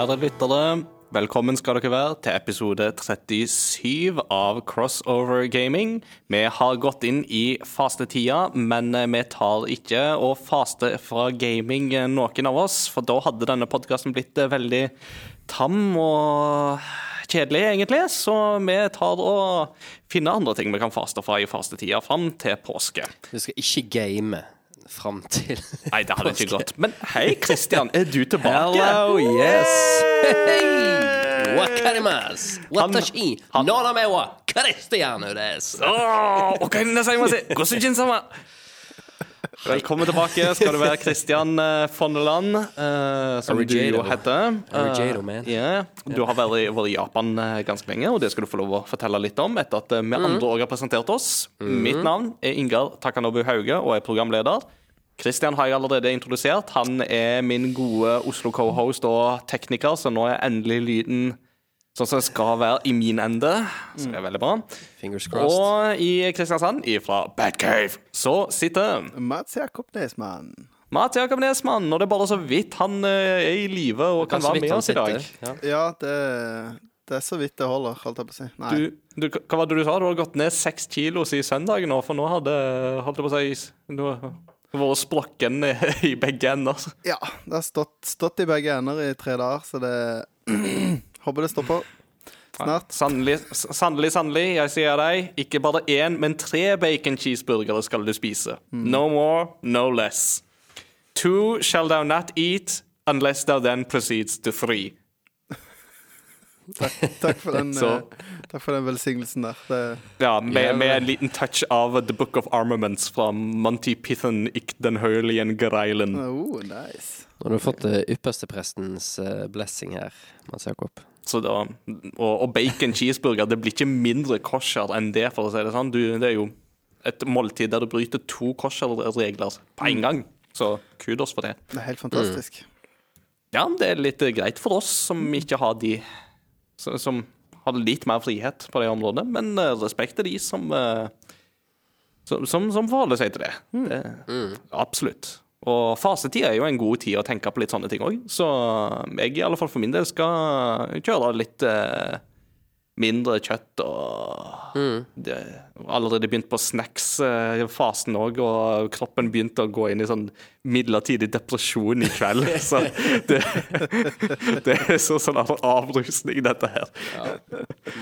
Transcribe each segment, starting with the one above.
kjære lyttere. Velkommen skal dere være til episode 37 av Crossover Gaming. Vi har gått inn i fastetida, men vi tar ikke å faste fra gaming, noen av oss. For da hadde denne podkasten blitt veldig tam og kjedelig, egentlig. Så vi tar og finner andre ting vi kan faste fra i fastetida fram til påske. Du skal ikke game fram til Nei, det hadde ikke gått. Men hei, Christian, er du tilbake? Hello, yes! Hey! Wakarimas! Watashi! han- Nona mewa! Des! Åh, ok, det sier man seg. Gossujin sama. Velkommen tilbake skal du være, Christian Fondeland, Fonneland, eh, som du jo heter. Arigato, man. Ja, Du har vært, i- vært i Japan eh, ganske lenge, og det skal du få lov å fortelle litt om etter at eh, vi andre òg har presentert oss. Mitt navn er Ingar Takanobu Hauge og er programleder. Christian har jeg allerede introdusert. Han er min gode Oslo co-host og tekniker, så nå er endelig lyden sånn som den skal være i min ende. Så det er veldig bra. Fingers crossed. Og i Kristiansand, fra Batcave, så sitter Mats Jakob Nesmann. Mats Jakob Nesmann. Og det er bare så vidt han eh, er i live og kan være med oss i dag. Ja. Ja, det, det er så vidt det holder, holdt jeg på å si. Nei. Du, du, hva var det du sa? Du har gått ned seks kilo siden søndag nå, for nå hadde holdt jeg på å si Du vært sprokken i begge ender. Ja, det har stått, stått i begge ender i tre dager, så det Håper det stopper snart. Sannelig, sannelig, sannelig, jeg sier deg, ikke bare én, men tre bacon cheeseburgere skal du spise. No more, no less. Two shall thou not eat unless thou then proceeds to three. Takk for den, Så- eh, takk for den velsignelsen der. Det, Ja, med, med en liten touch av The Book of Armaments fra Monty Python, Ik den Hurlien Greilen. oh, nice. Nå har du fått uh, yppersteprestens eh, blessing her, Mats Jakob. Så da, og, og bacon cheeseburger, det blir ikke mindre kosher enn det, for å si det sånn. Du, det er jo et måltid der du bryter to kosher-regler på en gang. Så kudos for det. Det er helt fantastisk. Ja, det er litt eh, greit for oss som ikke har de Som, som har litt mer frihet på det området, men eh, respekt til de som eh, som, som, som forholder seg til det. det Absolutt. Og fasetid er jo en god tid å tenke på litt sånne ting òg, så jeg i alle fall for min del skal kjøre litt eh, mindre kjøtt og det, Allerede begynt på snacks-fasen òg, og kroppen begynte å gå inn i sånn midlertidig depresjon i kveld. Så det, det er så sånn avrusning, dette her.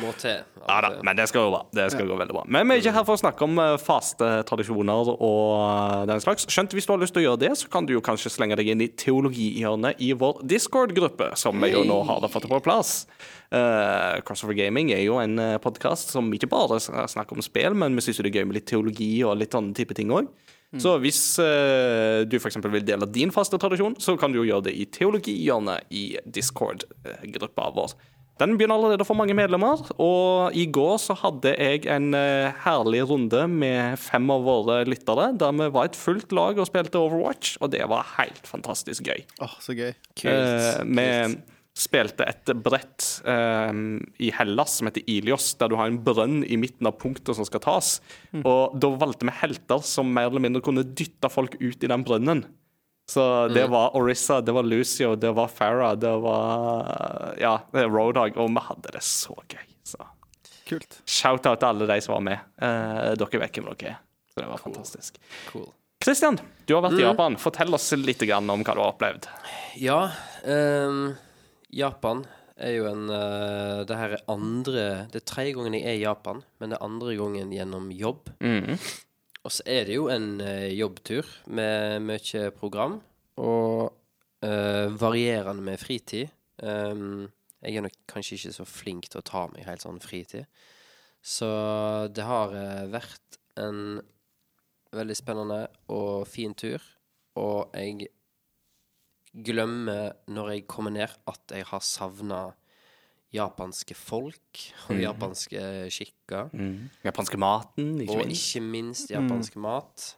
Må til. Ja da, men det skal gå bra. Det skal gå veldig bra. Men vi er ikke her for å snakke om eh, faste tradisjoner og eh, den slags. Skjønt hvis du har lyst til å gjøre det, så kan du jo kanskje slenge deg inn i teologihjørnet i vår Discord-gruppe, som vi jo nå har fått på plass. Uh, Crossover Gaming er jo en podkast som ikke bare snakker om spill, men vi syns det er gøy med litt teologi og litt annen type ting òg. Så hvis uh, du f.eks. vil dele din faste tradisjon, så kan du jo gjøre det i teologihjørnet i Discord-gruppa vår. Den begynner allerede å få mange medlemmer, og i går så hadde jeg en uh, herlig runde med fem av våre lyttere, der vi var et fullt lag og spilte Overwatch, og det var helt fantastisk gøy. Åh, så gøy. Eh, vi spilte et brett eh, i Hellas som heter Ilios, der du har en brønn i midten av punktet som skal tas. Og da valgte vi helter som mer eller mindre kunne dytte folk ut i den brønnen. Så det var Orissa, det var Lucio, det var Farah, det var Ja, det er Roadhog, og vi hadde det så gøy. Så Kult. shout-out til alle de som var med. Eh, dere vet hvem dere er. Så det var fantastisk. Cool. Christian, du har vært i Japan. Fortell oss litt grann om hva du har opplevd. Ja, ehm, Japan er jo en uh, Det her er andre Det er tredje gangen jeg er i Japan, men det er andre gangen gjennom jobb. Og så er det jo en uh, jobbtur med mye program og uh, varierende med fritid. Um, jeg er nok kanskje ikke så flink til å ta meg helt sånn fritid. Så det har vært en veldig spennende og fin tur. Og jeg glemmer når jeg kommer ned, at jeg har savna japanske folk og japanske skikker. Japanske maten, ikke Og minst. ikke minst japansk mat.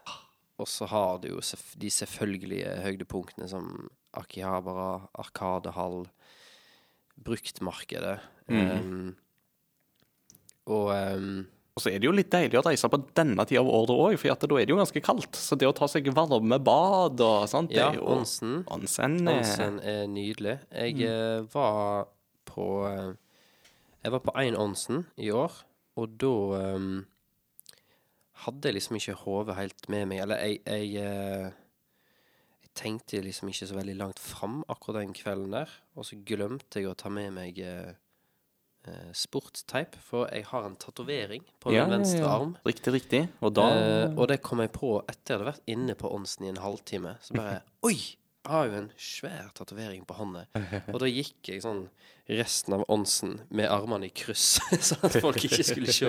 Og så har du jo de selvfølgelige høydepunktene som Akihabara, Arkadehall, bruktmarkedet. Um, og em, Og så er det jo litt deilig å reise på denne tida av året òg, for da er det jo ganske kaldt. Så det å ta seg varme bad og sånt, Ja, det er jo onsen. Onsen. er, Onsen er nydelig. Jeg eh, var på eh, Jeg var på én onsen i år, og da eh, hadde jeg liksom ikke hodet helt med meg. Eller jeg, jeg eh, Jeg tenkte liksom ikke så veldig langt fram akkurat den kvelden der. Og så glemte jeg å ta med meg eh, eh, sportsteip, for jeg har en tatovering på ja, min venstre ja, ja. arm. Riktig, riktig. Og da Eh, og det kom jeg på etter jeg hadde vært inne på Onsen i en halvtime. Så bare Oi! Jeg har jo en svær tatovering på hånda. Og da gikk jeg sånn resten av Onsen med armene i kryss, sånn at folk ikke skulle se.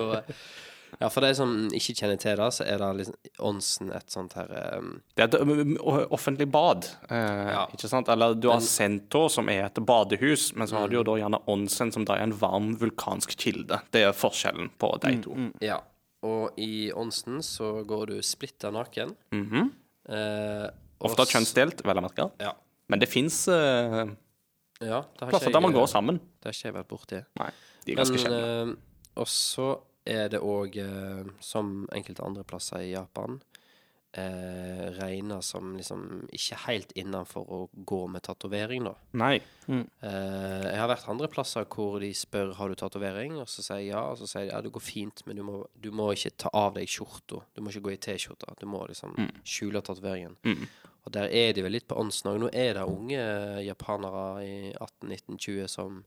Ja, for de som ikke kjenner til det, så er det liksom Onsen et sånt her um, Det er et offentlig bad, eh, Ja. ikke sant? Eller du har Sento, som er et badehus, men så har du jo da gjerne onsen, som da er en varm vulkansk kilde. Det er forskjellen på de to. Ja. Og i Onsen så går du splitter naken. Mhm. eh, og Ofte kjønnsdelt, vel å merke. Ja. Men det fins uh, ja plasser der man går sammen. Det har ikke jeg vært borti. Nei, de er ganske Men, sjeldne. eh, og så er det òg, eh, som enkelte andre plasser i Japan, eh, regna som liksom ikke helt innenfor å gå med tatovering, da. Nei. Eh, jeg har vært andre plasser hvor de spør har du tatovering, og så sier jeg ja, og så sier de ja, det går fint, men du må, du må ikke ta av deg skjorta. Du må ikke gå i T-skjorta. Du må liksom skjule tatoveringen. Mm. Og der er de vel litt på åndsnag. Nå er det unge japanere i 18-19-20 som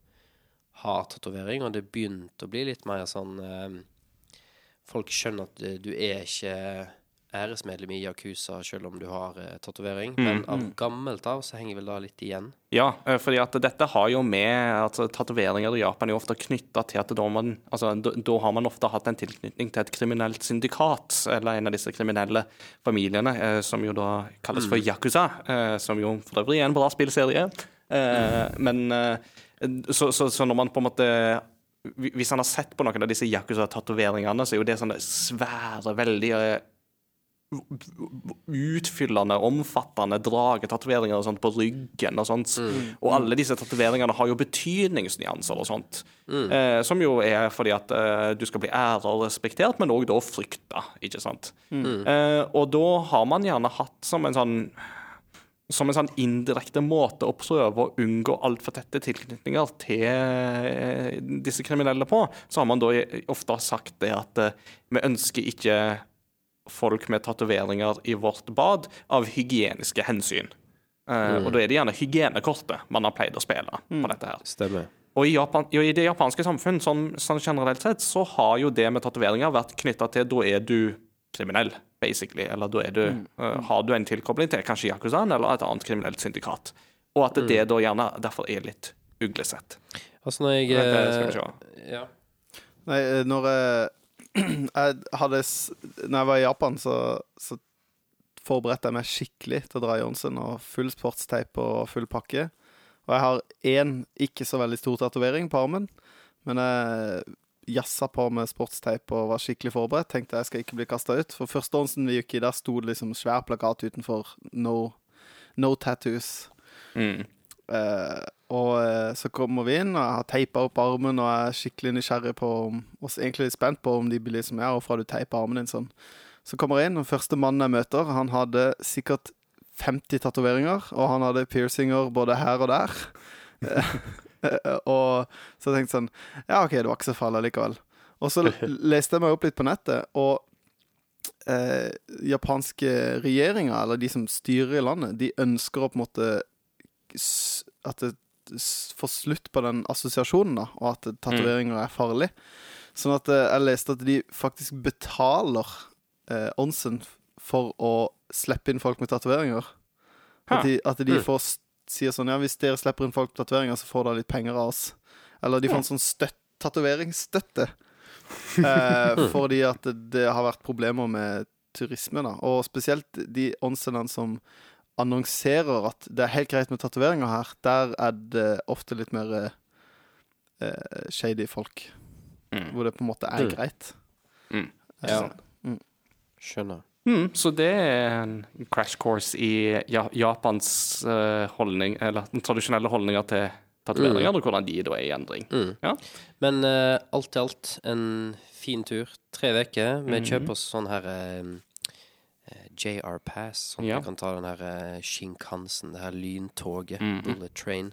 har tatovering, og det begynte å bli litt mer sånn eh, Folk skjønner at eh, du er ikke æresmedlem i Yakuza selv om du har eh, tatovering, men av gammelt av så henger vel da litt igjen. Ja, eh, fordi at dette har jo med altså, tatoveringer i Japan er jo ofte knytta til at da, man, altså, da, da har man ofte hatt en tilknytning til et kriminelt syndikat, eller en av disse kriminelle familiene, eh, som jo da kalles for Yakuza, eh, som jo for øvrig er en bra spillserie. Eh, men eh, så, så, så når man på en måte Hvis han har sett på noen av disse Yakuza-tatoveringene, så er jo det sånne svære, veldig eh, utfyllende, omfattende dragetatoveringer og sånt på ryggen og sånt. Og alle disse tatoveringene har jo betydningsnyanser og sånt. Eh, som jo er fordi at eh, du skal bli æra og respektert, men òg da frykta, ikke sant. Eh, og da har man gjerne hatt som en sånn som en sånn indirekte måte å prøve å unngå altfor tette tilknytninger til eh, disse kriminelle på, så har man da ofte sagt det at eh, vi ønsker ikke folk med tatoveringer i vårt bad av hygieniske hensyn. Mm. Og da er det gjerne hygienekortet man har pleid å spille på dette her. Stemmer. Og i, Japan, i det japanske samfunn, sånn, sånn generelt sett, så har jo det med tatoveringer vært knytta til da er du kriminell, basically. Eller da er du, eh, har du en tilkobling til kanskje Yakuzaen eller et annet kriminelt syndikat. Og at det da gjerne derfor er litt uglesett. Altså, når jeg Vent, skal vi eh, se. Ja. Nei, eh, når jeg, jeg hadde Når jeg var i Japan, så, så forberedte jeg meg skikkelig til å dra i Johnsen og full sportsteip og full pakke. Og jeg har én ikke så veldig stor tatovering på armen, men jeg jazza på med sportsteip og var skikkelig forberedt. Tenkte jeg skal ikke bli kasta ut. For første åndsen vi gikk i, der sto det liksom svær plakat utenfor 'No, no tattoos'. Mm. Uh, og eh, så kommer vi inn, og jeg har teipa opp armen og jeg er skikkelig nysgjerrig på og egentlig litt spent på om de blir liksom Ja, hvorfor har du teipa armen din sånn? Så kommer jeg inn, og første mannen jeg møter, han hadde sikkert 50 tatoveringer, og han hadde piercinger både her og der. Og så tenkte jeg sånn Ja, OK, det var ikke så farlig likevel. Og så leste jeg meg opp litt på nettet, og eh, japanske regjeringer, eller de som styrer i landet, de ønsker å på en måte At det får slutt på den assosiasjonen, da, og at tatoveringer er farlig. Sånn at eh, jeg leste at de faktisk betaler eh, onsen for å slippe inn folk med tatoveringer. At de, at de får s- sier sånn Ja, hvis dere slipper inn folk på tatoveringer, så får dere litt penger av oss. Eller de får en sånn støtt, tatoveringsstøtte. Eh, fordi at det, det har vært problemer med turisme, da. Og spesielt de åndsstedene som annonserer at det er helt greit med tatoveringer her, der er det ofte litt mer eh, eh, shady folk. Mm. Hvor det på en måte er Mm. greit. Mm. Eh, Ja. Mm. Skjønner. Mm, så det er en crash course i ja, Japans eh, holdning, eller den tradisjonelle holdninga til tatoveringer, og hvordan de da er i endring. Ja. Men uh, alt i alt en fin tur. Tre uker. Vi kjøper oss sånn her eh, eh, JR Pass, sånn at Ja. vi kan ta den her uh, Shinkansen, det her lyntoget, Mhm. Bullet Train.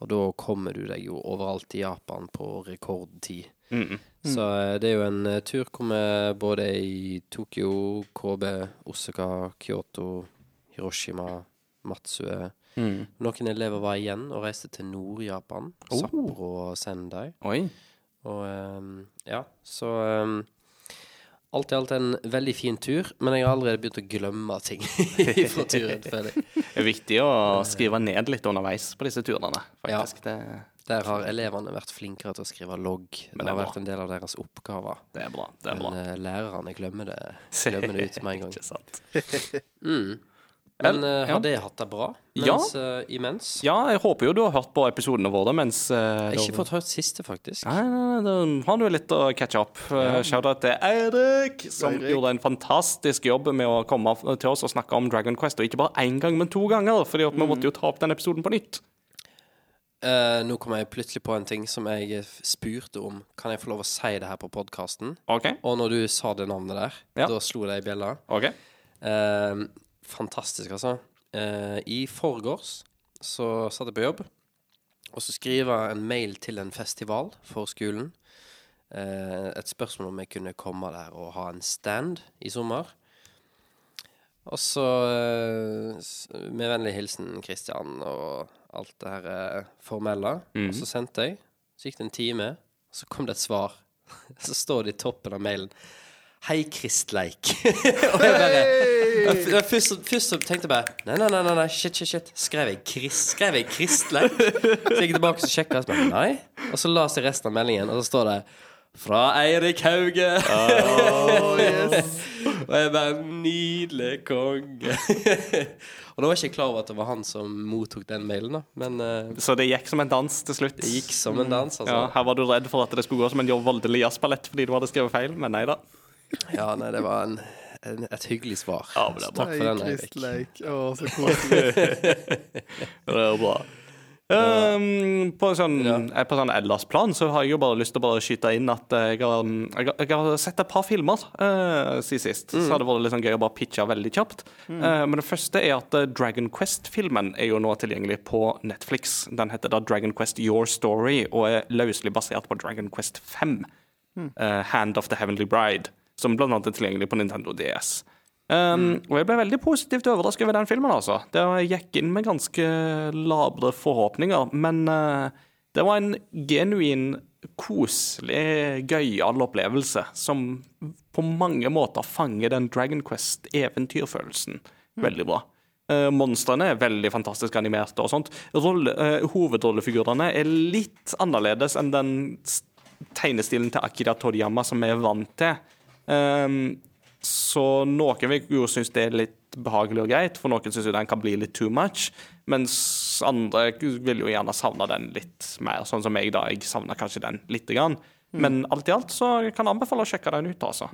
Og da kommer du deg jo overalt i Japan på rekordtid. Mm. Så eh, det er jo en eh, tur hvor vi både er i Tokyo, Kobe, Osaka, Kyoto, Hiroshima, Matsue. Mm. Noen elever var igjen og reiste til Nord-Japan. Oh. Sapporo og Sendai. Oi. Og um, ja, så um, Alt i alt en veldig fin tur, men jeg har allerede begynt å glemme ting fra turen. føler jeg. Det er viktig å skrive ned litt underveis på disse turene, faktisk. Det, Der har elevene vært flinkere til å skrive logg. Det det har bra. vært en del av deres oppgaver. det er bra. Det er bra. Men eh, lærerne glemmer det, glemmer det ut med en gang. Ikke sant. Mm. Men Ja. har det hatt det bra Ja. mens, eh, imens? Ja, jeg håper jo du har hørt på episodene våre mens uh, Jeg har ikke fått hørt siste, faktisk. Nei, nei, nei, da har du litt å catche up. Uh, Shout-out til Eirik, som Eirik. gjorde en fantastisk jobb med å komme til oss og snakke om Dragon Quest. Og ikke bare én gang, men to ganger, Fordi vi måtte jo ta opp den episoden på nytt. Eh, nå kom jeg plutselig på en ting som jeg spurte om. Kan jeg få lov å si det her på podkasten? Okay. Og når du sa det navnet der, Ja. da slo det i bjella. Okay. Uh, fantastisk, altså. Uh, I forgårs så satt jeg på jobb, og så skriver jeg en mail til en festival for skolen. Eh, et spørsmål om jeg kunne komme der og ha en stand i sommer. Og så, eh, med vennlig hilsen Kristian og alt det her eh, formelle. Og så sendte jeg. Så gikk det en time, og så kom det et svar. Så står det i toppen av mailen Hei, Kristleik. og jeg bare jeg, jeg, først, først tenkte jeg bare Nei, nei, nei, nei, shit, shit, shit. Skrev jeg, Chris, skrev jeg Kristleik? Så jeg gikk tilbake og sjekka, og så la nei. Og så las jeg resten av meldingen, og så står det fra Eirik Hauge. og jeg bare Nydelig konge. og da var jeg ikke klar over at det var han som mottok den mailen, da. Men uh, Så det gikk som en dans til slutt. det gikk som en dans, altså. Ja, Her var du redd for at det skulle gå som en voldelig jazzballett fordi du hadde skrevet feil, men nei da. Ja, nei, det var en, en, et hyggelig svar. Ja, men det er bra. Takk for den, Eirik. Å, så koselig. Det er bra. Um, på sånn, ja. på sånn ellers plan så har jeg jo bare lyst til å bare skyte inn at jeg har, jeg har, jeg har sett et par filmer uh, siden sist. Så hadde det vært litt sånn gøy å bare pitche veldig kjapt. Eh, men det første er at eh, Dragon Quest-filmen er jo nå tilgjengelig på Netflix. Den heter da Dragon Quest Your Story og er løselig basert på Dragon Quest 5. eh, Hand of the Heavenly Bride, som blant annet er tilgjengelig på Nintendo DS. Um, Og jeg ble veldig positivt overrasket over den filmen. altså. Det Jeg gikk inn med ganske labre forhåpninger, men uh, det var en genuin, koselig, gøyal opplevelse som på mange måter fanger den Dragon Quest-eventyrfølelsen veldig bra. Uh, monstrene er veldig fantastisk animerte og sånt. Rolle, uh, hovedrollefigurene er litt annerledes enn den tegnestilen til Akira Toriyama som vi er vant til. Um, så noen vil jo synes det er litt behagelig og greit, for noen syns jo den kan bli litt too much. Mens andre vil jo gjerne savne den litt mer, sånn som jeg, da. Jeg savner kanskje den lite grann. Men alt i alt så kan jeg anbefale å sjekke den ut, altså.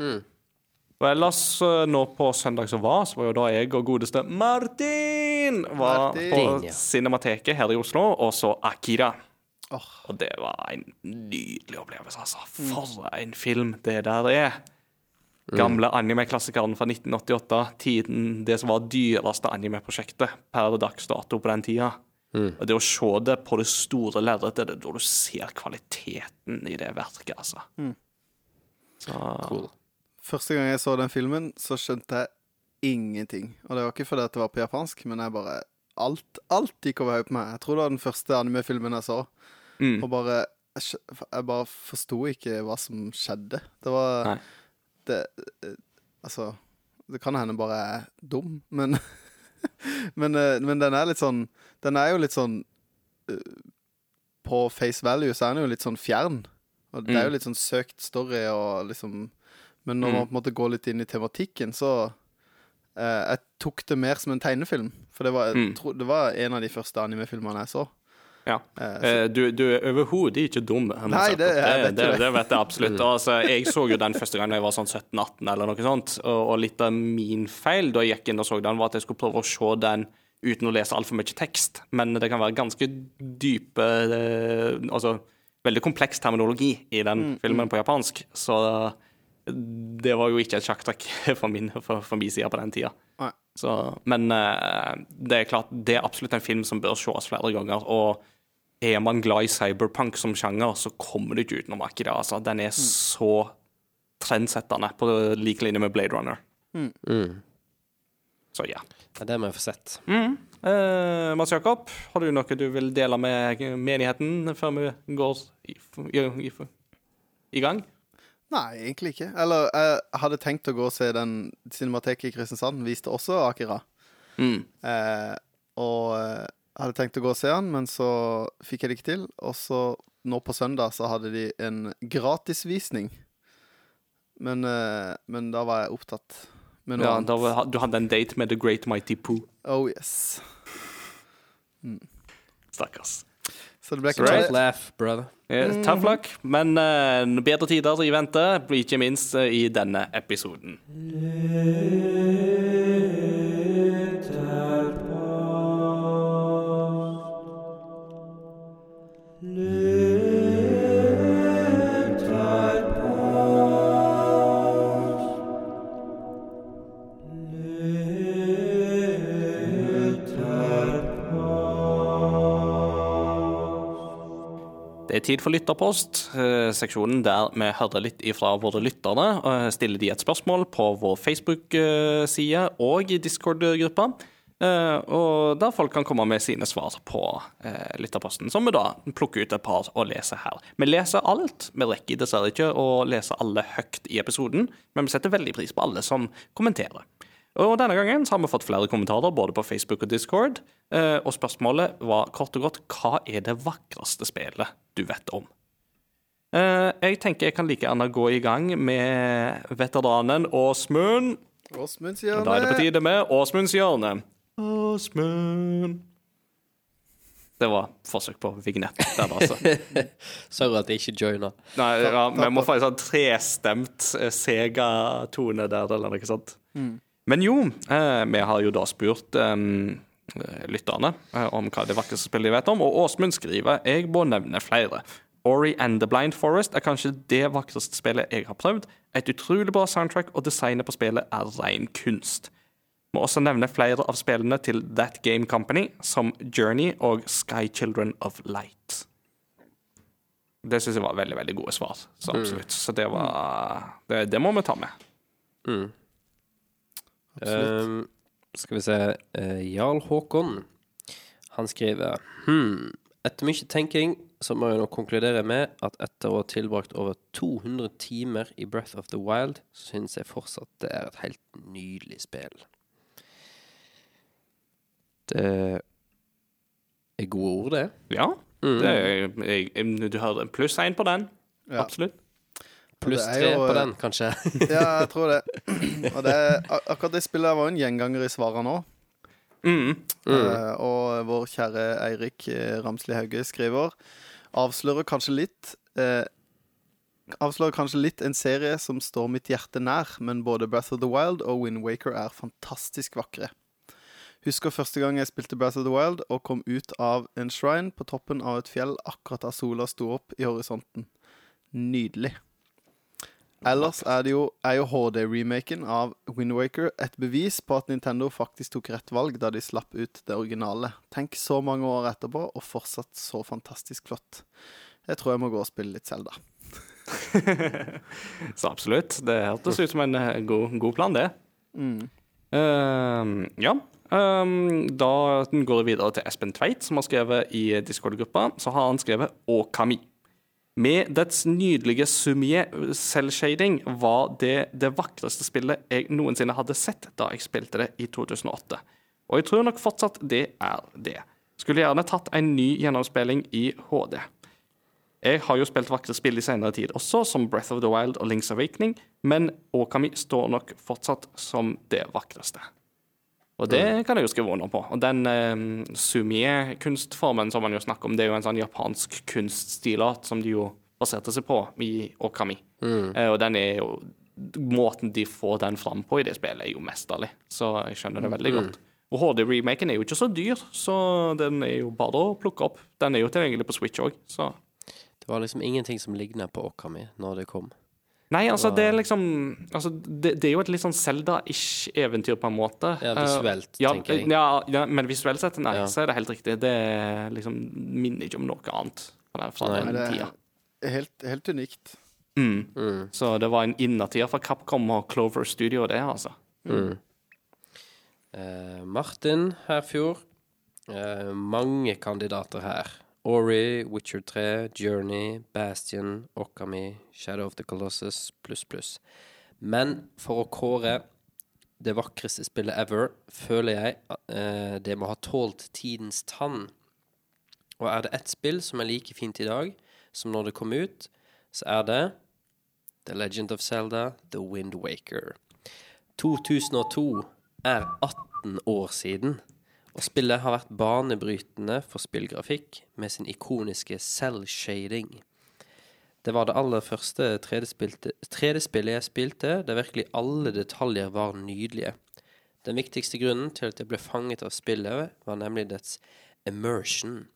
Og ellers, eh, nå på søndag som var, så var jo da jeg og godeste Martin var Martin, på ja. Cinemateket her i Oslo, og så Akira. Oh. Og det var en nydelig opplevelse, altså. For en film det der er. Gamle anime-klassikeren fra 1988. Tiden det som var dyreste anime-prosjektet per dags dato på den tida. Og det å se det på det store lerretet, det er da du ser kvaliteten i det verket, altså. Så Cool. Første gang jeg så den filmen, så skjønte jeg ingenting. Og det var ikke fordi det var på japansk, men jeg bare Alt, alt gikk over hodet på meg. Jeg tror det var den første anime-filmen jeg så. Mm. Og bare Jeg, jeg bare forsto ikke hva som skjedde. Det var Nei. Det eh, Altså Det kan hende bare er dum, men men, eh, men den er litt sånn Den er jo litt sånn eh, På face value så er den jo litt sånn fjern. Og det er jo Mm. litt sånn søkt story og liksom Men når Mm. man på en måte går litt inn i tematikken, så eh, Jeg tok det mer som en tegnefilm. For det var, Mm. tro, det var en av de første anime-filmene jeg så. Ja. Eh, Eh, Du, du er overhodet ikke dum. Nei, det- det, det, det. vet jeg absolutt. Altså, jeg så jo den første gang da jeg var sånn 17-18 eller noe sånt. Og, og litt av min feil da jeg gikk inn og så den, var at jeg skulle prøve å se den uten å lese altfor mye tekst. Men det kan være ganske dype eh, Altså veldig kompleks terminologi i den filmen på japansk. Så det var jo ikke et sjakktrekk for min, for, for min side på den tida. Så, men det er klart, det er absolutt en film som bør ses flere ganger. Og er man glad i cyberpunk som sjanger, så kommer du ikke utenom akkurat det. Altså. Den er så trendsettende, på lik linje med Blade Runner. Mm. Så ja. Ja, det må jeg få sett. Eh, Mats Jakob, har du noe du vil dele med menigheten før vi går i, i, i, i gang? Nei, egentlig ikke. Eller jeg hadde tenkt å gå og se den Cinemateket i Kristiansand. Viste også Akira. Mm. Eh, og eh, jeg hadde tenkt å gå og se den, men så fikk jeg det ikke til. Og så nå på søndag så hadde de en gratisvisning. Men, eh, men da var jeg opptatt med noe Ja, annet. da, var- du hadde en date med The Great Mighty Poo. Oh yes. Stakkars. Så det ble ikke Tough laugh, brother. Eh, Tough luck, men uh, bedre tider i vente, ikke minst uh, i denne episoden. Det er tid for lytterpost, eh, seksjonen der vi hører litt ifra våre lyttere. og Stiller de et spørsmål på vår Facebook-side og Discord-gruppa. eh, Og der folk kan komme med sine svar på eh, lytterposten, som vi da plukker ut et par og leser her. Vi leser alt. Vi rekker dessverre ikke å lese alle høyt i episoden, men vi setter veldig pris på alle som kommenterer. Og denne gangen så har vi fått flere kommentarer både på Facebook og Discord. eh, Og spørsmålet var kort og godt hva er det vakreste spillet du vet om? Eh, Jeg tenker jeg kan like gjerne gå i gang med veteranen Åsmund. Åsmund sier da er det på tide med Åsmunds hjørne. Åsmund Det var forsøk på vignett der, altså. Sorry at jeg ikke joina. Nei, ja, vi må få en sånn trestemt eh, Sega-tone der, eller noe sånt. Men jo, eh, vi har jo da spurt eh, lytterne eh, om hva det vakreste spillet de vet om, og Åsmund skriver jeg må nevne flere. Ori and the Blind Forest er kanskje det vakreste spillet jeg har prøvd. Et utrolig bra soundtrack, og designet på spillet er ren kunst. Må også nevne flere av spillene til That Game Company, som Journey og Sky Children of Light. Det syns jeg var veldig veldig gode svar. Så absolutt. Så det var Det, det må vi ta med. Mm. Absolutt. Um, skal vi se uh, Jarl Håkon. Han skriver hmm, Etter mye tenking så må jeg nå konkludere med at etter å ha tilbrakt over 200 timer i Breath of the Wild, så syns jeg fortsatt det er et helt nydelig spill. Det er gode ord, det. Ja. Mm. Det er, jeg, jeg, du har pluss én på den. Ja. Absolutt. Pluss tre på eh, den, kanskje. Ja, jeg tror det. Og det, akkurat det spillet var en gjenganger i svarene òg. Mm. Eh, og vår kjære Eirik eh, Ramsli Hauge skriver Avslører kanskje litt uh, Avslører kanskje litt en serie som står mitt hjerte nær, men både Breath of the Wild og Wind Waker er fantastisk vakre. Husker første gang jeg spilte Breath of the Wild og kom ut av en shrine på toppen av et fjell akkurat da sola sto opp i horisonten. Nydelig. Ellers er, det jo, er jo HD-remaken av Wind Waker et bevis på at Nintendo faktisk tok rett valg da de slapp ut det originale. Tenk så mange år etterpå, og fortsatt så fantastisk flott. Jeg tror jeg må gå og spille litt Zelda. Så absolutt. Det hørtes ut som en eh, god, god plan, det. Mm. Uh, ja. Um, da går vi videre til Espen Tveit, som har skrevet i Discord-gruppa. Så har han skrevet Okami. Med dets nydelige sumie selvshading var det det vakreste spillet jeg noensinne hadde sett da jeg spilte det i 2008. Og jeg tror nok fortsatt det er det. Skulle gjerne tatt en ny gjennomspilling i HD. Jeg har jo spilt vakre spill i senere tid også, som Breath of the Wild og Link's Awakening, men Okami står nok fortsatt som det vakreste. Og det kan jeg jo skrive under på. Og den eh, sumie-kunstformen som man jo snakker om, det er jo en sånn japansk kunststilat som de jo baserte seg på i Okami. Eh, og den er jo Måten de får den fram på i det spillet, er jo mesterlig. Så jeg skjønner det veldig godt. Og HD-remaken er jo ikke så dyr, så den er jo bare å plukke opp. Den er jo tilgjengelig på Switch òg, så Det var liksom ingenting som lignet på Okami når det kom. Nei, altså, det er liksom altså, det, det er jo et litt sånn Zelda-ish eventyr, på en måte. Ja, visuelt, uh, ja, tenker jeg. Ja, ja, men visuelt sett, nei, Ja. så er det helt riktig. Det er liksom minner ikke om noe annet fra den, Nei. den tida. det er helt, helt unikt. Mm. Mm. Så det var en innertier for Capcom og Clover Studio, det, altså. Mm. Uh, Martin Herfjord. Uh, mange kandidater her. Ori, Witcher 3, Journey, Bastion, Okami, Shadow of the Colossus pluss, pluss. Men for å kåre det vakreste spillet ever, føler jeg eh, det må ha tålt tidens tann. Og er det ett spill som er like fint i dag som når det kom ut, så er det The Legend of Zelda, The Wind Waker. 2002 er 18 år siden, og spillet har vært banebrytende for spillgrafikk med sin ikoniske cell-shading. Det var det aller første 3D-spillet jeg spilte, der virkelig alle detaljer var nydelige. Den viktigste grunnen til at jeg ble fanget av spillet, var nemlig dets immersion.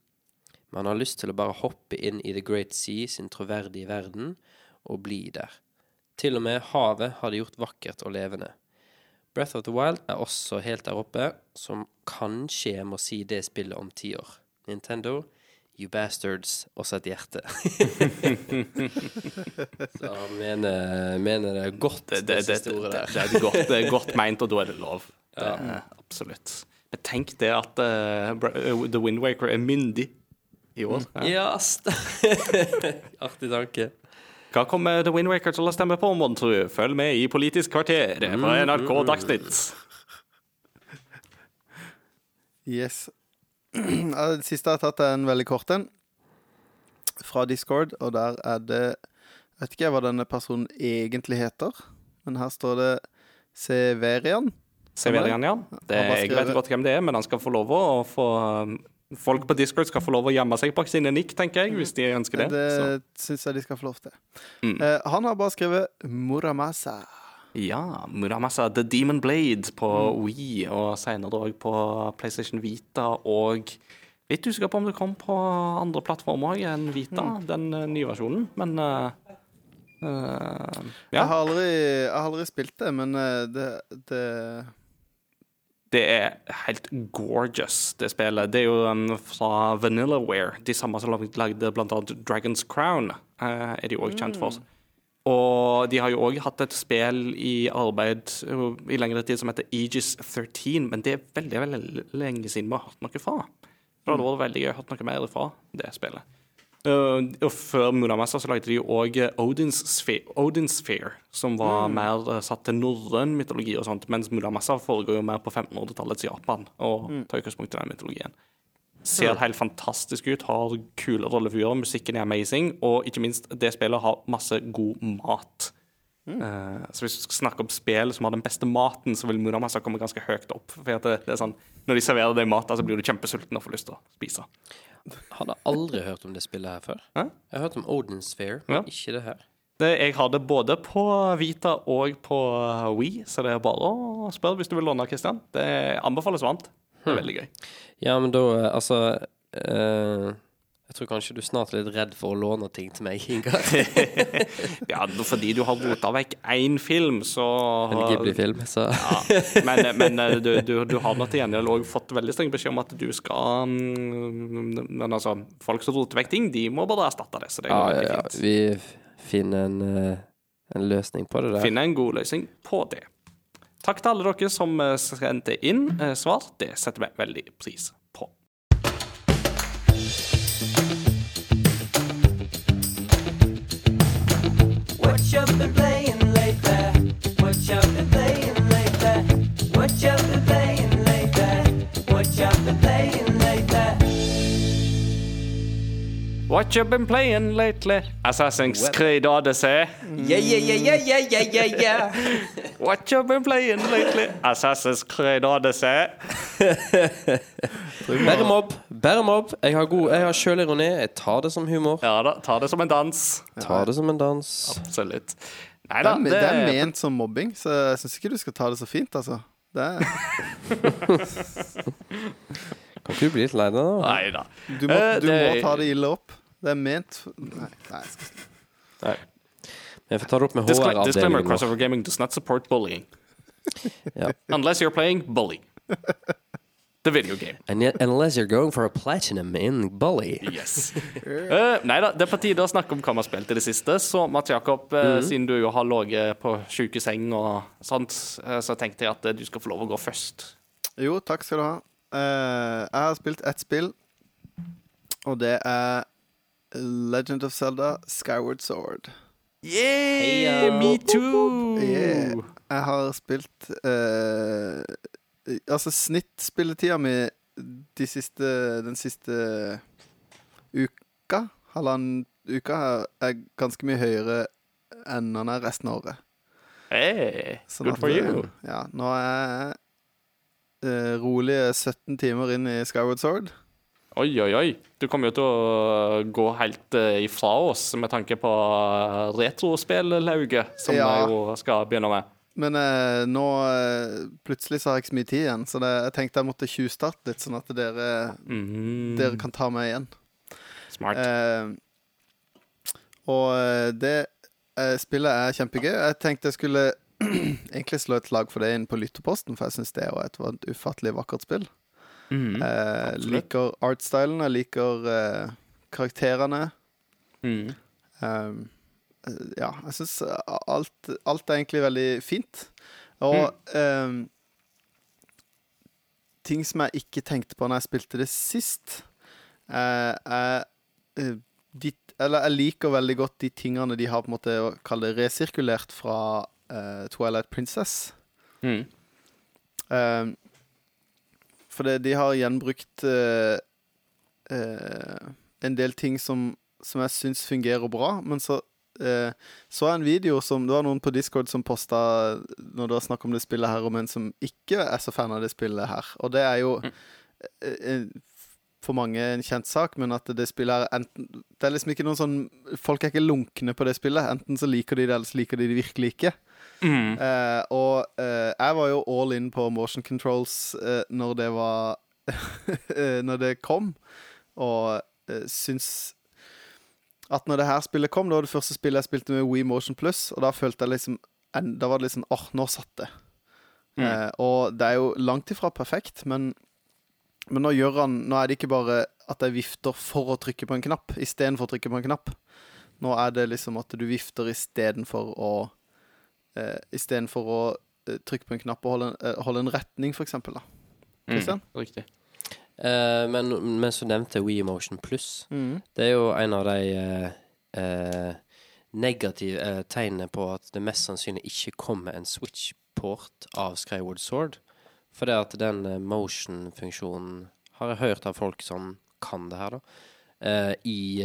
Man har lyst til å bare hoppe inn i The Great Sea sin troverdige verden og bli der. Til og med havet har det gjort vakkert og levende. Breath of the Wild er også helt der oppe, som kanskje jeg må si det spillet om ti år. Nintendo, you bastards, også et hjerte. Så han mener, mener det er godt, det, Det, det, siste ordet der. det, er godt, det er godt meint, og da er det lov. Det er, absolutt. Men tenk det at uh, The Wind Waker er myndig i år. Ja. Ja, Artig tanke. Hva kommer The Wind Waker til å stemme på, mon tru? Følg med i Politisk kvarter på NRK Dagsnytt. Yes. Det siste jeg har tatt, er en veldig kort en. Fra Discord, og der er det Jeg vet ikke hva denne personen egentlig heter, men her står det Severian. Severian, ja. Det, jeg vet godt hvem det er, men han skal få lov å få um, Folk på Discord skal få lov å gjemme seg bak sine nikk, tenker jeg, hvis de ønsker det. Det syns jeg de skal få lov til. Mm. Uh, han har bare skrevet Muramasa. Ja, Muramasa The Demon Blade på Mm. Wii, og senere òg på PlayStation Vita, og litt usikker på om det kom på andre plattformer òg enn Vita, Mm. den eh, nye versjonen, men uh, uh, ja. Jeg, har aldri, jeg har aldri spilt det, men det, det Det er helt gorgeous, det spillet. Det er jo fra Vanillaware, de samme som lagde annet Dragon's Crown, eh, er de òg kjent for. Og de har jo òg hatt et spill i arbeid uh, i lengre tid som heter Aegis 13, men det er veldig veldig lenge siden vi har hørt noe fra. Det hadde vært veldig gøy å høre noe mer fra det spillet. Uh, og før Muramasa så lagde de òg Odins, Sphere, Odins Sphere, som var mer uh, satt til norrøn mytologi og sånt, mens Muramasa foregår jo mer på 1500-tallets Japan og tar utgangspunkt i den mytologien. Ser helt fantastisk ut, har kule rollefigurer, musikken er amazing, og ikke minst, det spillet har masse god mat. Eh, så hvis du skal snakke om spill som har den beste maten, så vil Muramasa komme ganske høyt opp. For det, det sånn, Når de serverer deg mat, så blir du kjempesulten og får lyst til å spise. Hadde aldri hørt om det spillet her før. Hæ? Jeg har hørt om Odin Sphere, Ja. men ikke det her. Det, jeg har det både på Vita og på Wii, så det er bare å spørre hvis du vil låne, Christian. Det anbefales varmt. Det er veldig gøy. Ja, men da, eh, altså eh, Jeg tror kanskje du snart er litt redd for å låne ting til meg, Ingar. Ja, fordi du har rota vekk én film, så En Ghibli-film, så Ja, men, men eh, du, du, du har nå til gjengjeld òg fått veldig streng beskjed om at du skal mm, Men altså, folk som roter vekk ting, de må bare erstatte det. Så det går ja, veldig ja. fint. Vi finner en, eh, en løsning på det der. Finner en god løsning på det. Takk til alle dere som eh, sendte inn svar. Det setter vi veldig pris på. What you been playing lately? What you been playing lately? What you been What you been playing lately? Assassin's Creed Odyssey. Yeah, yeah, yeah, yeah, yeah, yeah, yeah, yeah. What you been playing lately? Assassin's Creed Odyssey. Bære mobb, bære opp. Jeg har, god- jeg har sjølironi. Jeg tar det som humor. Ja da, ta det som en dans. Ta det som en dans. Absolutt. Nei Det da, er, det er ment som mobbing, så jeg syns ikke du skal ta det så fint, altså. Det er, Kan ikke du bli litt lei deg, da? Nei da. du må, Eh, du må det- ta det ille opp. Det er ment Nei, nei jeg skal Nei. Jeg får ta det opp med HR-avdelingen. Disclaimer, Crossover Gaming does not support bullying. yeah. Unless you're playing bully. The video game. And yet, unless you're going for a platinum in Bully. Yes. uh, nei da, det er på tide å snakke om hva vi har spilt i det siste. Så Mats Jakob, mm -hmm. siden du jo har ligget på sjukeseng og sånt, eh, så tenkte jeg at du skal få lov å gå først. Jo, takk skal du ha. Uh, jeg har spilt ett spill, og det er Legend of Zelda Skyward Sword. Yeah, Heia. me too! Yeah. Jeg har spilt uh, Altså, snittspilletida mi de siste, den siste uka, halvannen uka, er ganske mye høyere enn den er resten av året. Hey, Sånn good at, for you. eh, Ja, nå er jeg uh, rolige 17 timer inn i Skyward Sword. Oi, oi, oi. Du kommer jo til å gå helt eh, ifra oss med tanke på uh, retrospillauget, som Ja. jeg jo skal begynne med. Men eh, nå eh, plutselig så har jeg ikke så mye tid igjen, så det, jeg tenkte jeg måtte tjuvstarte litt, sånn at dere, Mm, dere kan ta meg igjen. smart. Eh, og eh, det eh, spillet er kjempegøy. Jeg tenkte jeg skulle egentlig slå et slag for det inn på lytterposten, for jeg syns det var et ufattelig vakkert spill. Mm, Jeg liker artstylen, jeg liker eh, karakterene. mm. Um, eh, ja, jeg syns alt, alt er egentlig veldig fint. Og um, ting som jeg ikke tenkte på når jeg spilte det sist, eh, er eh, de, Eller jeg liker veldig godt de tingene de har på en måte å kalle det resirkulert fra eh, Twilight Princess. Mm. Um, for det, de har gjenbrukt eh, eh, en del ting som, som jeg syns fungerer bra, men så eh, så jeg en video som Det var noen på Discord som posta når det var snakk om det spillet her, om en som ikke er så fan av det spillet her. Og det er jo mm eh, for mange en kjent sak, men at det spillet er enten Det er liksom ikke noen sånn Folk er ikke lunkne på det spillet. Enten så liker de det, eller så liker de det virkelig ikke. Mm. Uh, og uh, jeg var jo all in på motion controls uh, når det var Når det kom, og uh, syns at når det her spillet kom, det var det første spillet jeg spilte med Wii Motion Plus, og da følte jeg liksom Da var det liksom Åh, åh, nå satt det. Mm. Eh, og det er jo langt ifra perfekt, men, men nå gjør han Nå er det ikke bare at jeg vifter for å trykke på en knapp istedenfor å trykke på en knapp. Nå er det liksom at du vifter istedenfor å eh, Istedenfor å eh, trykke på en knapp og holde, en- eh, holde en retning. Christian? Mm. Riktig. Eh, men men du nevnte Wii Motion Plus, Mm. det er jo en av de eh, eh, negative eh, tegnene på at det mest sannsynlig ikke kommer en Switch-port av Skyward Sword. For det at den motion-funksjonen har jeg hørt av folk som kan det her, da. eh, I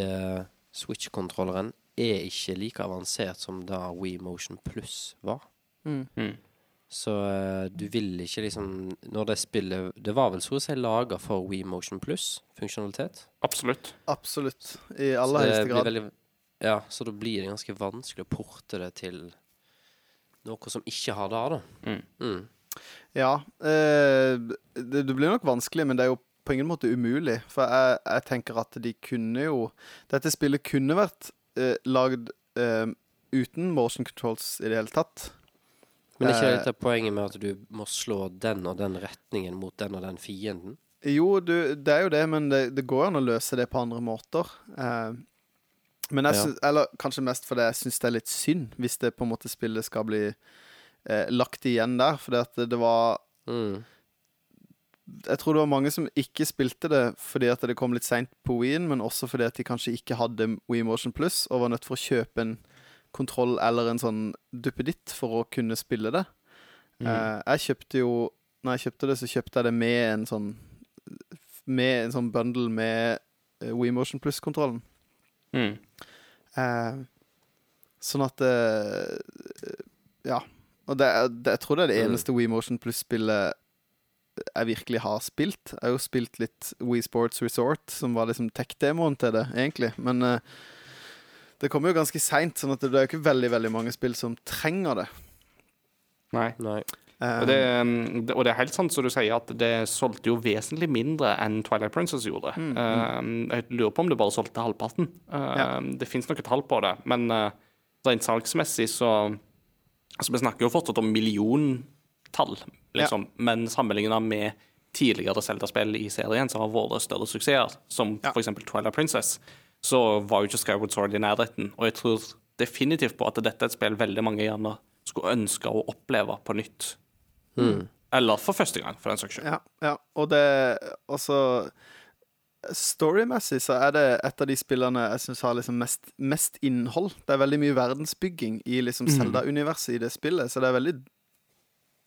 Switch-kontrolleren er ikke like avansert som da Wii Motion Plus var. Mm. Mm. Så eh, du vil ikke liksom Når det spillet Det var vel så å si laga for Wii Motion Plus-funksjonalitet? Absolutt. Absolutt. I aller høyeste grad. veldig- Ja, så da blir det ganske vanskelig å porte det til noe som ikke har det, da. Mm. Mm. Ja. Eh, det, det blir nok vanskelig, men det er jo på ingen måte umulig. For jeg, jeg tenker at de kunne jo Dette spillet kunne vært eh, lagd eh, uten motion controls i det hele tatt. Men er ikke Eh, dette poenget med at du må slå den og den retningen mot den og den fienden? Jo, du, det er jo det, men det, det går an å løse det på andre måter. Eh, men jeg Ja. Eller kanskje mest fordi jeg syns det er litt synd, hvis det på en måte spillet skal bli eh, lagt igjen der. At det, det var Mm. Jeg tror det var mange som ikke spilte det fordi at det kom litt seint på Wien, men også fordi at de kanskje ikke hadde Wii Motion Plus og var nødt for å kjøpe en kontroll eller en sånn duppeditt for å kunne spille det. Eh, jeg kjøpte jo Når jeg kjøpte det, så kjøpte jeg det med en sånn Med en sånn bundle med WeMotion Wii Motion Plus-kontrollen. Mm. Eh, sånn at eh, Ja. Og det, det, jeg tror det er det Mm. eneste Wii Motion Plus-spillet jeg virkelig har spilt. Jeg har jo spilt litt Wii Sports Resort, som var liksom tech-demoen til det, egentlig. Men uh, det kommer jo ganske seint, sånn at det er jo ikke veldig veldig mange spill som trenger det. Nei. Nei. Og det, det- og det er helt sant som du sier, at det solgte jo vesentlig mindre enn Twilight Princess gjorde. Eh, jeg lurer på om det bare solgte halvparten. Eh, Ja. Det fins noen tall på det, men uh, rent salgsmessig så Altså, vi snakker jo fortsatt om milliontall, liksom, men sammenligna med tidligere Zelda-spill i serien som har vært større suksesser, som Ja. f.eks. Twilight Princess, så var jo ikke Skyward Sword i nærheten. Og jeg tror definitivt på at dette er et spill veldig mange gjerne skulle ønske å oppleve på nytt. Eller for første gang, for den saks skyld. Ja, ja. Og det også Storymessig så er det et av de spillene jeg syns har liksom mest, mest innhold. Det er veldig mye verdensbygging i liksom Zelda-universet i det spillet, så det er veldig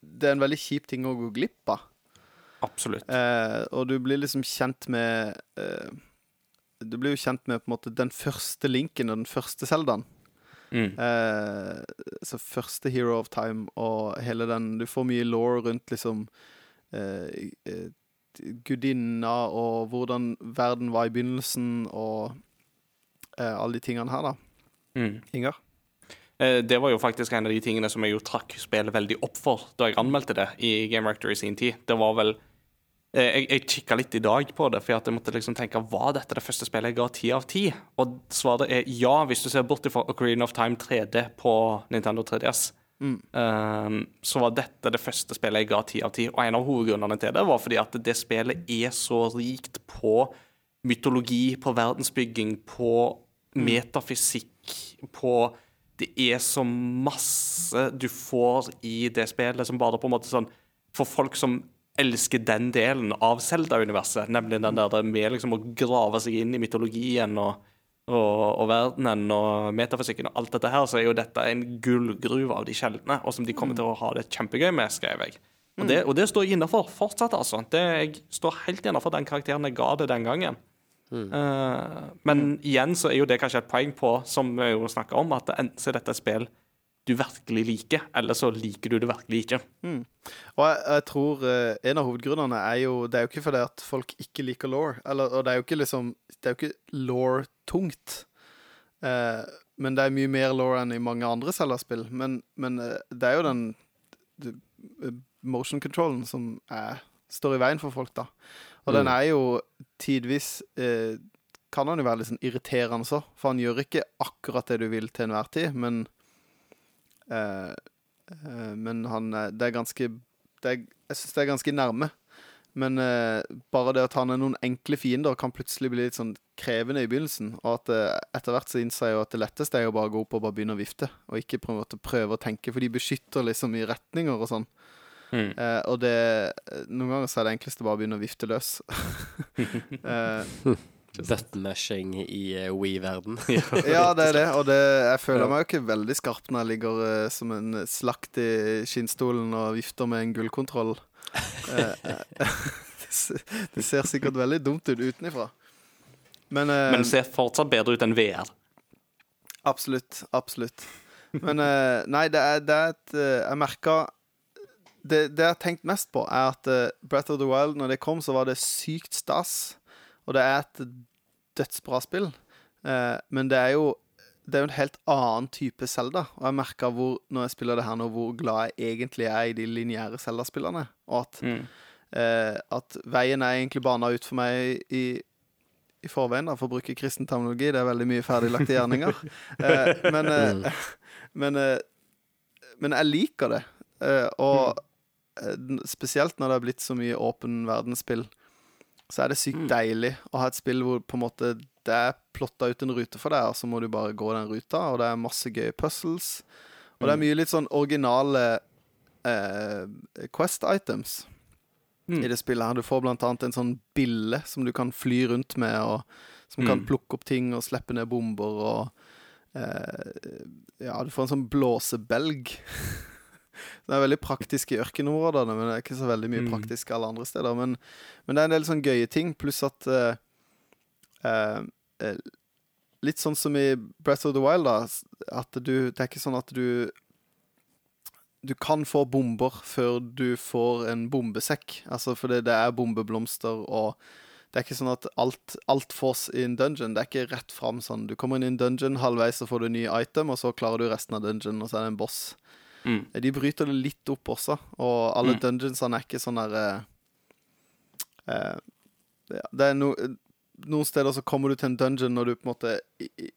Det er en veldig kjip ting å gå glipp av. Absolutt. Eh, og du blir liksom kjent med eh, Du blir jo kjent med på en måte den første linken og den første Zeldaen. Mm. Eh, så første Hero of Time og hele den Du får mye law rundt liksom eh, eh, gudinna og hvordan verden var i begynnelsen og eh, alle de tingene her, da. Mm. Ingar? Eh, Det var jo faktisk en av de tingene som jeg jo trakk spillet veldig opp for da jeg anmeldte det i Game Rector i sin tid. Det var vel eh, Jeg, jeg kikka litt i dag på det, for jeg måtte liksom tenke var dette det første spillet jeg ga ti av ti? Og svaret er ja, hvis du ser bort fra Ocarina of Time 3D på Nintendo 3DS. eh, så var dette det første spillet jeg ga ti av ti. Og en av hovedgrunnene til det var fordi at det spillet er så rikt på mytologi, på verdensbygging, på metafysikk, på Det er så masse du får i det spillet som bare på en måte sånn For folk som elsker den delen av Zelda-universet, nemlig den der med liksom å grave seg inn i mytologien og, og, og verdenen og metafysikken og alt dette her, så er jo dette en gullgruve av de sjeldne, og som de kommer til å ha det kjempegøy med, skrev jeg. Og det, og det står jeg innafor fortsatt, altså. Det, jeg står helt innafor den karakteren jeg ga det den gangen. Eh, men igjen så er jo det kanskje et poeng på, som vi jo snakker om, at enten så er dette et spill du virkelig liker, eller så liker du det virkelig ikke. Og jeg, jeg tror eh, en av hovedgrunnene er jo Det er jo ikke fordi at folk ikke liker law, og det er jo ikke liksom Det er jo ikke law-tungt. Eh, men det er mye mer law enn i mange andre Zelda-spill. Men, men det er jo den motion controllen som er, står i veien for folk, da. Og den er jo tidvis eh, Kan han jo være litt sånn irriterende så, for han gjør ikke akkurat det du vil til enhver tid, men eh, eh, Men han Det er ganske det er, Jeg syns det er ganske nærme. Men eh, bare det at han er noen enkle fiender kan plutselig bli litt sånn krevende i begynnelsen. Og at eh, etter hvert så innser jeg jo at det letteste er å bare gå opp og bare begynne å vifte. Og ikke prøve å tenke, for de beskytter liksom i retninger og sånn. Mm. Eh, og det Noen ganger så er det enkleste bare å begynne å vifte løs. uh, Button-mashing i uh, We-verden. ja, det er det. Og det, jeg føler meg jo ikke veldig skarp når jeg ligger uh, som en slakt i skinnstolen og vifter med en gullkontroll. Eh, eh, det, ser sikkert veldig dumt ut utenifra. Men, eh, Men det ser fortsatt bedre ut enn VR. absolutt. Absolutt. Men eh, nei, det er, det er et eh, Jeg merka det, det jeg har tenkt mest på, er at eh, Breath of the Wild, når det kom, så var det sykt stas. Og det er et dødsbra spill. Eh, men det er jo det er jo en helt annen type Zelda. Og jeg merker når jeg spiller det her nå, hvor glad jeg egentlig er i de lineære Zelda-spillene. Og at, Mm. eh, at veien er egentlig bana ut for meg i, i forveien, da, for å bruke kristen terminologi. Det er veldig mye ferdiglagte gjerninger. eh, men, eh, men, eh, men jeg liker det. Eh, og n- spesielt når det har blitt så mye åpen verdensspill, så er det sykt deilig å ha et spill hvor på en måte det er plotta ut en rute for deg, og så må du bare gå den ruta, og det er masse gøye puzzles. Og det er mye litt sånn originale eh, Quest items Mm. i det spillet her. Du får blant annet en sånn bille som du kan fly rundt med, og som kan Mm. plukke opp ting og slippe ned bomber og eh, Ja, du får en sånn blåsebelg. Det er veldig praktisk i ørkenområdene, men det er ikke så veldig mye Mm. praktisk alle andre steder. Men, men det er en del sånn gøye ting, pluss at uh, eh, Litt sånn som i Breath of the Wild, da. At du Det er ikke sånn at du Du kan få bomber før du får en bombesekk. Altså fordi det er bombeblomster og det er ikke sånn at alt, alt fås i en dungeon. Det er ikke rett fram sånn. Du kommer inn i en dungeon, halvveis så får du en ny item, og så klarer du resten av dungeon, og så er det en boss. Mm. De bryter det litt opp også, og alle Mm. dungeonsene er ikke sånn der uh, uh, det, er no, Noen steder så kommer du til en dungeon når du på en måte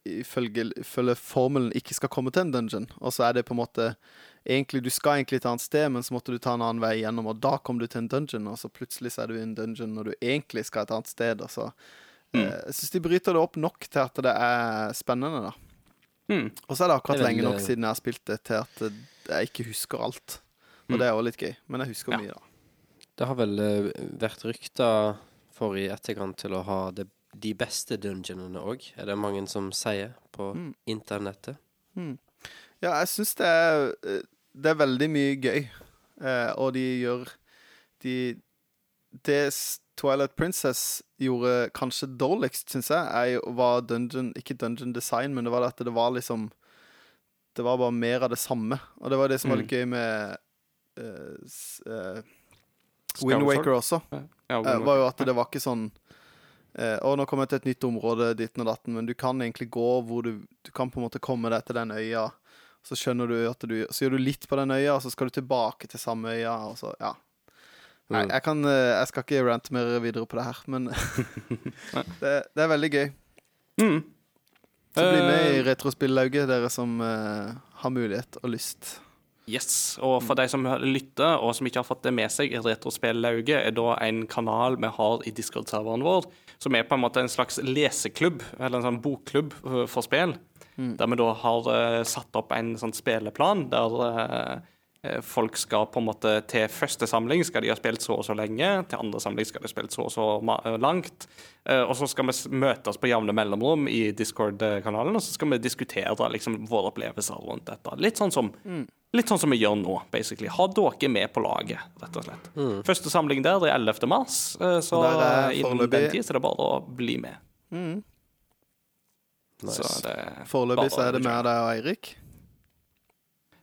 ifølge ifølge formelen ikke skal komme til en dungeon, og så er det på en måte Egentlig, Du skal egentlig et annet sted, men så måtte du ta en annen vei gjennom, og da kom du til en dungeon, og så plutselig så er du i en dungeon når du egentlig skal et annet sted. Og så, Mm. eh, jeg syns de bryter det opp nok til at det er spennende, da. Mm. Og så er det akkurat Det er lenge nok siden jeg har spilt det til at eh, jeg ikke husker alt. Og Mm. det er også litt gøy, men jeg husker Ja. mye, da. Det har vel eh, vært rykter for i etterkant til å ha det, de beste dungeonene òg, er det mange som sier på Mm. internettet. Ja, jeg syns det er eh, Det er veldig mye gøy, eh, og de gjør de Det Twilight Princess gjorde kanskje dårligst, syns jeg, var dungeon Ikke dungeon design, men det var at det var liksom Det var bare mer av det samme. Og det var det som var Mm. litt gøy med uh, uh, Wind Waker også. Ja, eh, var jo at det var ikke sånn uh, Å, nå kommer jeg til et nytt område, ditten og datten, men du kan egentlig gå hvor du Du kan på en måte komme deg til den øya, så skjønner du at du Så gjør du litt på den øya, og så skal du tilbake til samme øya, og så Ja. Nei, Mm. jeg kan eh, Jeg skal ikke rante mer videre på det her, men det, det er veldig gøy. Mm. Så bli med i Eh, Retrospillauget, dere som uh, har mulighet og lyst. Yes, og for de som lytter og som ikke har fått det med seg, Retrospillauget er da en kanal vi har i Discord-serveren vår, som er på en måte en slags leseklubb, eller en sånn bokklubb for spill. Der vi da har uh, satt opp en sånn spilleplan der uh, folk skal på en måte til første samling skal de ha spilt så og så lenge, til andre samling skal de ha spilt så og så eh, langt. Eh, og så skal vi møtes på jevne mellomrom i Discord-kanalen, og så skal vi diskutere liksom, våre opplevelser rundt dette. Litt sånn som Litt sånn som vi gjør nå, basically. Ha dere med på laget, rett og slett. Første samling der er 11. mars, eh, så innen den tid så er det bare å bli med. Nice. Så er Foreløpig så er det å med deg og Eirik.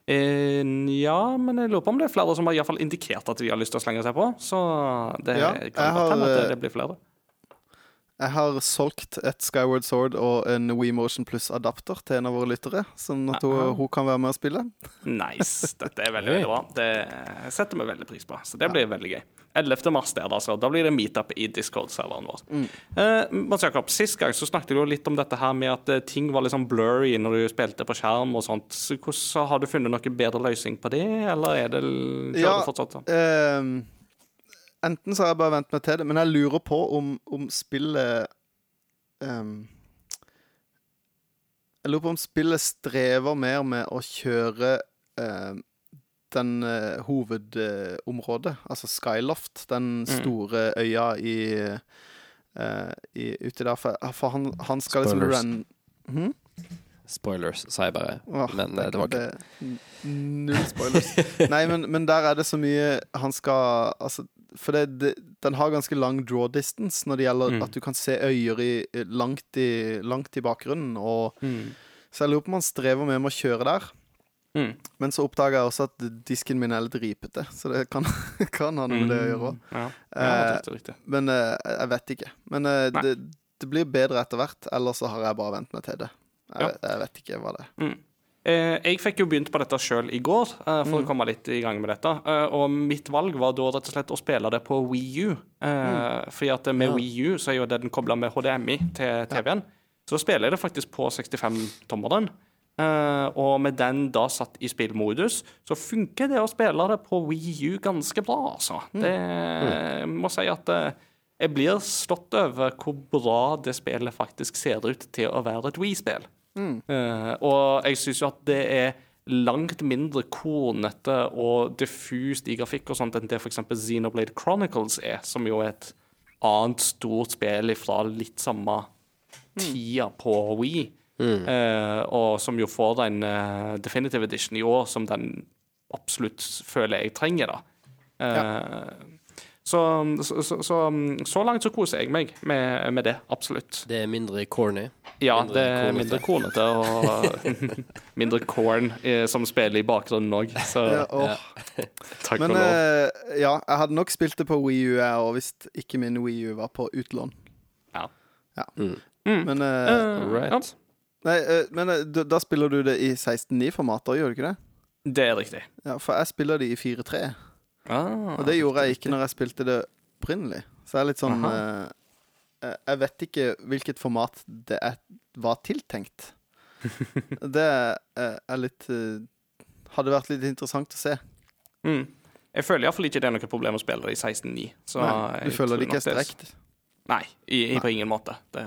Eh, ja, men jeg lurer på om det er flere som har i hvert fall indikert at de har lyst til å slenge seg på. Så det Ja, kan godt hende at eh, det blir flere. Jeg har solgt et Skyward Sword og en WeMotion Plus-adapter til en av våre lyttere, sånn at hun, hun kan være med og spille. Nice. Dette er veldig, veldig bra. Det setter vi veldig pris på. Så det blir veldig gøy. 11. mars der, altså. Da blir det meetup i Discord-serveren vår. Eh, Mats Jakob, Sist gang så snakket du jo litt om dette her med at eh, ting var litt sånn blurry når du spilte på skjerm og sånt. Så hvordan Har du funnet noen bedre løsning på det, eller er det Ja. det fortsatt sånn? Eh, enten så har jeg bare vent meg til det, men jeg lurer på om, om spillet eh, Jeg lurer på om spillet strever mer med å kjøre ehm, den uh, hovedområdet, altså Skyloft, den store øya i, uh, i Uti der. For, for han, han skal liksom Spoilers. ren... Hm? Spoilers, sa jeg bare. Oh, Men det, det var ikke Null spoilers. Nei, men, men der er det så mye han skal Altså, for det, det, den har ganske lang draw distance når det gjelder Mm. at du kan se øyer i, langt, i, langt i bakgrunnen. Og, Mm. så jeg lurer på om han strever med, med å kjøre der. Mm. Men så oppdaga jeg også at disken min er litt ripete, så det kan, kan ha noe med det å gjøre òg. Ja, Eh, ja det er riktig. Men eh, jeg vet ikke. Men eh, det, det blir bedre etter hvert, eller så har jeg bare vent meg til det. Jeg, Ja. jeg vet ikke hva det er. Mm. Eh, jeg fikk jo begynt på dette sjøl i går, eh, for Mm. å komme litt i gang med dette. Eh, og mitt valg var da rett og slett å spille det på Wii U. Eh, Fordi at med Ja. Wii U så er jo den kobla med HDMI til TV-en. Så da spiller jeg det faktisk på 65-tommeren. Eh, og med den da satt i spillmodus, så funker det å spille det på Wii U ganske bra, altså. Det jeg må si at eh, jeg blir slått over hvor bra det spillet faktisk ser ut til å være et Wii-spill. Eh, og jeg syns jo at det er langt mindre kornete og diffust i grafikk og sånt enn det f.eks. Xenoblade Chronicles er, som jo er et annet stort spill fra litt samme tida på Wii. Eh, og som jo får den eh, Definitive Edition i år, som den absolutt føler jeg trenger, da. Eh, så, så, så, så, så langt så koser jeg meg med, med det, absolutt. Det er mindre corny. Ja, Mindre det er kornete. mindre kornete og mindre corn eh, som spiller i bakgrunnen òg, så Ja, ja. takk Men for lov. Uh, ja, jeg hadde nok spilt det på Wii U, jeg òg, hvis ikke min Wii U var på utlån. Ja. Ja. Mm. Men, uh, Eh, Alright. Nei, eh, men eh, da, spiller du det i 16.9-format òg, gjør du ikke det? Det er riktig. Ja, For jeg spiller det i 4-3, Ah, og det gjorde jeg ikke når jeg spilte det opprinnelig. Så jeg er litt sånn eh, Jeg vet ikke hvilket format det er, var tiltenkt. Det eh, er litt Hadde vært litt interessant å se. mm. Jeg føler iallfall ikke det er noe problem å spille det i 16.9. så Nei, du føler det ikke er strekt? Nei, i, i, på ingen måte. Det,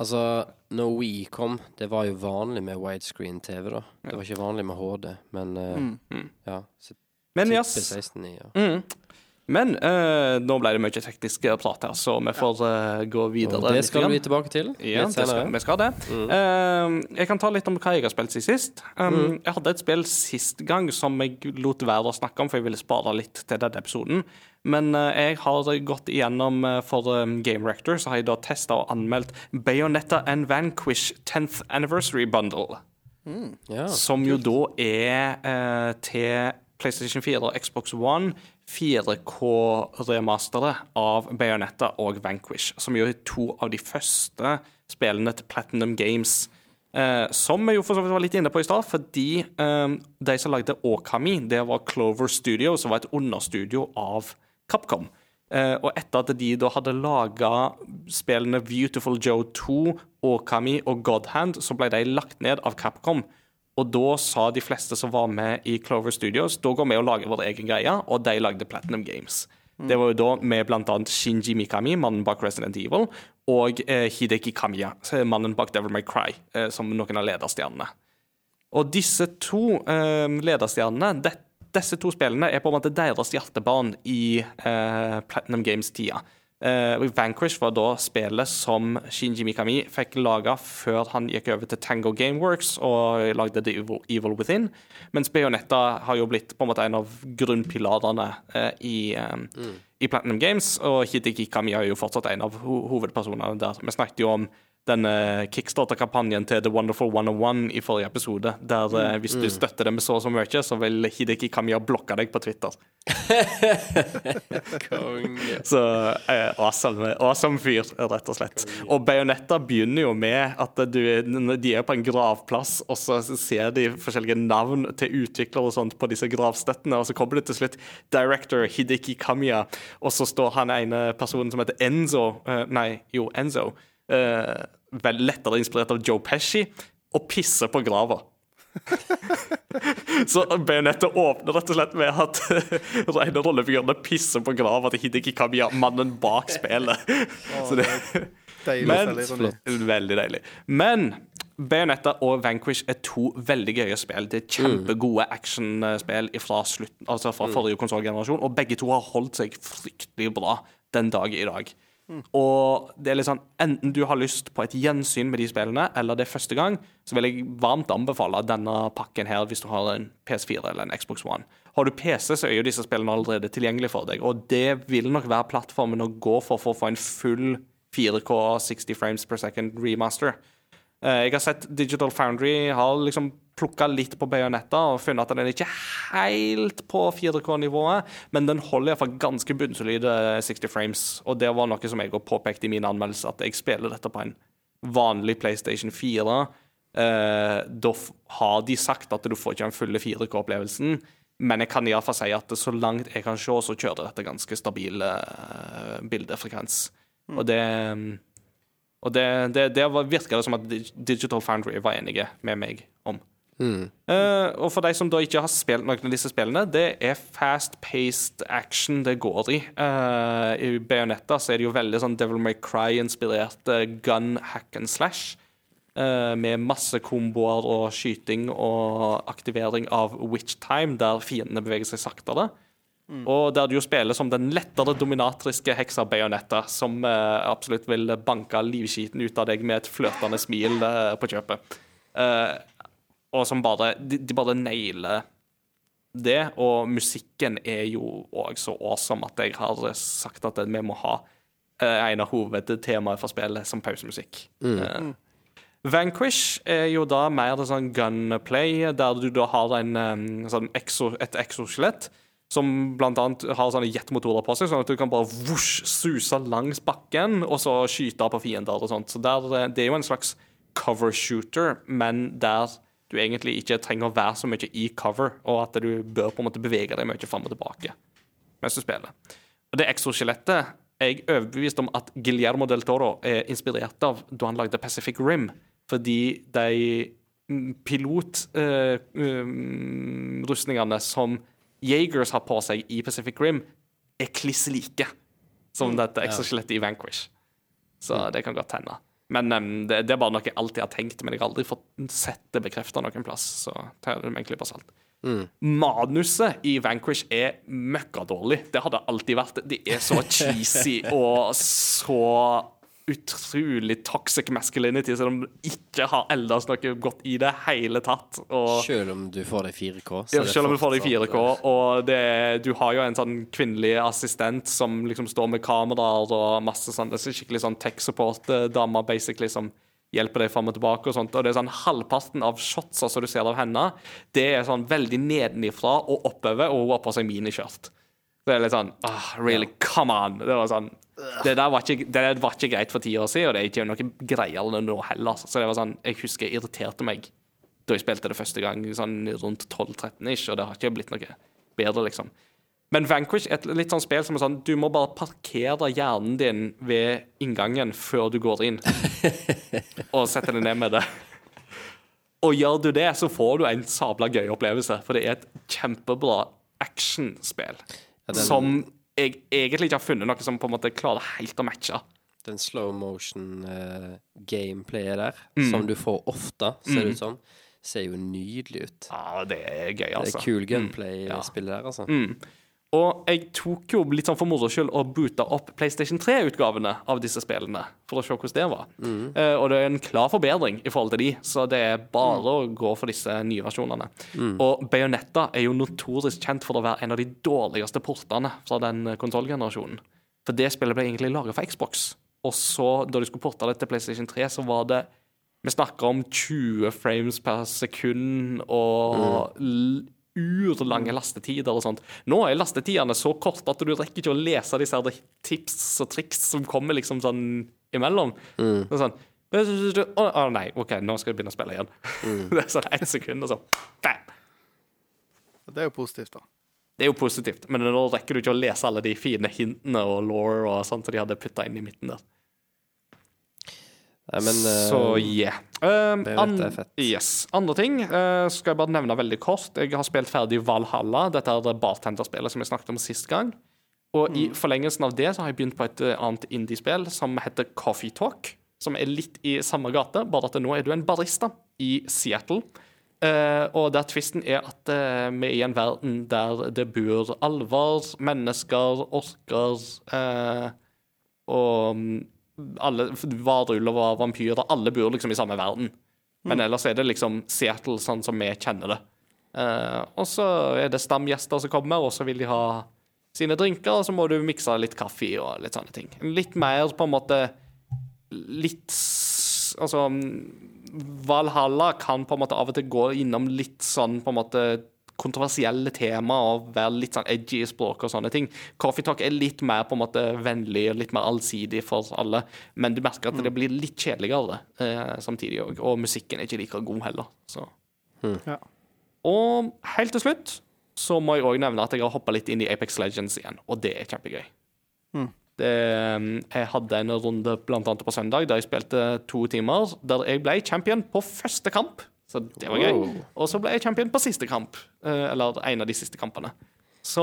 Altså, når We kom, det var jo vanlig med widescreen-TV, da. Det var ikke vanlig med HD, men uh, Mm. Mm. ja. Så Men yes. 16 ja. Mm. Men uh, nå ble det mye teknisk prat her, så vi får uh, gå videre. Og det skal vi tilbake til Ja, det skal, vi skal det. Mm. Uh, jeg kan ta litt om hva jeg har spilt siden sist. Um, Jeg hadde et spill sist gang som jeg lot være å snakke om, for jeg ville spare litt til denne episoden. Men eh, jeg har gått igjennom eh, for um, Game Rector, så har jeg da testa og anmeldt Bayonetta and Vanquish 10th Anniversary Bundle. Ja. Som jo da er eh, til PlayStation 4 og Xbox One 4K-remasteret av Bayonetta og Vanquish. Som jo er to av de første spillene til Platinum Games. Eh, som vi jo for så vidt var litt inne på i stad, fordi eh, de som lagde Okami, det var Clover Studio, som var et understudio av Capcom. Eh, og etter at de da hadde laga spillene Beautiful Joe 2, Okami og Godhand, så ble de lagt ned av Capcom. Og da sa de fleste som var med i Clover Studios, da går vi og lager vår egen greie, og de lagde Platinum Games. Det var jo da med annet Shinji Mikami, mannen bak Resident Evil, og eh, Hideki Kamiya, mannen bak Devil May Cry, eh, som noen av lederstjernene. Og disse to eh, lederstjernene, det, disse to spillene, er på en måte deres hjertebarn i eh, Platinum Games-tida. Eh, Vanquish var da spillet som Shinji Mikami fikk laga før han gikk over til Tango Gameworks og lagde The Evil, Evil Within. Mens Bayonetta har jo blitt på en måte en av grunnpilarene eh, i, mm. i Platinum Games. Og Hideki Kami er jo fortsatt en av ho hovedpersonene der. Vi snakket jo om denne Kickstarter-kampanjen til The Wonderful 101 i forrige episode. Der eh, hvis du støtter dem så og så mye, så vil Hideki Kamiya blokke deg på Twitter. Konge. Så eh, awesome, awesome fyr, rett og slett. Og Bayonetta begynner jo med at du, de er på en gravplass, og så ser de forskjellige navn til utviklere og sånt på disse gravstøttene, og så kommer det til slutt director Hideki Kamiya, og så står han ene personen som heter Enzo eh, Nei, jo, Enzo. Eh, lettere inspirert av Joe Pesci, og pisser på grava. Så Bayonetta åpner rett og slett med at rene rollefigurene pisser på grava til Hideki Kamiya, mannen bak spillet. Så det Deilig Men deilig, Veldig deilig. Men Bayonetta og Vanquish er to veldig gøye spill. Det er kjempegode actionspill fra, slutten, altså fra forrige konsollgenerasjon, og begge to har holdt seg fryktelig bra den dag i dag. Og det er litt sånn, Enten du har lyst på et gjensyn med de spillene, eller det er første gang, så vil jeg varmt anbefale denne pakken her hvis du har en PS4 eller en Xbox One. Har du PC, så er jo disse spillene allerede tilgjengelige for deg, og det vil nok være plattformen å gå for for å få en full 4K 60 frames per second remaster. Eh, Jeg har sett Digital Foundry har liksom plukka litt på Bayonetta og funnet at den er ikke helt på 4K-nivået, men den holder iallfall ganske bunnsolide 60 frames. Og det var noe som jeg også påpekte i min anmeldelse, at jeg spiller dette på en vanlig PlayStation 4. Eh, da har de sagt at du får ikke den fulle 4K-opplevelsen, men jeg kan iallfall si at så langt jeg kan se, så kjører dette ganske stabil eh, bildefrekvens. Og det og det, det, det var, virka det som at Digital Foundry var enige med meg om. Eh, og for de som da ikke har spilt noen av disse spillene, det er fast-paced action det går i. Uh, I Bayonetta så er det jo veldig sånn Devil May Cry-inspirert uh, gun hack and slash. eh, med masse komboer og skyting og aktivering av witch time, der fiendene beveger seg saktere. Og der du jo spiller som den lettere dominatriske heksa Bayonetta, som absolutt vil banke livskiten ut av deg med et flørtende smil på kjøpet. Eh, og som bare de, de bare nailer det. Og musikken er jo òg så awesome at jeg har sagt at vi må ha eh, en av hovedtemaene for spillet som pausemusikk. Eh, Vanquish er jo da mer det sånn gunplay, der du da har en, um, sånn exo, et exoskjelett som blant annet har sånne jetmotorer på seg, sånn at du kan bare vosj, suse langs bakken og så skyte på fiender og sånt. Så der, eh, det er jo en slags cover shooter, men der du egentlig ikke trenger å være så mye i cover, og at du bør på en måte bevege deg mye fram og tilbake mens du spiller. Og det exoskjelettet er jeg overbevist om at Guillermo del Toro er inspirert av da han lagde Pacific Rim, fordi de mm, pilotrustningene som Jagers har på seg i Pacific Rim, er kliss like som dette exoskjelettet i Vanquish. Så det kan godt hende. Men um, det, det er bare noe jeg alltid har tenkt, men jeg har aldri fått sett det bekrefta noen plass. Så tar jeg det med en klype salt. Manuset i Vanquish er møkkadårlig. Det har det alltid vært. De er så cheesy og så utrolig toxic masculinity, så de ikke har ellers noe godt i det hele tatt. Og Selv om du får det i 4K. så ja, selv om du får det i 4K. Og det, du har jo en sånn kvinnelig assistent som liksom står med kameraer og masse sånn Det er skikkelig sånn tech support-dame, basically, som hjelper deg fram og tilbake og sånt. Og det er sånn halvparten av shotsa som du ser av henne, det er sånn veldig nedenifra og oppover, og hun har på seg miniskjørt. Det er litt sånn oh, Really, come on! Det var sånn det der var ikke, det var ikke greit for ti år siden, og det er ikke noe greiere nå heller. Så det var sånn, jeg husker jeg irriterte meg da jeg spilte det første gang, sånn rundt 12-13-ish, og det har ikke blitt noe bedre, liksom. Men Vanquish er et litt sånn spill som er sånn Du må bare parkere hjernen din ved inngangen før du går inn, og sette deg ned med det. Og gjør du det, så får du en sabla gøy opplevelse, for det er et kjempebra actionspill Ja, den- som jeg egentlig ikke har funnet noe som på en måte klarer helt å matche. Den slow motion-gameplayet uh, der, Mm. som du får ofte, ser det ut som, ser jo nydelig ut. Ja, det er gøy, altså. Det altså. er kul gunplay i ja. der, altså. Og jeg tok jo litt sånn for moro skyld og boota opp PlayStation 3-utgavene av disse spillene, for å se hvordan det var. Eh, og det er en klar forbedring i forhold til de, så det er bare å gå for disse nye versjonene. Og Bayonetta er jo notorisk kjent for å være en av de dårligste portene fra den konsollgenerasjonen. For det spillet ble egentlig laget for Xbox, og så, da de skulle porte det til PlayStation 3, så var det Vi snakker om 20 frames per sekund og l- urlange lastetider og sånt. Nå er lastetidene så korte at du rekker ikke å lese disse her tips og triks som kommer liksom sånn imellom. Det er sånn Å oh, nei, OK, nå skal jeg begynne å spille igjen. det er sånn ett sekund, og så bam! Det er jo positivt, da. Det er jo positivt, men nå rekker du ikke å lese alle de fine hintene og law og sånt som de hadde putta inn i midten der. Nei, men eh, Så yeah. Uh, det vet jeg er fett. Yes. Andre ting uh, skal jeg bare nevne veldig kort. Jeg har spilt ferdig Valhalla, dette er det bartenderspillet som jeg snakket om sist gang. Og i forlengelsen av det så har jeg begynt på et eh, annet indiespill som heter Coffee Talk. Som er litt i samme gate, bare at nå er du en barista i Seattle. Uh, og der tvisten er at uh, vi er i en verden der det bor alver, mennesker, orker uh, og mm, alle varulver og vampyrer. Alle bor liksom i samme verden. Men ellers er det liksom Seattle sånn som vi kjenner det. Uh, og så er det stamgjester som kommer, og så vil de ha sine drinker, og så må du mikse litt kaffe og litt sånne ting. Litt mer på en måte Litt Altså Valhalla kan på en måte av og til gå innom litt sånn på en måte kontroversielle tema og være litt sånn edgy i språk og sånne ting. Coffee Talk er litt mer på en måte vennlig og litt mer allsidig for alle, men du merker at det blir litt kjedeligere eh, samtidig òg. Og musikken er ikke like god heller. Så. Ja. Og helt til slutt så må jeg òg nevne at jeg har hoppa litt inn i Apex Legends igjen, og det er kjempegøy. Det, um, jeg hadde en runde blant annet på søndag der jeg spilte to timer, der jeg ble champion på første kamp. Så det var gøy. Og så ble jeg champion på siste kamp, eh, eller en av de siste kampene. Så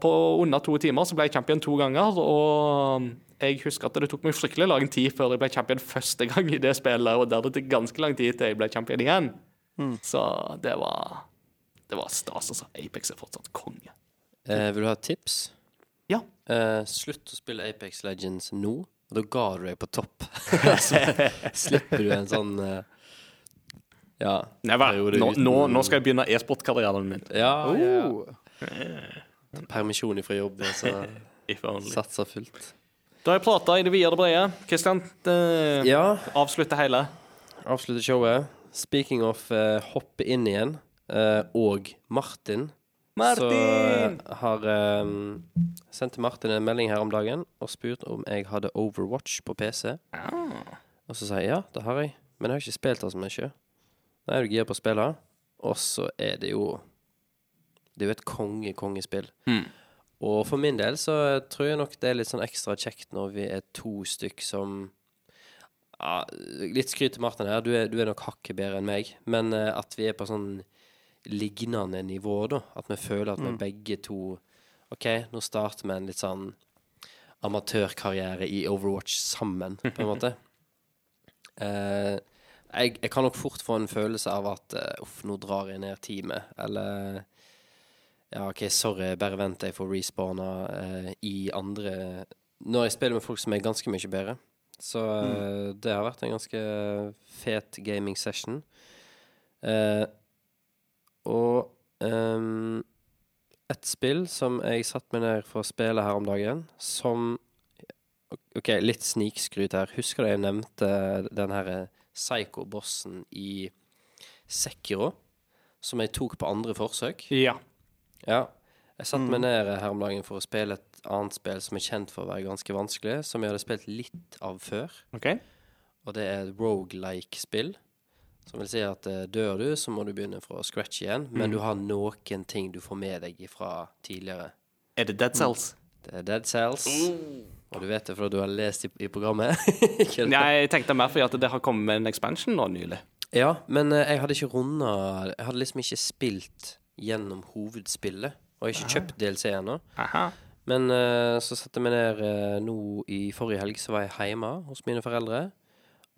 på under to timer så ble jeg champion to ganger, og jeg husker at det tok meg fryktelig lang tid før jeg ble champion første gang i det spillet, og der det tok ganske lang tid til jeg ble champion igjen. Så det var Det var stas, altså. Apex er fortsatt konge. eh, vil du ha et tips? Ja. Eh, slutt å spille Apex Legends nå, og da ga du deg på topp. så slipper du en sånn eh, Ja. Never. periode Nå, uten- nå, nå skal jeg begynne e-sportkarrieren min. Ja, ja, ja. Oh. Permisjon ifra jobb, og så satser fullt. Da har jeg prata i det vide og det brede. Kristian, eh, Ja, avslutte hele. avslutte showet. Speaking of eh, hoppe inn igjen, eh, og Martin Martin! Så eh, har eh, sendte Martin en melding her om dagen og spurt om jeg hadde Overwatch på PC. Og så sa jeg ja, det har jeg, men jeg har ikke spilt det så mye. Da er du gira på å spille. Og så er det jo Det er jo et konge-kongespill. Og for min del så tror jeg nok det er litt sånn ekstra kjekt når vi er to stykk som ja, Litt skryt til Martin her, du er, du er nok hakket bedre enn meg. Men eh, at vi er på sånn lignende nivå, da. At vi føler at vi begge to OK, nå starter vi en litt sånn amatørkarriere i Overwatch sammen, på en måte. Eh, jeg, jeg kan nok fort få en følelse av at eh, uff, nå drar jeg ned teamet, eller ja, OK, sorry, bare vent, jeg får respawna eh, i andre Når jeg spiller med folk som er ganske mye bedre. Så mm. det har vært en ganske fet gaming session. Eh, og um, et spill som jeg satte meg ned for å spille her om dagen, som OK, litt snikskryt her. Husker du jeg nevnte den her psycho-bossen i Sekiro? Som jeg tok på andre forsøk? Ja. Ja. Jeg satte meg ned her om dagen for å spille et annet spill som er kjent for å være ganske vanskelig, som jeg hadde spilt litt av før. OK. Og det er et rogelike-spill. Som vil si at eh, dør du, så må du begynne fra scratch igjen. Men du har noen ting du får med deg fra tidligere. Er det Dead Cells? Det er Dead Cells. Og du vet det fordi du har lest i, i programmet. Nei, jeg tenkte mer fordi at det har kommet med en expansion nå nylig. Ja, men eh, jeg hadde ikke runda Jeg hadde liksom ikke spilt gjennom hovedspillet. Og ikke kjøpt DLC ennå. Men uh, så satte jeg meg ned uh, nå i forrige helg, så var jeg hjemme hos mine foreldre.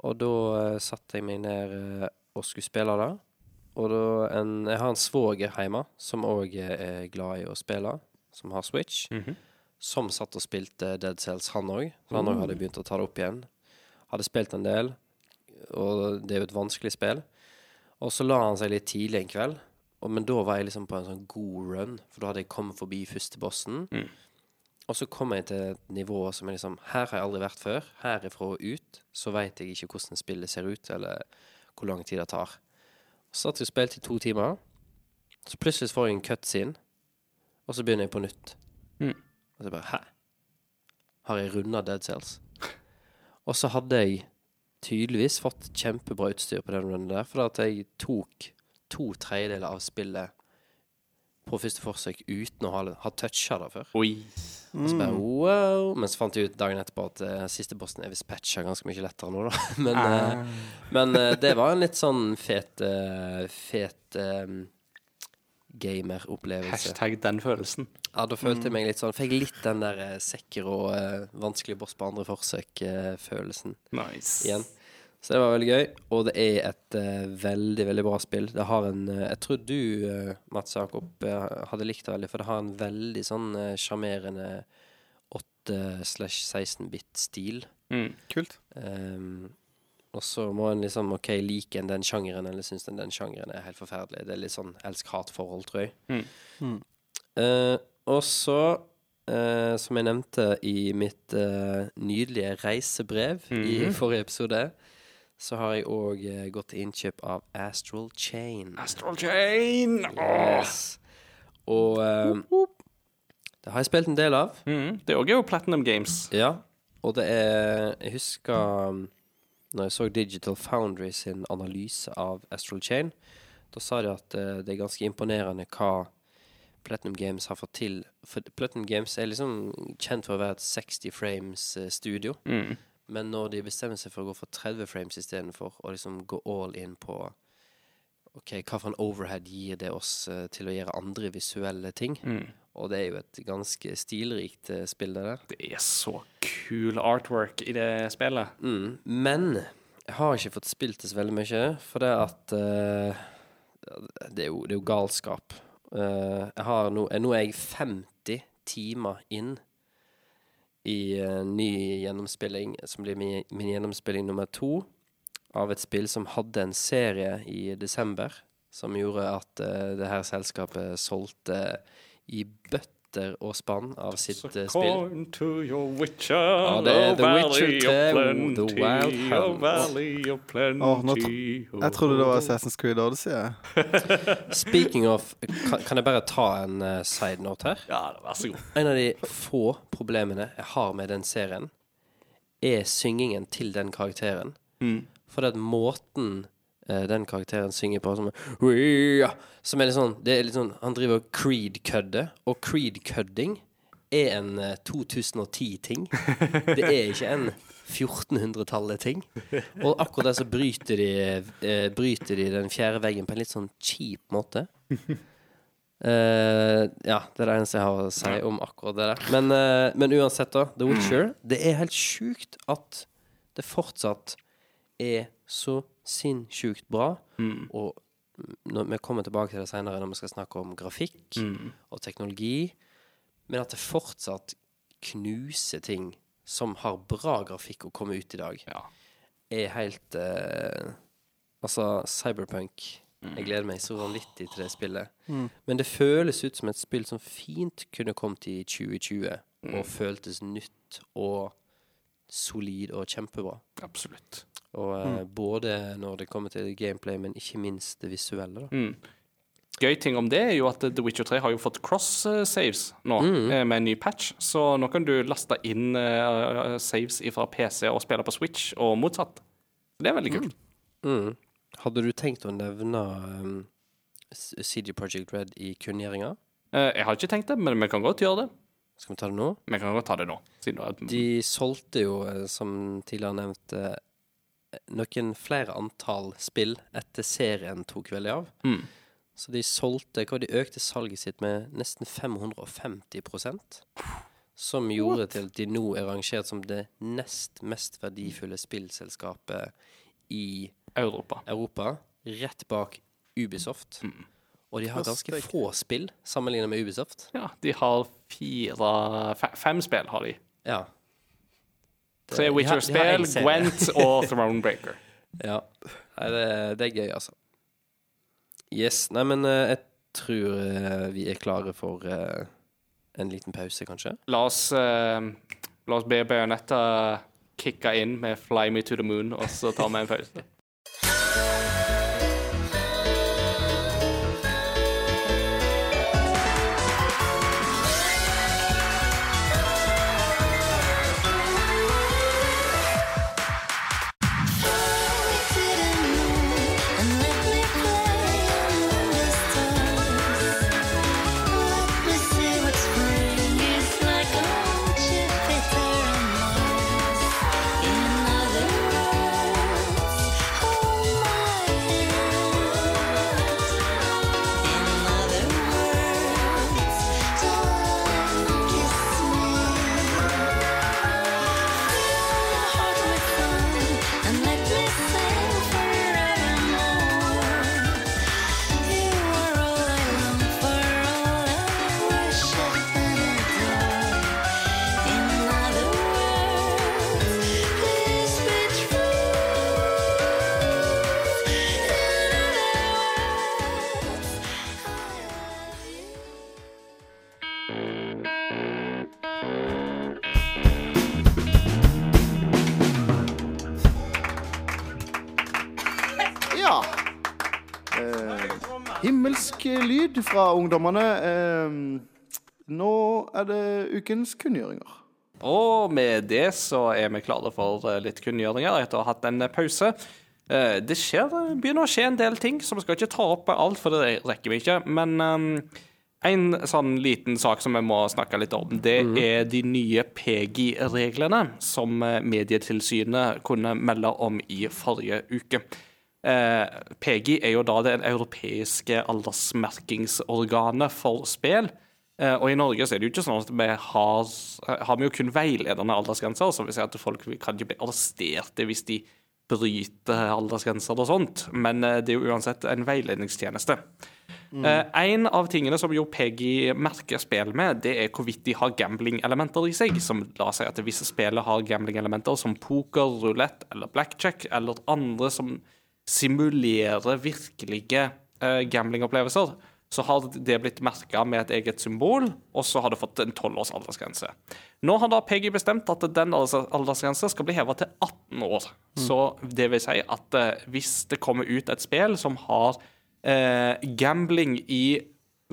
Og da uh, satte jeg meg ned og skulle spille det. Og da en, jeg har en svoger hjemme som òg er glad i å spille, som har Switch. Som satt og spilte Dead Cells, han òg. Han òg hadde begynt å ta det opp igjen. Hadde spilt en del, og det er jo et vanskelig spill. Og så la han seg litt tidlig en kveld. Og, men da var jeg liksom på en sånn god run, for da hadde jeg kommet forbi første bossen. Og så kom jeg til et nivå som er liksom Her har jeg aldri vært før. Herifra og ut så veit jeg ikke hvordan spillet ser ut, eller hvor lang tid det tar. Så satt jeg og spilte i to timer. Så plutselig får jeg en cutscene, og så begynner jeg på nytt. Mm. Og så bare Hæ? Har jeg runda Dead Cells? Og så hadde jeg tydeligvis fått kjempebra utstyr på den runden der, for at jeg tok to tredjedeler av spillet på første forsøk uten å ha, ha toucha det før. Oi. Og så bare wow. Men så fant jeg ut dagen etterpå at uh, siste bossen er visst patcha ganske mye lettere nå, da. Men, uh, men uh, det var en litt sånn fet uh, Fet um, gameropplevelse. Hashtag den følelsen. Ja, da følte jeg meg litt sånn Fikk litt den der uh, sekker og uh, vanskelig boss på andre forsøk-følelsen Nice. igjen. Så det var veldig gøy. Og det er et eh, veldig, veldig bra spill. Det har en eh, Jeg tror du, eh, Mats Jakob, eh, hadde likt det veldig, for det har en veldig sånn eh, sjarmerende 8-16-bit-stil. Mm. Kult. Um, og så må en liksom OK, liker en den sjangeren, eller syns en den sjangeren er helt forferdelig. Det er litt sånn elsk-hat-forhold, tror jeg. Mm. Mm. Eh, og så, eh, som jeg nevnte i mitt eh, nydelige reisebrev i Mhm. forrige episode, så har jeg òg eh, gått til innkjøp av Astral Chain. Astral Chain! Yes. Og eh, det har jeg spilt en del av. Mm. Det òg er jo Platinum Games. Ja, og det er Jeg husker når jeg så Digital Foundry sin analyse av Astral Chain, da sa de at uh, det er ganske imponerende hva Platinum Games har fått til. For Platinum Games er liksom kjent for å være et 60 frames eh, studio, Mm. men når de bestemmer seg for å gå for 30 frames istedenfor, og liksom gå all in på OK, hva for en overhead gir det oss uh, til å gjøre andre visuelle ting? Mm. Og det er jo et ganske stilrikt eh, spill, det der. Det er så kul artwork i det spillet. Mm. Men jeg har ikke fått spilt det så veldig mye, for det at uh, det, er jo, det er jo galskap. Uh, jeg har eh, nå er jeg 50 timer inn i uh, ny gjennomspilling, som blir min, min gjennomspilling nummer to av et spill som hadde en serie i desember, som gjorde at uh, det her selskapet solgte i bøtter og spann av sitt uh, spill. Corn to your witcher, Ja, det er oh, The Witcher valley 3, of The Wild oh, Hunt. Nå Jeg trodde det var Assassin's Creed Odyssey. Speaking of kan, kan jeg bare ta en uh, side note her? Ja, vær så god. En av de få problemene jeg har med den serien, er syngingen til den karakteren. Mm. For at måten den karakteren synger på, som er, som er litt sånn Det er litt sånn Han driver og creed-kødder, og creed-kødding er en eh, 2010-ting. Det er ikke en 1400-tallet-ting. Og akkurat der så bryter de, eh, bryter de den fjerde veggen på en litt sånn kjip måte. Uh, ja, det er det eneste jeg har å si om akkurat det der. Men, uh, men uansett, da. The Witcher. Det er helt sjukt at det fortsatt er så sinnssykt bra. Og når vi kommer tilbake til det senere når vi skal snakke om grafikk og teknologi, men at det fortsatt knuser ting som har bra grafikk å komme ut i dag, Ja. er helt eh, Altså, Cyberpunk Jeg gleder meg så vanvittig til det spillet. Men det føles ut som et spill som fint kunne kommet i 2020, og føltes nytt og solid og kjempebra. Absolutt. Og mm. Både når det kommer til gameplay, men ikke minst det visuelle. da Mm. Gøy ting om det er jo at The Witcher 3 har jo fått cross-saves nå, mm. med en ny patch. Så nå kan du laste inn eh, saves fra PC og spille på Switch, og motsatt. Det er veldig kult. Mm. Hadde du tenkt å nevne um, CD Projekt Red i kunngjøringa? Eh, jeg har ikke tenkt det, men vi kan godt gjøre det. Skal vi ta det nå? Vi kan godt ta det nå. De solgte jo, eh, som tidligere nevnt, eh, noen flere antall spill etter serien tok veldig av. Mm. Så de solgte hva De økte salget sitt med nesten 550% Som gjorde til at de nå er rangert som det nest mest verdifulle spillselskapet i Europa. Europa, rett bak Ubisoft. Og de har ganske få spill sammenlignet med Ubisoft. Ja, de har fire Fem spill har de. Ja. Tre de har- Witcher-spill. Gwent og Thronebreaker. Ja. Nei, det, det er gøy, altså. Yes. Nei, men eh, jeg tror eh, vi er klare for eh, en liten pause, kanskje. La oss, uh, la oss be Bajonetta kicke inn med 'Fly Me To The Moon', og så tar vi en pause. fra ungdommene. Eh, nå er det ukens kunngjøringer. Og med det så er vi klare for eh, litt kunngjøringer etter å ha hatt en pause. Eh, Det skjer, begynner å skje en del ting, så vi skal ikke ta opp alt, for det rekker vi ikke. Men um, en sånn liten sak som vi må snakke litt om, det er de nye PGI-reglene som Medietilsynet kunne melde om i forrige uke. Eh, PGI er jo da det europeiske aldersmerkingsorganet for spill. Eh, og i Norge så er det jo ikke sånn at vi har, har vi jo kun veiledende aldersgrenser, så vi ser at folk kan ikke bli arresterte hvis de bryter aldersgrenser og sånt, men eh, det er jo uansett en veiledningstjeneste. Eh, en av tingene som jo PEGI merker spill med, det er hvorvidt de har gambling-elementer i seg, som la seg at visse spillet har gambling-elementer som poker, rulett eller blackjack, eller andre som simulerer virkelige uh, gamblingopplevelser, så har det blitt merka med et eget symbol, og så har det fått en 12 års aldersgrense. Nå har da Peggy bestemt at den alders- aldersgrensa skal bli heva til 18 år. Så det vil si at uh, hvis det kommer ut et spill som har uh, gambling i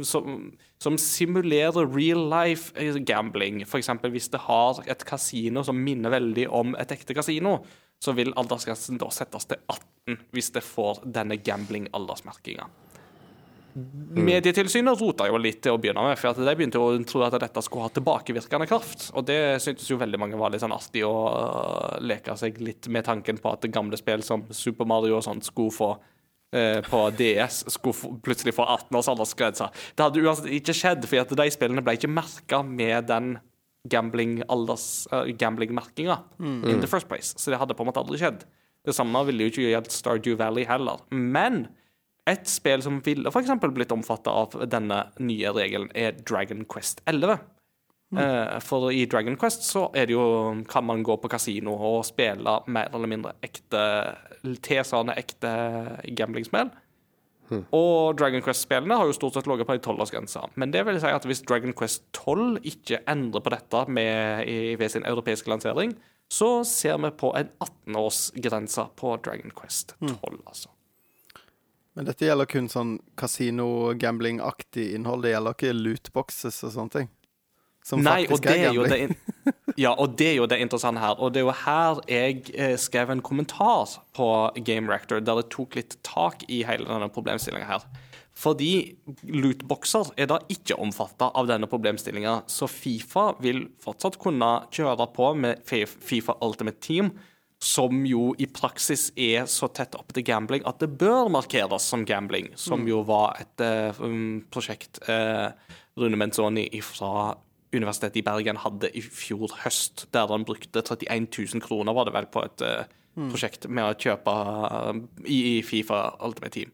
som, som simulerer real life gambling, f.eks. hvis det har et kasino som minner veldig om et ekte kasino, så vil aldersgrensen da settes til 18 hvis det får denne gambling-aldersmerkinga. Medietilsynet rota jo litt til å begynne med, for de begynte å tro at dette skulle ha tilbakevirkende kraft. Og det syntes jo veldig mange var litt sånn artig å øh, leke seg litt med tanken på at gamle spill som Super Mario og sånt skulle få eh, på DS skulle plutselig få 18 års aldersgrense. Det hadde uansett ikke skjedd, for de spillene ble ikke merka med den gambling-alders- øh, gambling mm. in the first place. Så det hadde på en måte aldri skjedd. Det samme ville jo ikke gjeldt Stardew Valley heller. Men et spill som ville f.eks. blitt omfatta av denne nye regelen, er Dragon Quest 11. Eh, for i Dragon Quest så er det jo, kan man gå på kasino og spille mer eller mindre ekte tilsvarende ekte gamblingspill. Og Dragon Quest-spillene har jo stort sett ligget på ei tolvårsgrense. Men det vil si at hvis Dragon Quest 12 ikke endrer på dette med, ved sin europeiske lansering, så ser vi på en 18-årsgrense på Dragon Quest 12, altså. Men dette gjelder kun sånn kasino-gambling-aktig innhold. Det gjelder ikke lootboxes og sånne ting. Som Nei, faktisk det er gambling. Ja, og det er jo det interessante her. Og det er jo her jeg eh, skrev en kommentar på Game Rector, der jeg tok litt tak i hele denne problemstillinga her. Fordi lootboxer er da ikke omfatta av denne problemstillinga, så Fifa vil fortsatt kunne kjøre på med Fifa Ultimate Team, som jo i praksis er så tett opp til gambling at det bør markeres som gambling, som jo var et um, prosjekt uh, Rune Menzoni fra Universitetet i Bergen hadde i fjor høst, der han brukte 31 000 kroner, var det vel, på et mm. prosjekt med å kjøpe eh, i, Fifa Ultimate Team.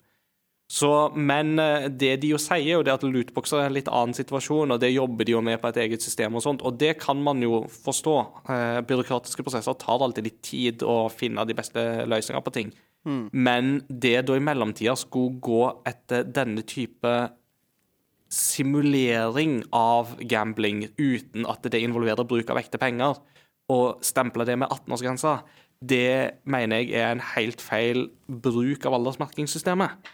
Så, men eh, det de jo sier, er jo det at lootboxer er en litt annen situasjon, og det jobber de jo med på et eget system og sånt, og det kan man jo forstå. Eh, byråkratiske prosesser tar alltid litt tid å finne de beste løsninger på ting. Men det da i mellomtida skulle gå etter denne type simulering av gambling uten at det involverer bruk av ekte penger, og stemple det med 18-årsgrensa, det mener jeg er en helt feil bruk av aldersmerkingssystemet.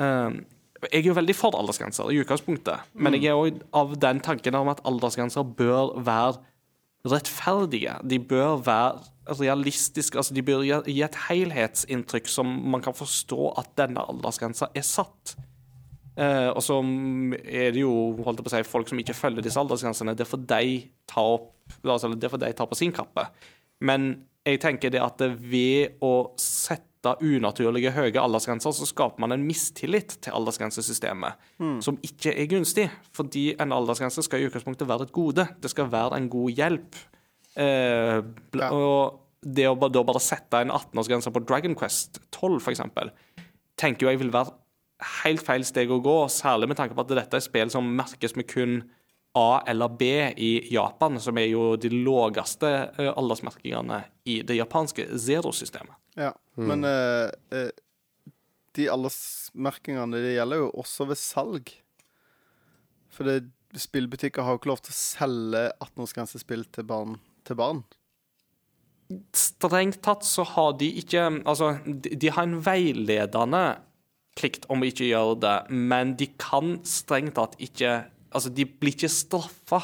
Um, jeg er jo veldig for aldersgrenser i utgangspunktet, men jeg er òg av den tanken om at aldersgrenser bør være rettferdige. De bør være realistiske. altså De bør gi et helhetsinntrykk som man kan forstå at denne aldersgrensa er satt. Eh, og så er det jo holdt på å si, folk som ikke følger disse aldersgrensene. Det får de ta opp altså, det får de ta på sin kappe. Men jeg tenker det at ved å sette unaturlige høye aldersgrenser, så skaper man en mistillit til aldersgrensesystemet, som ikke er gunstig. Fordi en aldersgrense skal i utgangspunktet være et gode. Det skal være en god hjelp. Eh, Ja. Og det å da bare sette en 18-årsgrense på Dragon Quest 12, for eksempel, tenker jo jeg vil være helt feil steg å gå, særlig med tanke på at dette er spill som merkes med kun A eller B i Japan, som er jo de laveste eh, aldersmerkingene i det japanske zero-systemet. Ja, men eh, eh, de aldersmerkingene det gjelder jo også ved salg. For det, spillbutikker har jo ikke lov til å selge 18-årsgrensespill til barn. Til barn. Strengt tatt så har de ikke Altså, de, de har en veiledende plikt om å ikke gjøre det, men de kan strengt tatt ikke Altså, de blir ikke straffa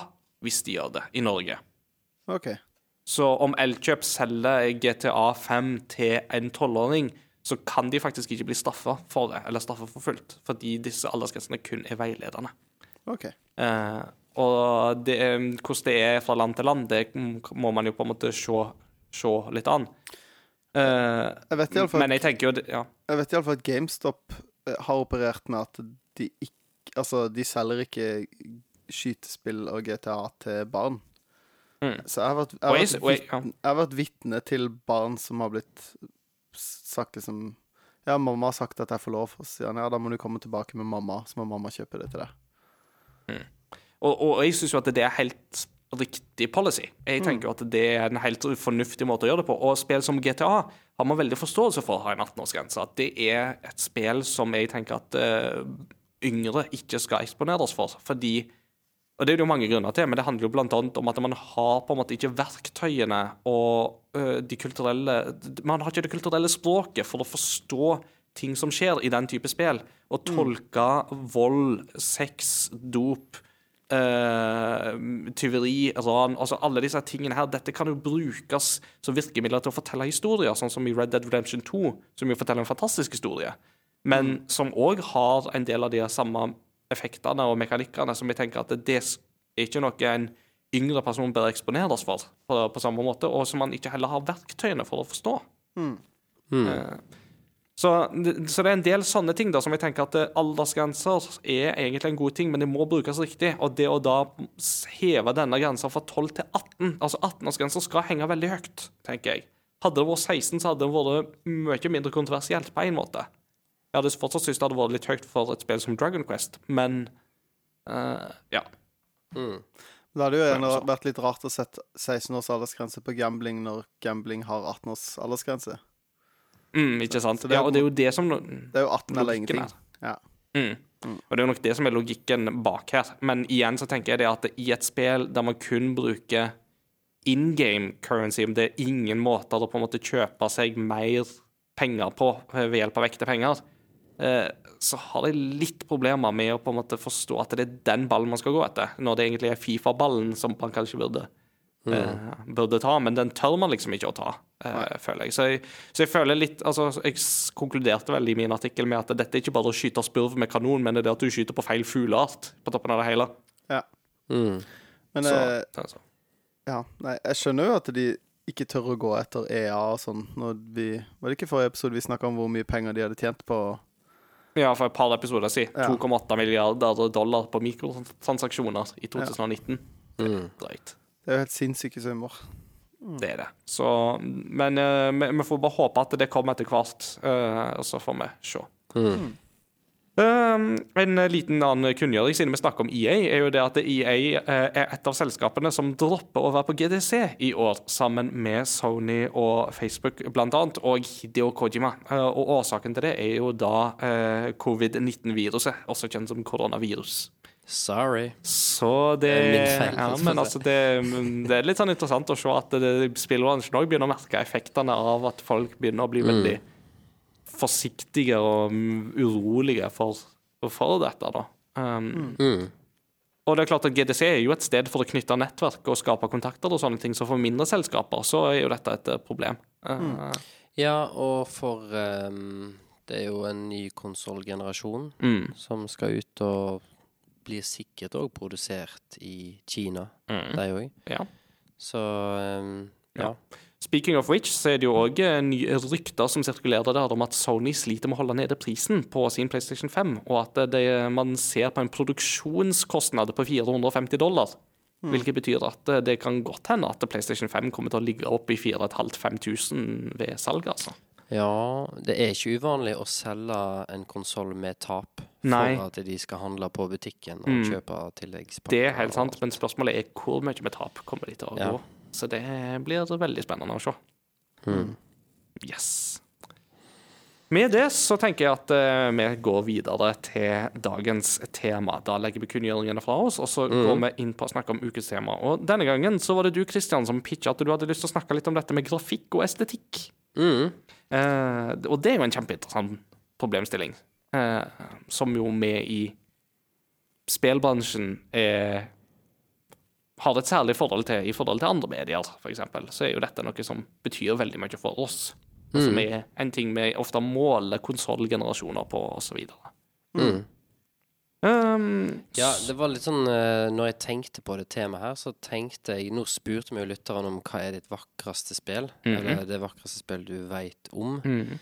hvis de gjør det i Norge. OK. Så om Elkjøp selger GTA 5 til en tolvåring, så kan de faktisk ikke bli straffa for det, eller straffa for fullt, fordi disse aldersgrensene kun er veiledende. Okay. Eh, og det, hvordan det er fra land til land, det må man jo på en måte se, se litt an. Eh, Jeg vet iallfall men jeg tenker jo ja. Jeg vet iallfall at GameStop eh, har operert med at de ikke Altså, de selger ikke skytespill og GTA til barn. Mm. Så jeg har vært, jeg har vært, og jeg, har vært vitne til barn som har blitt sagt liksom Ja, mamma har sagt at jeg får lov. Og sier han ja, da må du komme tilbake med mamma, så må mamma kjøpe det til deg. Og, og jeg syns jo at det er helt riktig policy. Jeg tenker jo at det er en helt fornuftig måte å gjøre det på. Og spill som GTA har man veldig forståelse for å ha en 18-årsgrense. At det er et spill som jeg tenker at uh, yngre ikke skal eksponeres for. Fordi Og det er det jo mange grunner til, men det handler jo annet om at man har på en måte ikke verktøyene og uh, de kulturelle Man har ikke det kulturelle språket for å forstå ting som skjer i den type spill. Å tolke vold, sex, dop eh, tyveri, ran Altså alle disse tingene her. Dette kan jo brukes som virkemidler til å fortelle historier, sånn som i Red Dead Redemption 2, som jo forteller en fantastisk historie, men som òg har en del av de samme effektene og mekanikkene som jeg tenker at det er ikke noe en yngre person bør eksponeres for på, på samme måte, og som man ikke heller har verktøyene for å forstå. Mm. så, det- så det er en del sånne ting da som jeg tenker at eh, aldersgrenser er egentlig en god ting, men det må brukes riktig. Og det å da heve denne grensa fra 12 til 18 Altså 18-årsgrensa skal henge veldig høyt, tenker jeg. Hadde det vært 16, så hadde det vært mye mindre kontroversielt på en måte. Jeg hadde fortsatt syntes det hadde vært litt høyt for et spill som Dragon Quest, men uh, ja. Det hadde jo gjerne vært litt rart å sette 16 års aldersgrense på gambling når gambling har 18 års aldersgrense. Mm, ikke sant? Det er ja, og det er jo- det som Det er jo 18 eller ingenting. Ja. Mm. Og det er jo nok det som er logikken bak her. Men igjen så tenker jeg det at i et spill der man kun bruker in game currency, om det er ingen måter å på en måte kjøpe seg mer penger på eh, ved hjelp av ekte penger, eh, så har jeg litt problemer med å på en måte forstå at det er den ballen man skal gå etter, når det egentlig er Fifa-ballen som man kanskje burde eh, burde ta, men den tør man liksom ikke å ta, eh, føler jeg. Så, jeg. så jeg føler litt Altså, jeg konkluderte vel i min artikkel med at dette er ikke bare å skyte spurv med kanon, men det er det at du skyter på feil fugleart på toppen av det hele. ja. Mm. Men Så, eh, altså. ja, nei, jeg skjønner jo at de ikke tør å gå etter EA og sånn. Når vi, var det ikke forrige episode vi snakka om hvor mye penger de hadde tjent på Ja, for et par episoder siden. Ja. 2,8 milliarder dollar på mikrotransaksjoner i 2019. Det er drøyt. Det er jo helt sinnssyke summer. Det er det. Så, men uh, vi, vi får bare håpe at det kommer etter hvert, uh, og så får vi se. Um, en liten annen kunngjøring, siden vi snakker om EA, er jo det at EA eh, er et av selskapene som dropper å være på GDC i år, sammen med Sony og Facebook annet, og Hideo Kojima. Uh, og årsaken til det er jo da eh, covid-19-viruset, også kjent som koronavirus. Sorry. Så det, Det er min feil, ja, men altså det, det er litt sånn interessant å se at det- spillbransjen òg begynner å merke effektene av at folk begynner å bli veldig forsiktige og mm, urolige for, for dette, da. Um, Mm. Og det er klart at GDC er jo et sted for å knytte nettverk og skape kontakter og sånne ting, så for mindre selskaper så er jo dette et eh, problem. Uh, Ja, og for um, Det er jo en ny konsollgenerasjon mm, som skal ut og blir sikkert òg produsert i Kina, mm, de òg. ja. Så um, ja. Speaking of which, så er det jo òg nye rykter som sirkulerer der om at Sony sliter med å holde nede prisen på sin PlayStation 5, og at det, man ser på en produksjonskostnad på 450 dollar. Hvilket betyr at det, kan godt hende at PlayStation 5 kommer til å ligge opp i 4500-5000 ved salg, altså. Ja, det er ikke uvanlig å selge en konsoll med tap Nei. for at de skal handle på butikken og Mm. kjøpe tilleggspakker. Det er helt sant, men spørsmålet er hvor mye med tap kommer de til å Ja. gå. Så det blir veldig spennende å se. Mm. Yes. Med det så tenker jeg at uh, vi går videre til dagens tema. Da legger vi kunngjøringene fra oss, og så går vi inn på å snakke om ukens tema. Og denne gangen så var det du, Kristian, som pitcha at du hadde lyst til å snakke litt om dette med grafikk og estetikk. Mm. Eh, og det er jo en kjempeinteressant problemstilling, eh, som jo vi i spillbransjen er har et særlig forhold til i forhold til andre medier, f.eks., så er jo dette noe som betyr veldig mye for oss. Og som er en ting vi ofte måler konsollgenerasjoner på, osv. Mm. Um, Ja, det var litt sånn uh, Når jeg tenkte på det temaet her, så tenkte jeg Nå spurte vi jo lytterne om hva er ditt vakreste spill, eller det vakreste spill du veit om. mm,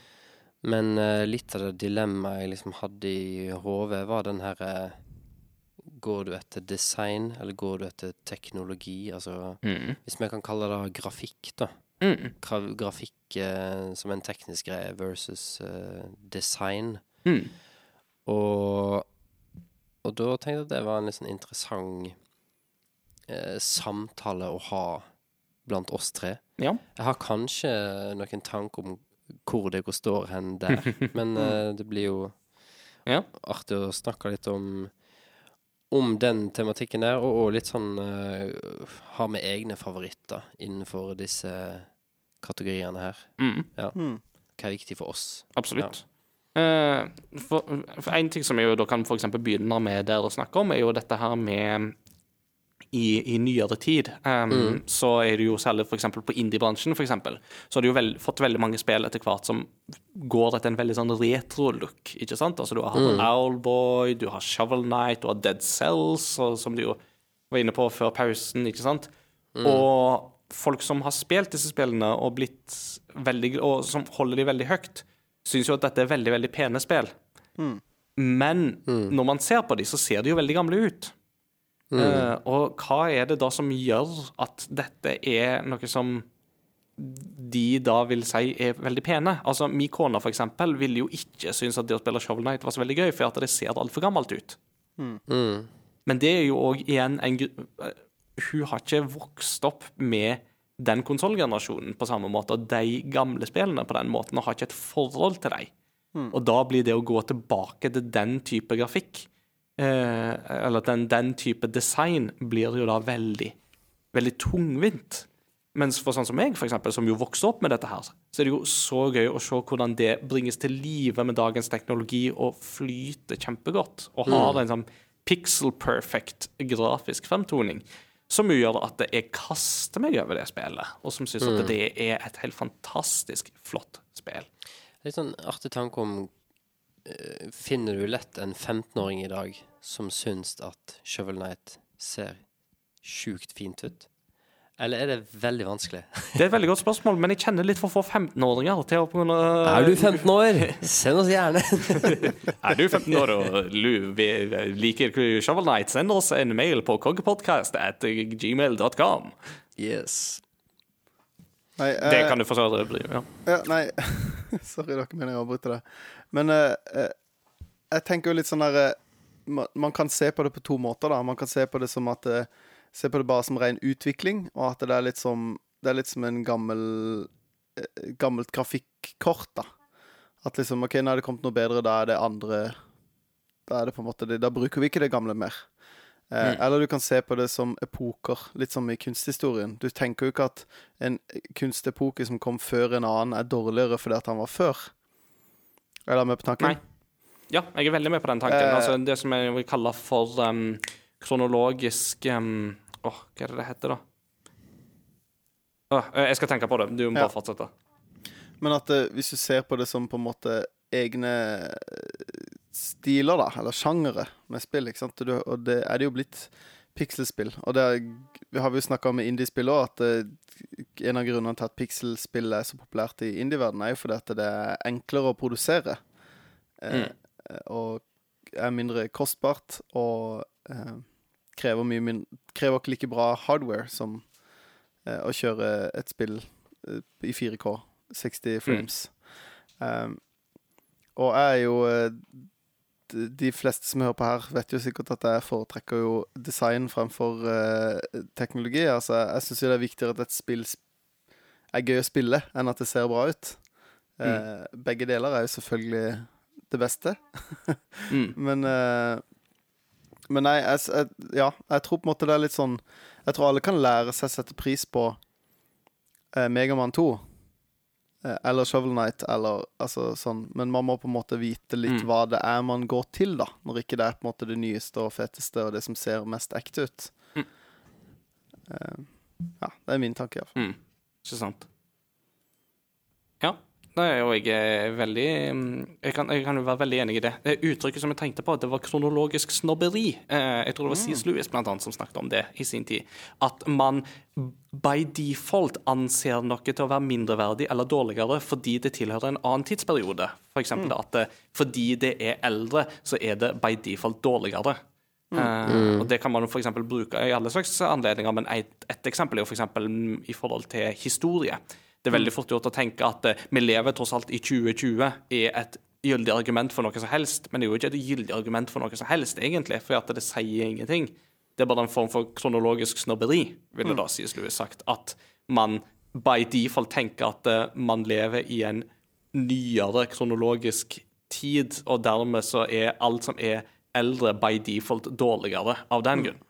Men uh, litt av det dilemmaet jeg liksom hadde i hodet, var den her uh, Går du etter design, eller går du etter teknologi? Altså mm, Hvis vi kan kalle det grafikk, da. mm, Gra grafikk eh, som en teknisk greie versus design. mm. Og, og da tenkte jeg at det var en litt sånn interessant eh, samtale å ha blant oss tre. Ja. Jeg har kanskje noen tanker om hvor det går står hen der, men eh, det blir jo Ja. artig å snakke litt om om den tematikken der, og, og litt sånn uh, ha med egne favoritter innenfor disse kategoriene her. Mm. Mm. Hva er viktig for oss? Absolutt. Eh, for, for en ting som jeg jo da kan for begynne med der å snakke om, er jo dette her med i, i nyere tid, um, så er det jo særlig for på indie-bransjen, eksempel, så har du jo vel, fått veldig mange spill etter hvert som går etter en veldig sånn retro-look, ikke sant? Altså du har mm. Owlboy, du har Shovel Knight, du har Dead Cells, og, som du jo var inne på før pausen, ikke sant? Og folk som har spilt disse spillene og blitt veldig, og som holder de veldig høyt, syns jo at dette er veldig, veldig pene spill. Men når man ser på de, så ser de jo veldig gamle ut. Eh, og hva er det da som gjør at dette er noe som de da vil si er veldig pene? Altså, Min kone for eksempel ville jo ikke synes at det å spille Shovel Knight var så veldig gøy, for at det ser altfor gammelt ut. Mm. Men det er jo òg igjen en gru- eh, Hun har ikke vokst opp med den konsollgenerasjonen på samme måte, og de gamle spillene på den måten, og har ikke et forhold til dem. Og da blir det å gå tilbake til den type grafikk, eh, eller den, den type design, blir jo da veldig, veldig tungvint. Mens for sånn som meg, for eksempel, som jo vokste opp med dette her, så er det jo så gøy å se hvordan det bringes til live med dagens teknologi og flyter kjempegodt. Og har en sånn pixel perfect grafisk fremtoning. Som jo gjør at jeg kaster meg over det spillet, og som syns at det er et helt fantastisk flott spill. Litt sånn artig tanke om eh, Finner du lett en 15-åring i dag som syns at Shovel Knight ser sjukt fint ut? Eller er det veldig vanskelig? Det er et veldig godt spørsmål, men jeg kjenner litt for få 15-åringer til å kunne Er du 15 år? Send oss gjerne Er du 15 år og liker Shovel Night, send oss en mail på at gmail.com. Yes. Nei, Det eh, kan du få svare på. Ja. Ja, nei, sorry, dere mener jeg avbryter det. Men eh, eh, jeg tenker jo litt sånn der eh, man, man kan se på det på to måter, da. Man kan se på det som at eh, Se på det bare som ren utvikling, og at det er litt som Det er litt som en gammel eh, gammelt grafikkort, da. At liksom OK, nå er det kommet noe bedre, da er det andre Da er det på en måte det, Da bruker vi ikke det gamle mer. Eh, Eller du kan se på det som epoker, litt som i kunsthistorien. Du tenker jo ikke at en kunstepoke som kom før en annen, er dårligere fordi at han var før. Er du med på tanken? Nei. Ja, jeg er veldig med på den tanken. Eh. altså, det som jeg vil kalle for um, kronologisk um, Åh, hva er det det heter, da? Åh, eh, jeg skal tenke på det. Du må Ja. fortsette. Men at eh, hvis du ser på det som på en måte egne eh, stiler, da, eller sjangere med spill, ikke sant, du, og det er det jo blitt pikselspill. Og det er, vi har vi jo snakka om med indiespill òg, at eh, en av grunnene til at pikselspill er så populært i indieverdenen, er jo fordi at det er enklere å produsere. Eh, Og er mindre kostbart, og eh, krever mye min krever ikke like bra hardware som eh, å kjøre et spill eh, i 4K, 60 frames. Um, og jeg er jo eh, de- De fleste som hører på her, vet jo sikkert at jeg foretrekker jo design fremfor uh, teknologi. Altså, jeg syns jo det er viktigere at et spill er gøy å spille, enn at det ser bra ut. Eh, Begge deler er jo selvfølgelig det beste. Mm. Men eh, Men nei, jeg, jeg, ja, jeg tror på en måte det er litt sånn Jeg tror alle kan lære seg å sette pris på eh, Megaman 2. Eh, eller Shovel Knight, eller altså sånn. Men man må på en måte vite litt Mm. hva det er man går til, da. Når ikke det er på en måte det nyeste og feteste og det som ser mest ekte ut. Mm. Eh, ja, det er min tanke, iallfall. Mm. Ikke sant. Nei, og jeg er veldig mm, jeg kan, jeg kan jo være veldig enig i det. Det Uttrykket som jeg tenkte på, det var kronologisk snobberi. Eh, jeg tror det var C.S. Lewis blant annet som snakket om det i sin tid. At man by default anser noe til å være mindreverdig eller dårligere fordi det tilhører en annen tidsperiode. For eksempel at eh, fordi det er eldre, så er det by default dårligere. Mm. og Det kan man for bruke i alle slags anledninger, men et, et eksempel er jo for mm, i forhold til historie. Det er veldig fort gjort å tenke at eh, vi lever tross alt i 2020 er et gyldig argument for noe som helst, men det er jo ikke et gyldig argument for noe som helst, egentlig, for at det sier ingenting. Det er bare en form for kronologisk snobberi, ville da sies Louis sagt. At man by default tenker at eh, man lever i en nyere kronologisk tid, og dermed så er alt som er eldre, by default dårligere av den grunn.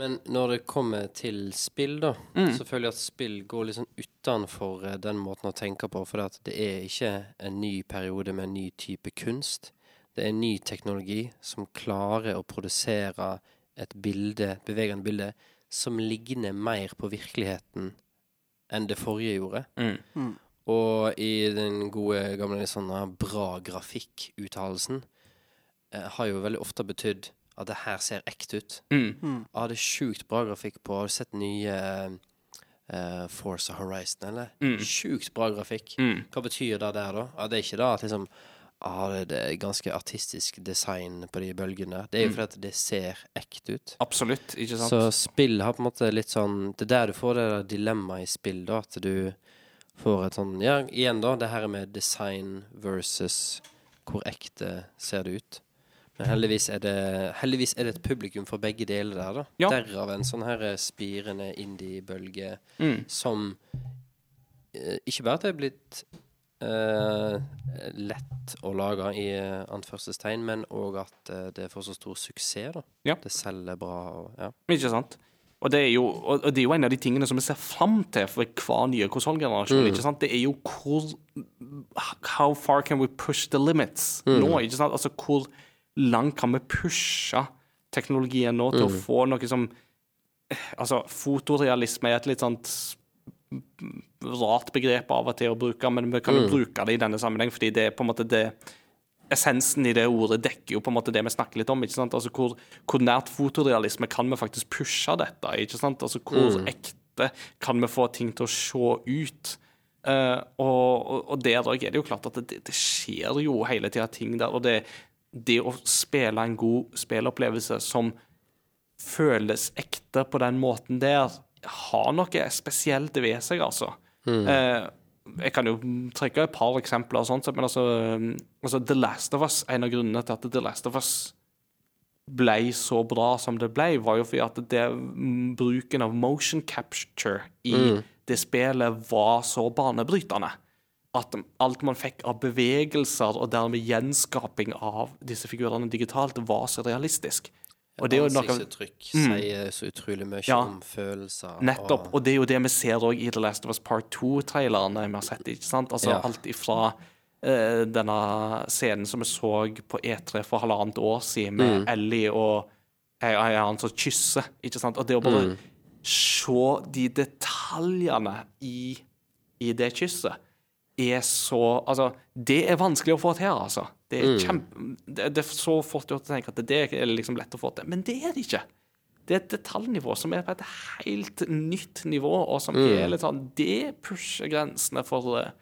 Men når det kommer til spill, da, så føler jeg at spill går litt sånn utenfor eh, den måten å tenke på. For det er ikke en ny periode med en ny type kunst. Det er en ny teknologi som klarer å produsere et bilde, bevegende bilde, som ligner mer på virkeligheten enn det forrige gjorde. Mm. Og i den gode, gamle sånn ah, bra grafikk-uttalelsen eh, har jo veldig ofte betydd at det her ser ekte ut. Mm. Ja, det er sjukt bra grafikk på Har du sett nye uh, Forza Horizon, eller? Mm. Sjukt bra grafikk. Mm. Hva betyr det der, da? Ja, det er ikke da at liksom ah, det, det er ganske artistisk design på de bølgene. Det er jo Mm. fordi at det ser ekte ut. Absolutt, ikke sant? Så spill har på en måte litt sånn Det er der du får det der dilemmaet i spill, da. At du får et sånn Ja, igjen, da. Det her med design versus hvor ekte ser det ut. Heldigvis er det Heldigvis er det et publikum for begge deler der, da. Ja. Derav en sånn her spirende indie-bølge Mm. som eh, ikke bare at det er blitt eh, lett å lage, i uh, anførselstegn, men òg at eh, det får så stor suksess, da. Ja. Det selger bra og ja. Ikke sant? Og det, er jo, og det er jo en av de tingene som vi ser fram til for hver nye konsollgenerasjon. sant? Det er jo hvor How far can we push the limits nå? ikke sant? Altså hvor langt kan vi pushe teknologien nå til å få noe som Altså, fotorealisme er et litt sånt rart begrep av og til å bruke, men vi kan jo bruke det i denne sammenheng, fordi det er på en måte det Essensen i det ordet dekker jo på en måte det vi snakker litt om. ikke sant? Altså Hvor, hvor nært fotorealisme kan vi faktisk pushe dette? ikke sant? Altså Hvor ekte kan vi få ting til å se ut? Uh, og, og der òg er det jo klart at det, det skjer jo hele tida ting der. Og det, det å spille en god spillopplevelse som føles ekte på den måten der, har noe spesielt ved seg, altså. Eh, jeg kan jo trekke et par eksempler, og sånt, men altså, um, altså The Last of Us En av grunnene til at The Last of Us ble så bra som det ble, var jo fordi at det, mm, bruken av motion capture i det spillet var så banebrytende. At alt man fikk av bevegelser og dermed gjenskaping av disse figurene digitalt, var så realistisk. Og det er jo noe Ansiktsuttrykk mm, sier så utrolig mye Ja. om følelser. Nettopp. Og, Og det er jo det vi ser òg i The Last of Us Part 2-trailerne vi har sett. ikke sant? Altså Ja. Alt ifra uh, denne scenen som vi så på E3 for halvannet år siden, med Ellie og ei annen som kysser. ikke sant? Og det å bare se de detaljene i, i det kysset er så Altså, det er vanskelig å få til, altså. Det er kjempe... Det, det er så fort gjort å tenke at det er liksom lett å få til, men det er det ikke. Det er et detaljnivå som er på et helt nytt nivå, og som er litt sånn Det pusher grensene for, eh,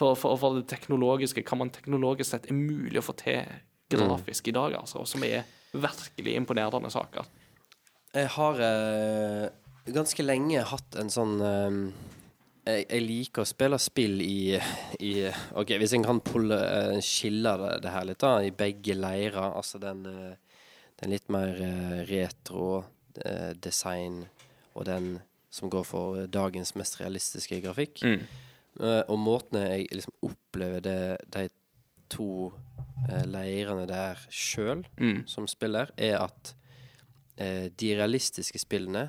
for, for, for det teknologiske, hva man teknologisk sett er mulig å få til grafisk i dag, altså, og som er virkelig imponerende saker. Jeg har eh, ganske lenge hatt en sånn eh, jeg, jeg liker å spille spill i, i OK, hvis en kan pulle, eh, skille det, det her litt, da, i begge leirer. Altså den, eh, den litt mer eh, retro design og den som går for dagens mest realistiske grafikk. Mm. og måten jeg liksom opplever det, de to leirene der sjøl som spiller, er at de realistiske spillene,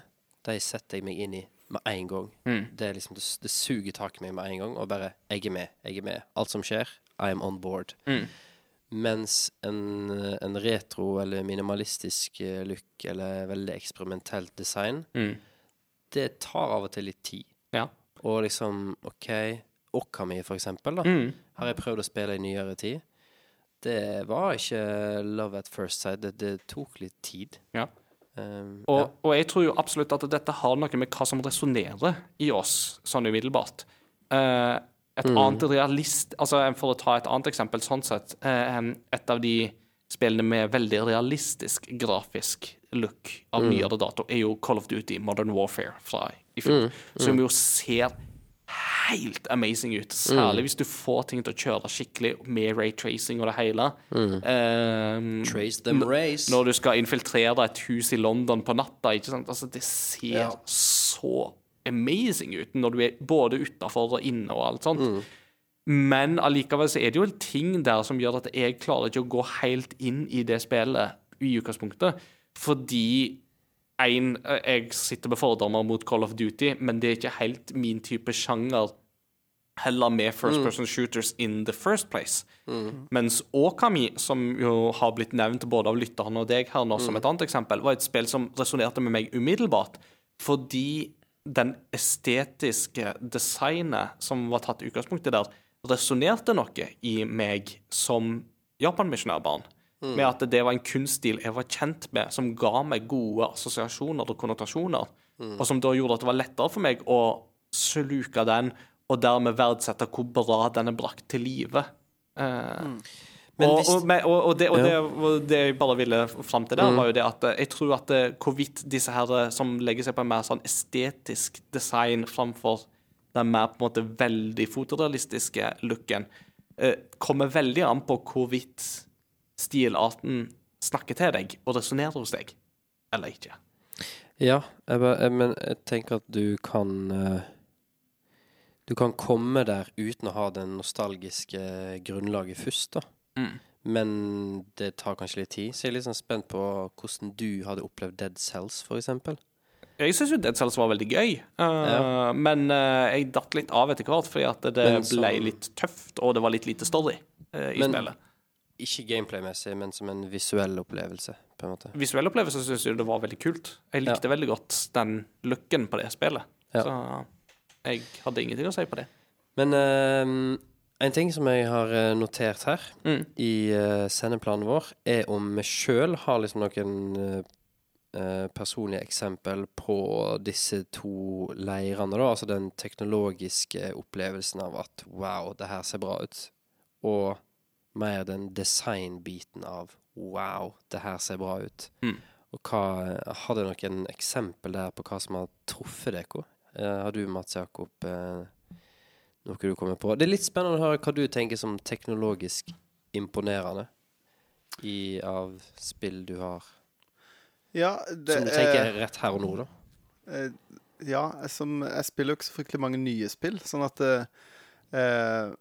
de setter jeg meg inn i med en gang. Det er liksom, det, det suger tak i meg med en gang, og bare Jeg er med, jeg er med. Alt som skjer, I am on board. Mens en, en retro eller minimalistisk eh, look eller veldig eksperimentelt design, det tar av og til litt tid. Ja. Og liksom, OK Okami, for eksempel, da, har jeg prøvd å spille i nyere tid. Det var ikke love at first sight. Det, det tok litt tid. ja. Um, Og, og jeg tror jo absolutt at dette har noe med hva som resonnerer i oss, sånn umiddelbart. Uh, et annet realist Altså For å ta et annet eksempel, sånn sett uh, Et av de spillene med veldig realistisk grafisk look av nyere dato, er jo Call of Duty Modern Warfare fra i fjor. Som jo ser helt amazing ut. Særlig hvis du får ting til å kjøre skikkelig med raytracing og det hele. Eh, Trace them race. når du skal infiltrere et hus i London på natta. ikke sant? Altså, det ser Ja. så amazing ut når du er både utafor og inne og alt sånt. Men allikevel så er det jo en ting der som gjør at jeg klarer ikke å gå helt inn i det spillet i utgangspunktet. Fordi en, jeg sitter med fordommer mot Call of Duty, men det er ikke helt min type sjanger heller med first person shooters in the first place. Mens Okami, som jo har blitt nevnt både av lytterne og deg her nå som et annet eksempel, var et spill som resonnerte med meg umiddelbart, fordi den estetiske designet som var tatt i der, resonnerte noe i meg som japanmisjonærbarn. Med at det var en kunststil jeg var kjent med, som ga meg gode assosiasjoner og konnotasjoner. Og som da gjorde at det var lettere for meg å sluke den, og dermed verdsette hvor bra den er brakt til live. Eh, mm. og, hvis- og, og, og, det, og, det, og det jeg bare ville fram til der, var jo det at eh, jeg tror at eh, hvorvidt disse her eh, som legger seg på en mer sånn estetisk design framfor den mer på en måte veldig fotorealistiske looken, eh, kommer veldig an på hvorvidt stilarten snakker til deg og resonnerer hos deg, eller ikke. Ja, jeg bare, jeg, men jeg tenker at du kan eh, Du kan komme der uten å ha det nostalgiske grunnlaget først, da. Mm. Men det tar kanskje litt tid. Så jeg er litt sånn spent på hvordan du hadde opplevd Dead Cells, for eksempel. Jeg syns jo Dead Cells var veldig gøy, uh, Ja. men uh, jeg datt litt av etter hvert fordi at det så, ble litt tøft, og det var litt lite story i Men- spillet. Ikke gameplay-messig, men som en visuell opplevelse, på en måte. Visuell opplevelse syns jeg det var veldig kult. Jeg likte veldig godt den looken på det spillet. Ja. Så jeg hadde ingenting å si på det. Men uh, en ting som jeg har eh, notert her Mm. i uh, sendeplanen vår, er om vi sjøl har liksom noen uh, personlige eksempel på disse to leirene, da. Altså den teknologiske opplevelsen av at wow, det her ser bra ut. Og mer den designbiten av wow, det her ser bra ut. Mm. Og hva Har dere noen eksempel der på hva som har truffet dere? Eh, har du, Mats Jakob, eh, noe du kommer på? Det er litt spennende å høre hva du tenker som teknologisk imponerende i, av spill du har. Ja, det Som du er tenker rett her og nå, da. Eh, ja, som, jeg spiller jo ikke så fryktelig mange nye spill, sånn at eh, eh,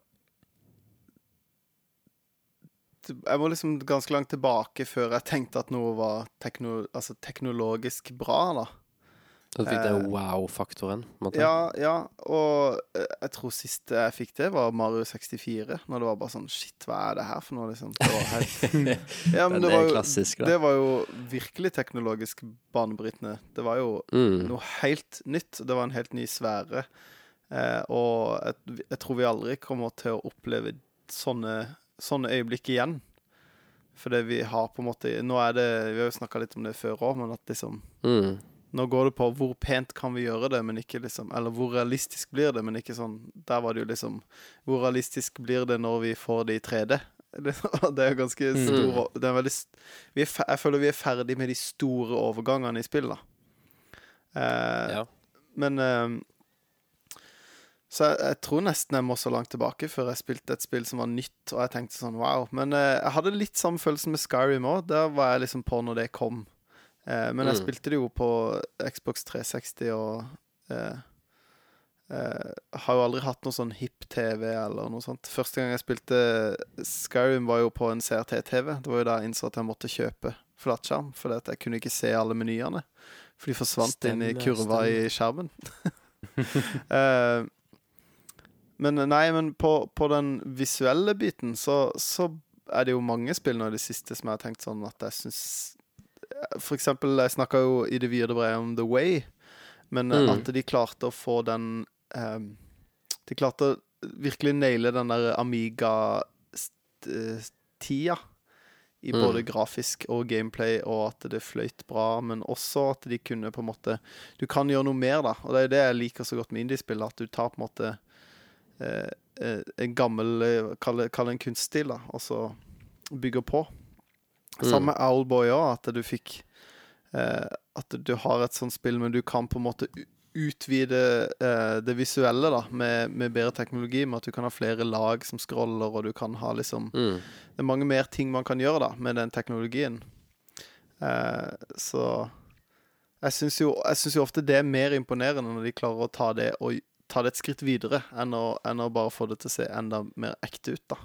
det- Jeg må liksom ganske langt tilbake før jeg tenkte at noe var tekno, altså teknologisk bra, da. Så du fikk den wow-faktoren. Ja, ja, og eh, jeg tror sist jeg fikk det, var Mario 64. Når det var bare sånn Shit, hva er det her for noe, liksom? Det var helt Ja, men det var jo, klassisk, det var jo virkelig teknologisk banebrytende. Det var jo Mm. noe helt nytt. Det var en helt ny sfære. Eh, og jeg, jeg tror vi aldri kommer til å oppleve sånne, sånne øyeblikk igjen. Fordi vi har på en måte Nå er det Vi har jo snakka litt om det før òg, men at liksom Mm. Nå går det på hvor pent kan vi gjøre det, men ikke liksom Eller hvor realistisk blir det, men ikke sånn Der var det jo liksom Hvor realistisk blir det når vi får det i 3D? Det, det er ganske Mm. stor det er veldig, vi er, Jeg føler vi er ferdig med de store overgangene i spill, da. Eh, Ja. men eh, Så jeg, jeg tror nesten jeg må så langt tilbake før jeg spilte et spill som var nytt, og jeg tenkte sånn wow. Men eh, jeg hadde litt samme følelsen med Skyrim òg. Der var jeg liksom på når det kom. Eh, men jeg Mm. spilte det jo på Xbox 360 og eh, eh, har jo aldri hatt noe sånn hip-TV eller noe sånt. Første gang jeg spilte Skyrim, var jo på en CRT-TV. Det var jo da jeg innså at jeg måtte kjøpe flatskjerm, fordi at jeg kunne ikke se alle menyene. For de forsvant inn i Stemmer, kurva i skjermen. Eh, men nei, men på, på den visuelle biten så, så er det jo mange spill nå i det siste som jeg har tenkt sånn at jeg syns For eksempel, jeg snakka jo i det vide brevet om The Way, men eh, Mm. at de klarte å få den eh, De klarte å virkelig naile den der Amiga-tida. I Mm. både grafisk og gameplay, og at det fløyt bra, men også at de kunne på en måte Du kan gjøre noe mer, da. Og det er det jeg liker så godt med indiespill, at du tar på en måte eh, eh, en gammel eh, Kall det en kunststil, da, og så bygger på. Mm. Samme med Owlboy òg, at du fikk eh, At du har et sånt spill, men du kan på en måte utvide eh, det visuelle da med, med bedre teknologi, med at du kan ha flere lag som scroller, og du kan ha liksom Mm. Det er mange mer ting man kan gjøre da med den teknologien. Eh, så jeg syns jo, jo ofte det er mer imponerende når de klarer å ta det og ta det et skritt videre, enn å, enn å bare få det til å se enda mer ekte ut, da.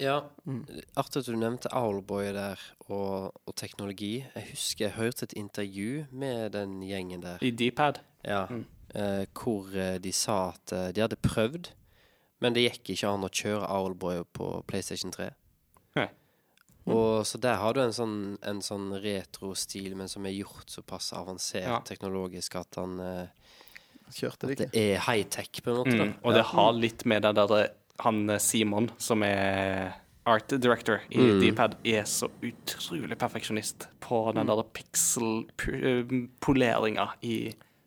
Ja, Mm. artig at du nevnte Owlboy der, og, og teknologi. Jeg husker jeg hørte et intervju med den gjengen der. I D-pad. Ja, Mm. eh, hvor eh, de sa at eh, de hadde prøvd Men det gikk ikke an å kjøre Owlboy på PlayStation 3. Nei. Og så der har du en sånn, en sånn retro-stil, men som er gjort såpass avansert Ja. teknologisk at han eh, Kjørte det Det er high-tech, på en måte. Mm. Og det har litt med det der Han eh, Simon, som er art director i Mm. Dpad, er så utrolig perfeksjonist på den der pixel-poleringa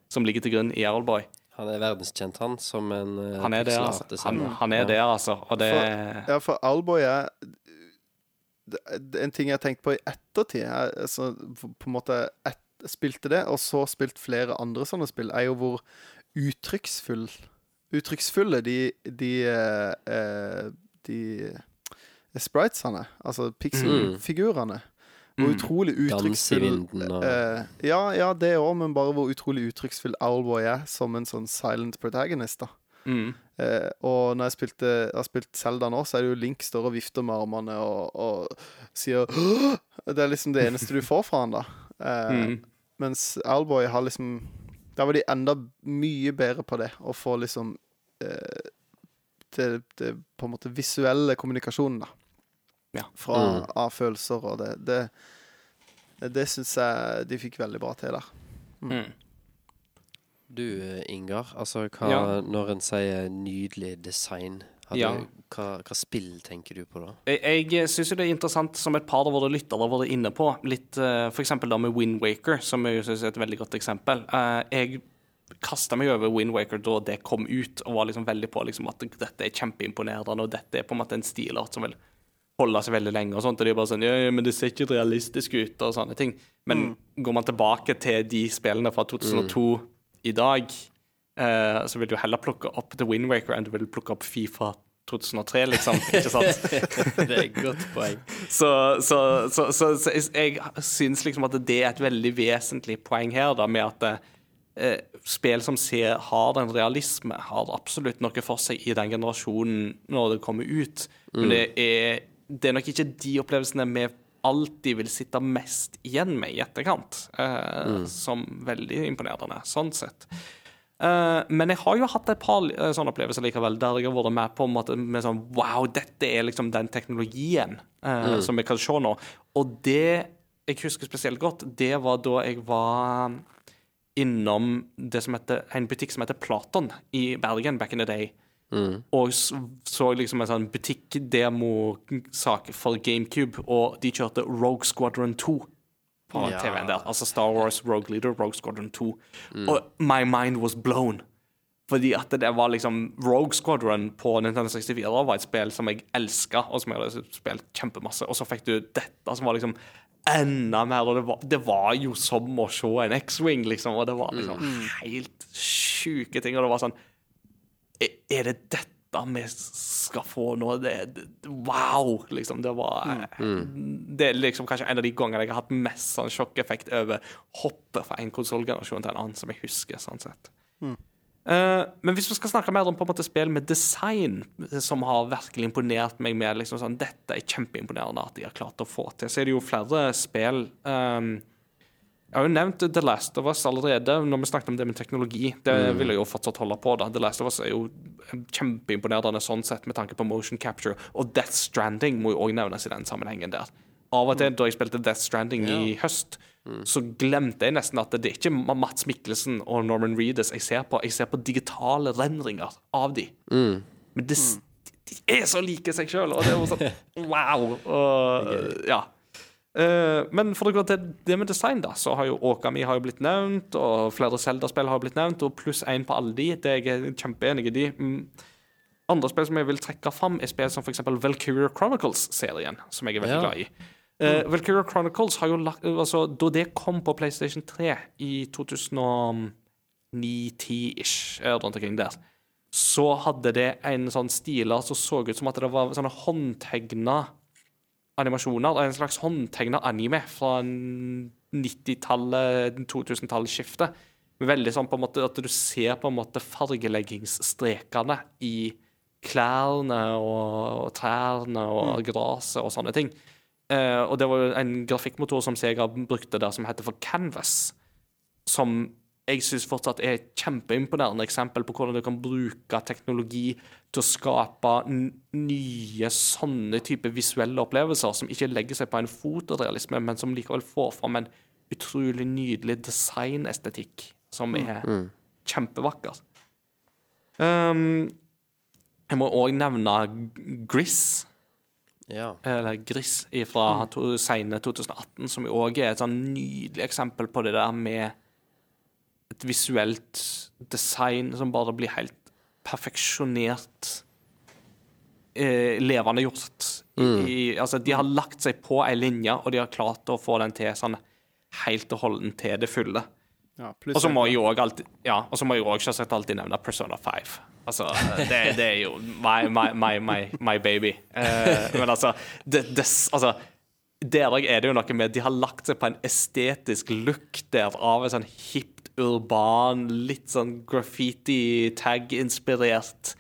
som ligger til grunn i Owlboy. Han er verdenskjent, han, som en eh, Han er det, altså. Han, han er det, altså. Og det Ja, for Alboy er En ting jeg har tenkt på i ettertid, er, altså, på en måte et, spilte det, og så spilt flere andre sånne spill, er jo hvor uttrykksfull uttrykksfulle de, de, eh, eh, de spritesene, altså pixelfigurene. Mm. Hvor utrolig Dans uttrykksfull eh, ja, ja, det òg, men bare hvor utrolig uttrykksfull Owlboy er som en sånn silent protagonist. da mm. Eh, og når jeg spilte jeg har spilt Selda nå, så er det jo Link står og vifter med armene og, og sier «Åh!» Det er liksom det eneste du får fra han da. Eh, Mm. Mens Alboy har liksom Der var de enda mye bedre på det. Å få liksom eh, det, det på en måte visuelle kommunikasjonen, da. Ja. Fra, Mm. Av følelser og det. Det, det, det syns jeg de fikk veldig bra til der. Mm. Du, eh, Ingar, altså hva, Ja. når en sier nydelig design, har Ja. hva, hva spill tenker du på da? Jeg, jeg syns det er interessant, som et par av våre lyttere har vært inne på, litt uh, for eksempel da med Wind Waker, som jeg syns er et veldig godt eksempel. Uh, jeg kasta meg over Wind Waker da det kom ut, og var liksom veldig på liksom, at dette er kjempeimponerende, og dette er på en måte en stilart som vil holde seg veldig lenge. og sånt, og de er bare sånn, ja, ja, men det ser ikke realistisk ut, og sånne ting. Men går man tilbake til de spillene fra 2002 i dag, eh, så vil du heller plukke opp The Wind Waker enn du vil plukke opp Fifa 2003, liksom. ikke sant? det er et godt poeng. Så, så, så, så, jeg syns liksom at det er et veldig vesentlig poeng her, da, med at eh, spill som ser, har den realisme, har absolutt noe for seg i den generasjonen når det kommer ut. Men det er, det er nok ikke de opplevelsene vi alltid vil sitte mest igjen med i etterkant, eh, som veldig imponerende, sånn sett. Eh, men jeg har jo hatt et par eh, sånne opplevelser likevel, der jeg har vært med på en måte med sånn Wow, dette er liksom den teknologien eh, som vi kan se nå. Og det jeg husker spesielt godt, det var da jeg var innom det som heter, en butikk som heter Platon i Bergen back in the day. Og s- så liksom en sånn butikkdemosak for GameCube, og de kjørte Rogue Squadron 2 på Ja. TV-en der. Altså Star Wars Rogue Leader, Rogue Squadron 2. Og my mind was blown. Fordi at det var liksom Rogue Squadron på Nintendo 64 var et spill som jeg elska, og som jeg hadde spilt kjempemasse. Og så fikk du dette, som var liksom enda mer. Og det var, det var jo som å se en X-Wing, liksom. Og det var liksom helt sjuke ting. Og det var sånn Er er det dette vi skal få nå? Det, det, wow! Liksom. Det var Det er liksom kanskje en av de gangene jeg har hatt mest sånn sjokkeffekt over hoppet fra en konsollgenerasjon til en annen, som jeg husker. sånn sett. Eh, men hvis vi skal snakke mer om på en måte spill med design, eh, som har virkelig imponert meg med liksom sånn, Dette er kjempeimponerende at de har klart å få til. Så er det jo flere spill ehm, Jeg har jo nevnt The Last of Us allerede når vi snakket om det med teknologi. Det vil jeg jo fortsatt holde på. da The Last of Us er jo kjempeimponerende sånn sett med tanke på motion capture. Og Death Stranding må jo òg nevnes i den sammenhengen der. Av og til da jeg spilte Death Stranding i høst, så glemte jeg nesten at det er ikke Mats Mikkelsen og Norman Reedus jeg ser på. Jeg ser på digitale rendringer av de. Men det, de er så like seg sjøl, og det er jo sånn wow. Og, ja. Eh, men for å gå til det med design, da, så har jo Åkami har jo blitt nevnt, og flere Zelda-spill har blitt nevnt, og pluss én på alle de. Det er jeg kjempeenig i. de. Mm. Andre spill som jeg vil trekke fram, er spill som f.eks. Valkyria Chronicles-serien, som jeg er veldig Ja. glad i. Uh, Valkyria Chronicles har jo lagt altså, Da det kom på PlayStation 3 i 2009-10-ish, rundt omkring der, så hadde det en sånn stiler som så ut som at det var sånne håndtegna animasjoner. En slags håndtegna anime fra 90-tallet, 2000-tallsskiftet. Veldig sånn på en måte at du ser på en måte fargeleggingsstrekene i klærne og, trærne og gresset og sånne ting. Eh, og det var en grafikkmotor som Sega brukte der, som heter for Canvas. Som jeg syns fortsatt er et kjempeimponerende eksempel på hvordan du kan bruke teknologi til å skape n nye sånne type visuelle opplevelser, som ikke legger seg på en fotorealisme, men som likevel får fram en utrolig nydelig designestetikk som er kjempevakker. Um, jeg må òg nevne Gris, Ja. eller Gris fra mm. sene 2018, som òg er et sånn nydelig eksempel på det der med et visuelt design som bare blir helt perfeksjonert eh, levende gjort. Mm. i, altså, de har lagt seg på ei linje, og de har klart å få den til sånn helt og holdent til det fulle. Ja, Og så må jeg jo òg alltid Ja, selvsagt alltid nevne Persona 5. Altså, det, det er jo my, my, my, my, my baby. Eh, men altså, det, det, altså Der òg er det jo noe med De har lagt seg på en estetisk look der av en sånn hipt, urban, litt sånn graffiti-tag-inspirert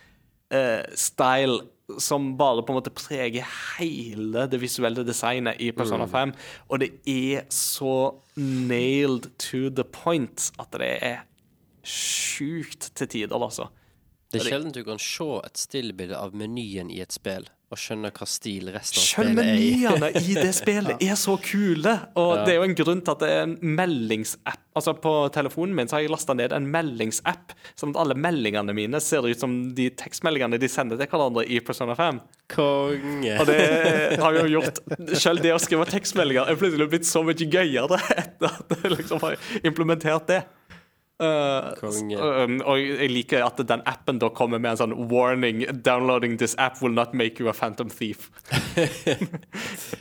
eh, style som bare på en måte preger hele det visuelle designet i Persona 5. Og det er så nailed to the point at det er sjukt til tider, altså. Det er sjelden du kan se et stillbilde av menyen i et spill og skjønne hva stil resten av spillet er i. menyene i det spillet er så kule. Og det er jo en grunn til at det er en meldingsapp. Altså På telefonen min så har jeg lasta ned en meldingsapp, sånn at alle meldingene mine ser ut som de tekstmeldingene de sender til hverandre i Persona 5. Konge. Og det har jo gjort Selv det å skrive tekstmeldinger er plutselig blitt så mye gøyere etter at jeg liksom har implementert det. Uh, um, og jeg liker at den appen da kommer med en sånn warning 'Downloading this app will not make you a phantom thief'.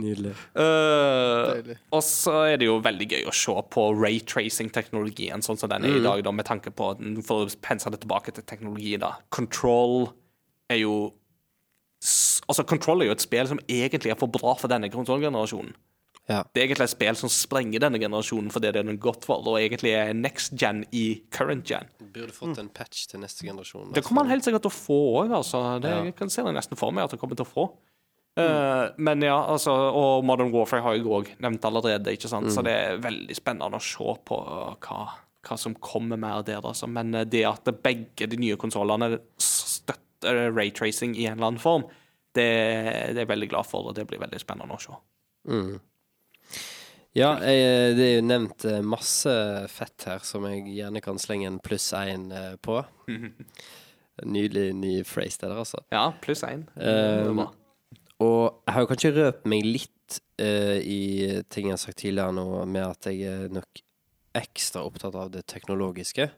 Nydelig. Uh, og så er det jo veldig gøy å se på raytracing-teknologien sånn som den er i dag, da, med tanke på For å pense det tilbake til teknologi, da. Control er jo Altså, Control er jo et spill som egentlig er for bra for denne kontrollgenerasjonen. Ja. Det er egentlig et spill som sprenger denne generasjonen for det er den godt for, og egentlig er next gen i current gen. Burde fått en patch til neste generasjon. Det kommer han helt sikkert til å få òg, altså. Det Ja. jeg kan se det nesten for meg at han kommer til å få. Eh, men ja, altså Og Modern Warfare har jeg òg nevnt allerede, ikke sant? så det er veldig spennende å se på hva, hva som kommer mer der, altså. Men eh, det at begge de nye konsollene støtter raytracing i en eller annen form, det, det er jeg veldig glad for, og det blir veldig spennende å se. Ja, jeg, det er jo nevnt eh, masse fett her som jeg gjerne kan slenge en pluss én eh, på. Nydelig ny phrase det der, altså. Ja, pluss én. Um, Og jeg har jo kanskje røpt meg litt uh, i ting jeg har sagt tidligere nå, med at jeg er nok ekstra opptatt av det teknologiske.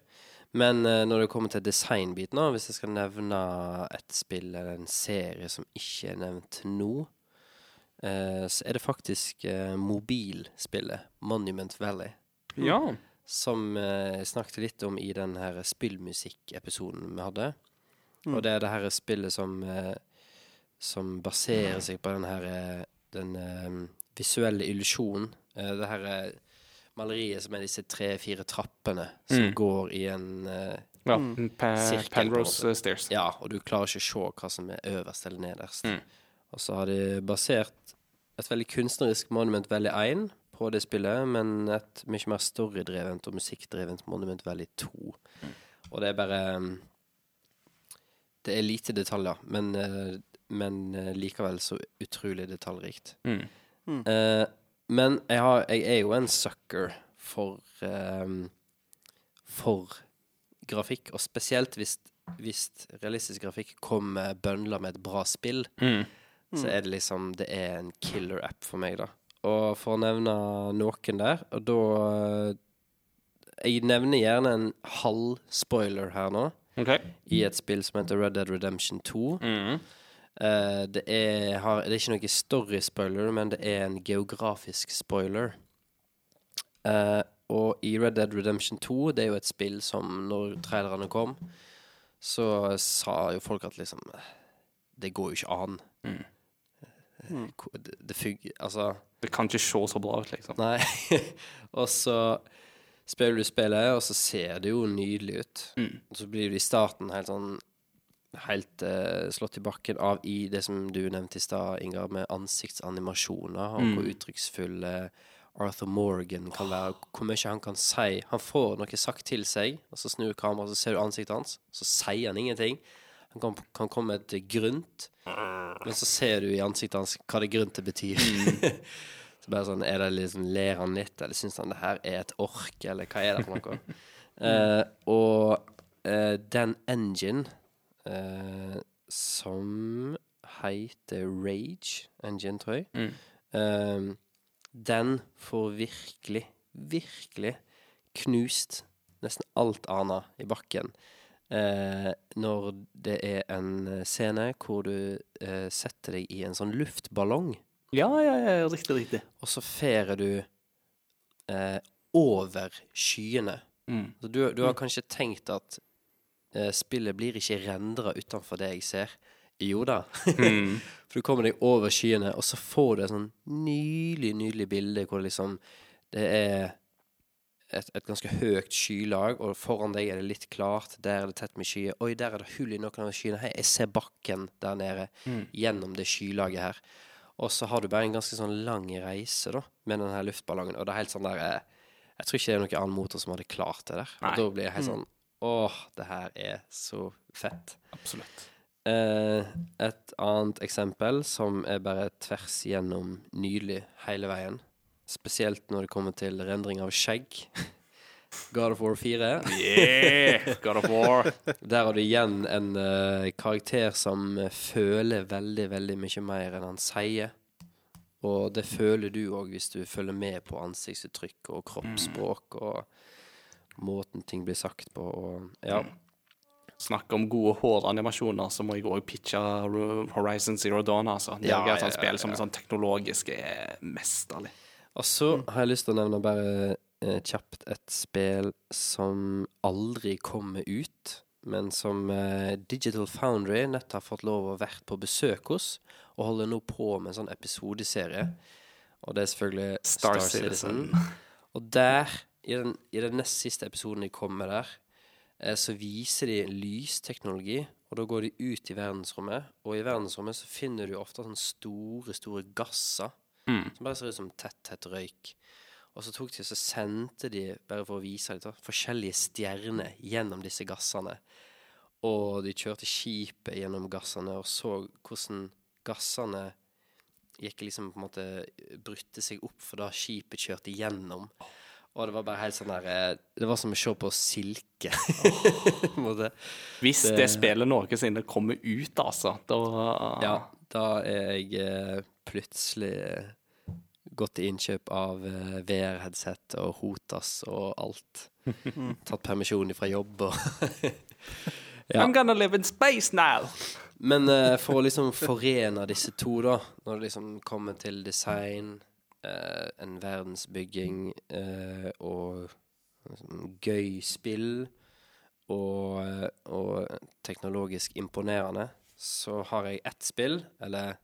Men uh, når det kommer til designbiten, hvis jeg skal nevne et spill eller en serie som ikke er nevnt nå, eh, så er det faktisk eh, mobilspillet Monument Valley. ja. Som eh, jeg snakket litt om i den her spillmusikkepisoden vi hadde. Og det er det her spillet som eh, Som baserer seg på den her eh, Den eh, visuelle illusjonen. Eh, det her eh, maleriet som er disse tre-fire trappene som Mm. går i en eh, ja. En Penrose eh, Stairs. Ja, og du klarer ikke å se hva som er øverst eller nederst. Mm. Og så har de basert et veldig kunstnerisk Monument Valley 1 på det spillet, men et mye mer storydrevent og musikkdrevent Monument Valley 2. Og det er bare um, Det er lite detaljer, men, eh, men eh, likevel så utrolig detaljrikt. Mm. Eh, men jeg, har, jeg er jo en sucker for eh, For grafikk, og spesielt hvis, hvis realistisk grafikk kommer bøndla med et bra spill, Mm. Så er det liksom Det er en killer app for meg, da. Og for å nevne noen der, og da eh, Jeg nevner gjerne en halv spoiler her nå, OK. i et spill som heter Red Dead Redemption 2. Mm. Uh, det, er, har, det er ikke noe story-spoiler, men det er en geografisk spoiler. Uh, og i Red Dead Redemption 2, det er jo et spill som når trailerne kom, så sa jo folk at liksom Det går jo ikke an. Eh, ko- Det, det fungerer Altså Det kan ikke se så bra ut, liksom. Nei. og så spiller du spillet, og så ser det jo nydelig ut. Mm. Og så blir du i starten helt sånn Helt uh, slått i bakken av i det som du nevnte i stad, Ingar, med ansiktsanimasjoner, og hvor uttrykksfulle Arthur Morgan kan være, hvor mye han kan si. Han får noe sagt til seg, og så snur kameraet, så ser du ansiktet hans, så sier han ingenting. Han kan, kan komme med et grunt, men så ser du i ansiktet hans hva det gruntet betyr. så bare sånn, er det liksom, Ler han litt, eller syns han det her er et ork, eller hva er det for noe? uh, og uh, den engine uh, som heter Rage Engine, tror jeg. Eh, den får virkelig, virkelig knust nesten alt annet i bakken. Eh, når det er en scene hvor du eh, setter deg i en sånn luftballong, Ja, ja, ja, riktig, riktig. og så ferer du eh, over skyene. Mm. Så du, du har kanskje tenkt at eh, spillet blir ikke rendra utenfor det jeg ser. Jo da. Mm. For du kommer deg over skyene, og så får du et sånn nydelig, nydelig bilde hvor det liksom Det er et, et ganske høyt skylag, og foran deg er det litt klart. Der er det tett med skyer. Oi, der er det hull i noen av skyene. Hei, jeg ser bakken der nede gjennom det skylaget her. Og så har du bare en ganske sånn lang reise da med den her luftballongen, og det er helt sånn der eh, Jeg tror ikke det er noen annen motor som hadde klart det der. Nei. Og da blir jeg helt sånn Åh, det her er så fett. Absolutt. Eh, et annet eksempel som er bare tvers igjennom nydelig hele veien. Spesielt når det kommer til rendring av skjegg. God of War 4. Yeah! God of War. Der har du igjen en uh, karakter som eh, føler veldig, veldig mye mer enn han sier. Og det føler du òg hvis du følger med på ansiktsuttrykk og kroppsspråk og måten ting blir sagt på. Og, ja. Snakk om gode håranimasjoner, så må jeg òg pitche Horizon Zero Dawn. Altså. Det Ja, er et ja, spill ja, som ja. sånn teknologisk er mesterlig. Og så har jeg lyst til å nevne bare eh, kjapt et spill som aldri kommer ut, men som eh, Digital Foundry nett har fått lov å vært på besøk hos, og holder nå på med en sånn episodeserie. Og det er selvfølgelig Star Star, Citizen. Citizen. Og der, i den, i den nest siste episoden de kom med der, eh, så viser de lysteknologi, og da går de ut i verdensrommet. Og i verdensrommet så finner du ofte sånne store, store gasser som bare ser ut som tett, tett røyk. Og så tok de så sendte de, bare for å vise litt, forskjellige stjerner gjennom disse gassene. Og de kjørte skipet gjennom gassene og så hvordan gassene gikk liksom på en måte Brutte seg opp for da skipet kjørte gjennom. Og det var bare helt sånn der eh, Det var som å se på silke. Hvis det, Det- spillet noensinne kommer ut, altså, da Ja, da er jeg eh, plutselig eh, gått til innkjøp av eh, VR-headset og Hotas og alt. Tatt permisjon fra jobb og Ja. I'm gonna live in space now! Men uh, for å liksom forene disse to, da, når det liksom kommer til design, uh, en verdensbygging uh, og liksom, gøy spill og, og teknologisk imponerende, så har jeg ett spill, eller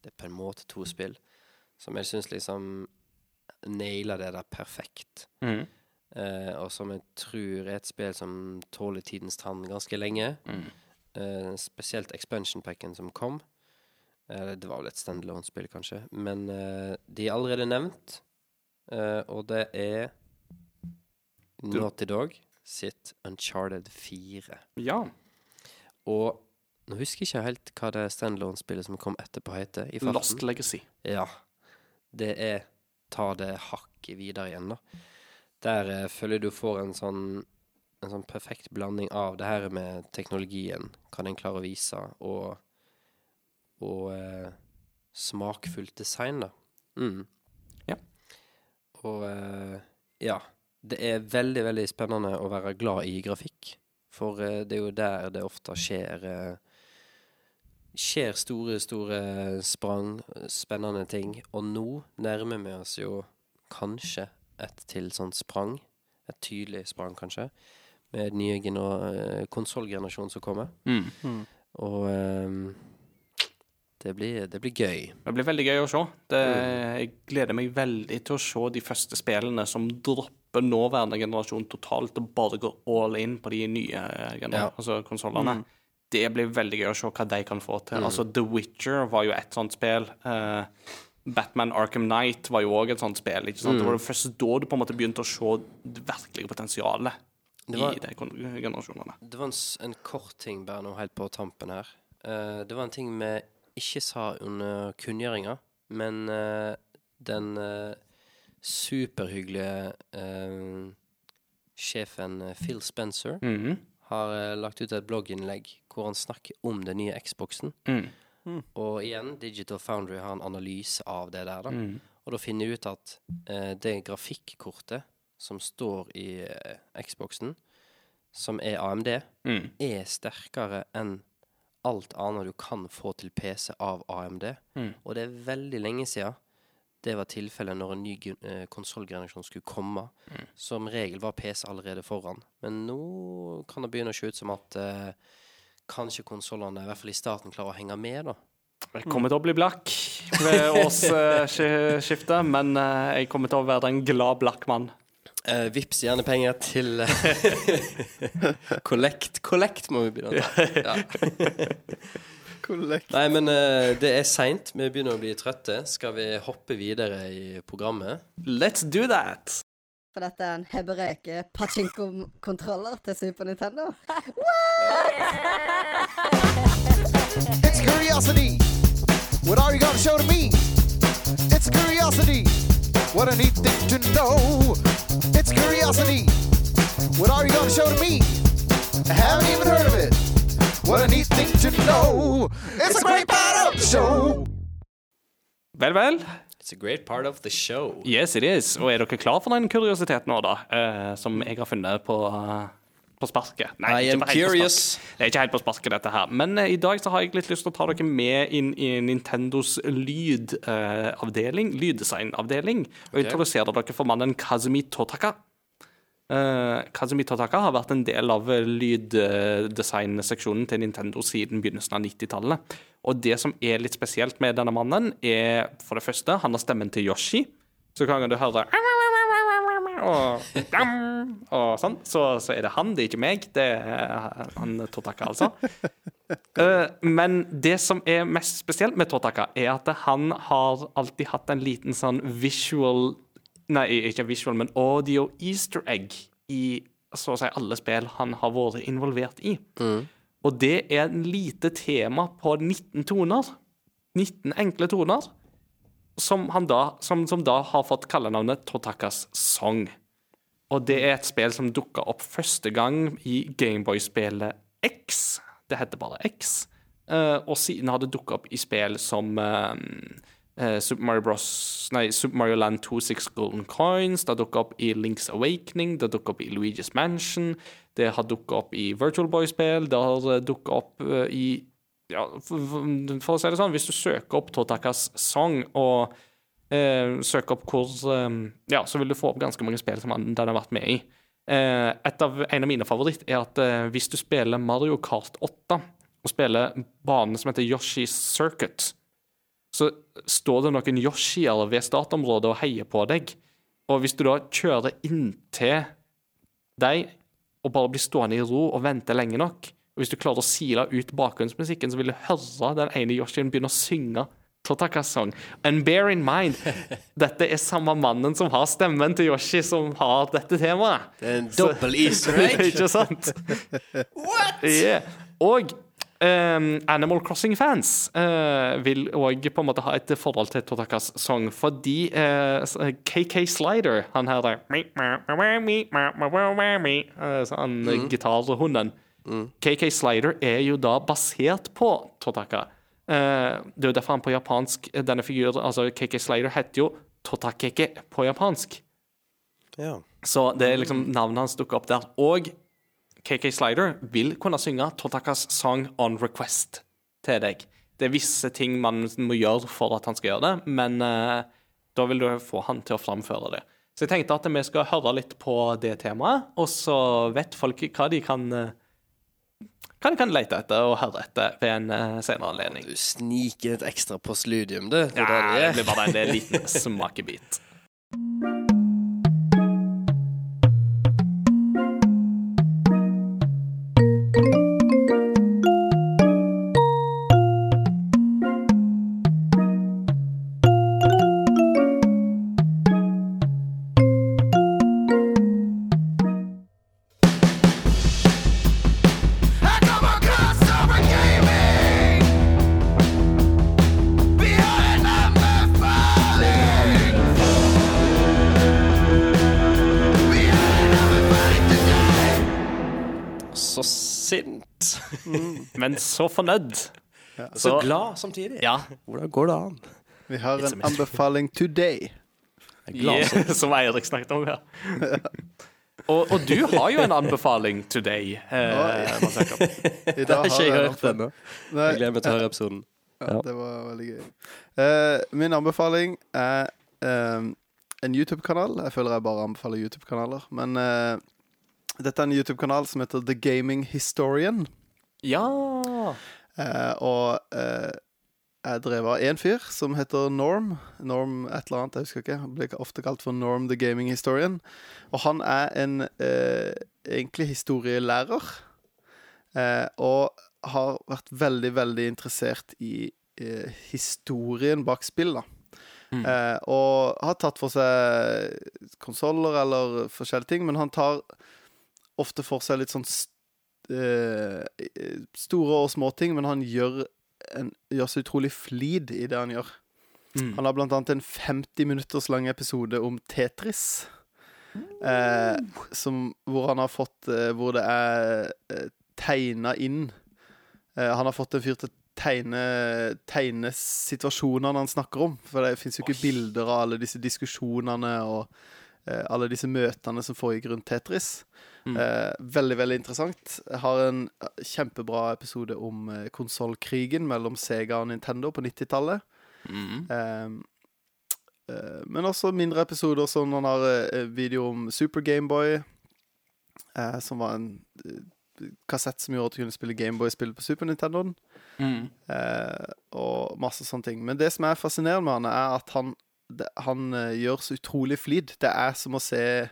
det er på en måte to spill, som jeg syns liksom nailer det der perfekt. Mm. Uh, og som jeg tror er et spill som tåler tidens tann ganske lenge. Eh, spesielt expansion packen som kom. Uh, det var vel et standalone-spill, kanskje. Men de er allerede nevnt. Og det er Naughty Dog sitt Uncharted 4. Ja. Og nå husker jeg ikke helt hva det standalone-spillet som kom etterpå, heter. i farten. Lost Legacy. Ja. Det er ta det hakket videre igjen, da. Der eh, føler du får en sånn en sånn perfekt blanding av det her med teknologien, hva den klarer å vise, og, og eh, smakfullt design, da. Mm. Ja. Og eh, ja. Det er veldig, veldig spennende å være glad i grafikk, for eh, det er jo der det ofte skjer eh, skjer store, store sprang, spennende ting. Og nå nærmer vi oss jo kanskje et til sånt sprang. Et tydelig sprang, kanskje. Med den nye konsollgenerasjonen som kommer. Mm. Og um, det, blir, det blir gøy. Det blir veldig gøy å se. Det, jeg gleder meg veldig til å se de første spillene som dropper nåværende generasjon totalt og bare går all in på de nye gener- Ja. altså konsollene. Det blir veldig gøy å se hva de kan få til. Altså, The Witcher var jo et sånt spill. Uh, Batman Arkham Knight var jo òg et sånt spill. ikke sant? Det Mm. var det først da du på en måte begynte å se det virkelige potensialet Det var- i de generasjonene. Det var en, en kort ting bare nå helt på tampen her. Uh, det var en ting vi ikke sa under kunngjøringa, men uh, den superhyggelige sjefen Phil Spencer Mhm. har eh, lagt ut et blogginnlegg hvor han snakker om den nye Xboxen. Mm. Og igjen, Digital Foundry har en analyse av det der, da. Mm. Og da finner jeg ut at eh, det grafikkortet som står i eh, Xboxen, som er AMD, Mm. er sterkere enn alt annet du kan få til PC av AMD. Mm. Og det er veldig lenge siden det var tilfellet når en ny eh, konsollgenerasjon skulle komme. Mm. Som regel var PC allerede foran. Men nå kan det begynne å se ut som at eh, kanskje konsollene, i hvert fall i starten, klarer å henge med, da. Jeg kommer til å bli blakk ved årsskiftet, men eh, jeg kommer til å være en glad blakk mann. Uh, vips gjerne penger til eh, Collect. Collect må vi begynne å ta. Ja. Kollekt. Nei, men uh, det er seint. Vi begynner å bli trøtte. Skal vi hoppe videre i programmet? Let's do that! For dette er en hebreke pachinko-kontroller til Super Nintendo. It's curiosity. What are you gonna show to me? It's curiosity. What a neat thing to know. It's curiosity. What are you gonna show to me? I haven't even heard of it. What a neat thing to know. It's a great battle show. Vel, vel. It's a great part of the show. Yes, it is. Og er dere klar for den kuriositeten nå, da? Uh, som jeg har funnet på, uh, på sparket? I am curious. Det er ikke helt på sparket, dette her. Men uh, i dag så har jeg litt lyst til å ta dere med inn i Nintendos lydavdeling, lyddesignavdeling, og introdusere dere for mannen Kazumi Totaka. Uh, Kazumi Totaka har vært en del av eh, lyddesignseksjonen til Nintendo siden begynnelsen av 90-tallet. Og det som er litt spesielt med denne mannen, er for det første han har stemmen til Yoshi. Så kan du høre og, og sånn. Så, så er det han, det er ikke meg. Det er han Totaka, altså. Uh, men det som er mest spesielt med Totaka, er at han har alltid hatt en liten sånn visual Nei, ikke visual, men audio easter egg i så å si alle spill han har vært involvert i. Og det er en lite tema på 19 toner. 19 enkle toner. Som, han da, som, som da har fått kallenavnet Totakas Song. Og det er et spill som dukka opp første gang i Gameboy-spillet X. Det heter bare X. Uh, og siden har det dukka opp i spill som eh, Super Mario Bros. Nei, Super Mario Land 2 Six Golden Coins. Det har dukka opp i Links Awakening. Det har dukka opp i Luigi's Mansion. Det har dukka opp i Virtual Boy-spill. Det har dukka opp eh, i ja, for, å si det sånn, hvis du søker opp Totakas Song og eh, søker opp hvor eh, Ja, så vil du få opp ganske mange spill som den har vært med i. Eh, av, en av mine favoritt er at eh, hvis du spiller Mario Kart 8 og spiller banen som heter Yoshi's Circuit, så står det noen Yoshier ved startområdet og heier på deg. Og hvis du da kjører inntil deg og bare blir stående i ro og vente lenge nok, og hvis du klarer å sile ut bakgrunnsmusikken, så vil du høre den ene Yoshien begynne å synge Totakasong. And bear in mind, dette er samme mannen som har stemmen til Yoshi, som har dette temaet. Det er en dobbel easter egg. Ikke sant? What? Yeah. Og ehm, Animal Crossing-fans uh, vil òg på en måte ha et forhold til Totakas sang, fordi uh, KK Slider, han her der uh, Han gitarhunden. KK Slider er jo da basert på Totaka. Eh, det er jo derfor han på japansk Denne figuren, altså KK Slider, heter jo Totakeke på japansk. Ja. Så det er liksom navnet hans dukker opp der. Og KK Slider vil kunne synge Totakas song on request til deg. Det er visse ting man må gjøre for at han skal gjøre det, men uh, da vil du få han til å framføre det. Så jeg tenkte at vi skal høre litt på det temaet, og så vet folk hva de kan eh, hva de kan lete etter og høre etter ved en eh, senere anledning. Du sniker et ekstra postludium, du. Det Ja, det blir bare en liten smakebit. Så fornøyd. Så glad samtidig. Ja. Hvordan går det an? Vi har en anbefaling today. Yeah, som Eirik snakket om, ja. Og, og du har jo en anbefaling today. Eh, I Det dag har ikke jeg hørt den. Nei, Jeg gleder meg til å høre episoden. Ja, det var veldig gøy. Uh, min anbefaling er um, en YouTube-kanal. Jeg føler jeg bare anbefaler YouTube-kanaler. Men uh, dette er en YouTube-kanal som heter The Gaming Historian. Ja. Eh, og eh, jeg drev av én fyr som heter Norm. Norm et eller annet, jeg husker ikke. Han blir ofte kalt for Norm the Gaming Historian. Og han er en eh, egentlig historielærer. Eh, og har vært veldig, veldig interessert i eh, historien bak spill, da. Eh, og har tatt for seg konsoller eller forskjellige ting, men han tar ofte for seg litt sånn st store og små ting, men han gjør, en, gjør så utrolig flid i det han gjør. Han har blant annet en 50 minutters lang episode om Tetris. Eh, som, hvor han har fått eh, Hvor det er eh, tegna inn eh, Han har fått en fyr til å tegne, tegne situasjonene han snakker om. For det fins jo ikke bilder av alle disse diskusjonene og eh, alle disse møtene som foregikk rundt Tetris. Eh, veldig, veldig interessant. Jeg har en kjempebra episode om eh, konsollkrigen mellom Sega og Nintendo på 90-tallet. Eh, eh, men også mindre episoder, som han har eh, video om Super Gameboy, eh, som var en eh, kassett som gjorde at du kunne spille Gameboy-spill på Super Nintendoen. Eh, og masse sånne ting. Men det som er fascinerende med han, er at han, det, han eh, gjør så utrolig flid. Det er som å se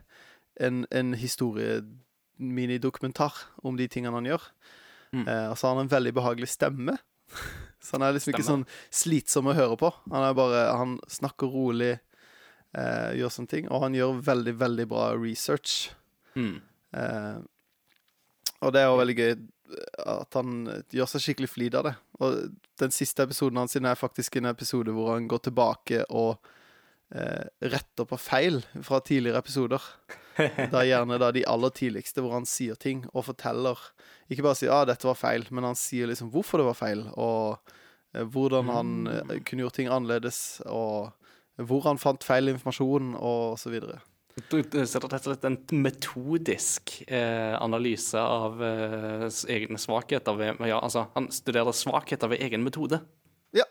en, en historieminidokumentar om de tingene han gjør. Eh, og så har han en veldig behagelig stemme. så han er liksom ikke sånn slitsom å høre på. Han er bare Han snakker rolig, eh, gjør sånne ting. Og han gjør veldig, veldig bra research. Eh, og det er jo veldig gøy at han gjør seg skikkelig flid av det. Og den siste episoden hans er faktisk en episode hvor han går tilbake og eh, retter på feil fra tidligere episoder. Det er gjerne da de aller tidligste hvor han sier ting og forteller Ikke bare sier 'ah, dette var feil', men han sier liksom hvorfor det var feil, og eh, hvordan han eh, kunne gjort ting annerledes, og hvor han fant feil informasjon, og så videre. Du, ser rett og slett en metodisk eh, analyse av eh, egne svakheter ved ja, altså, Han studerer svakheter ved egen metode. Ja.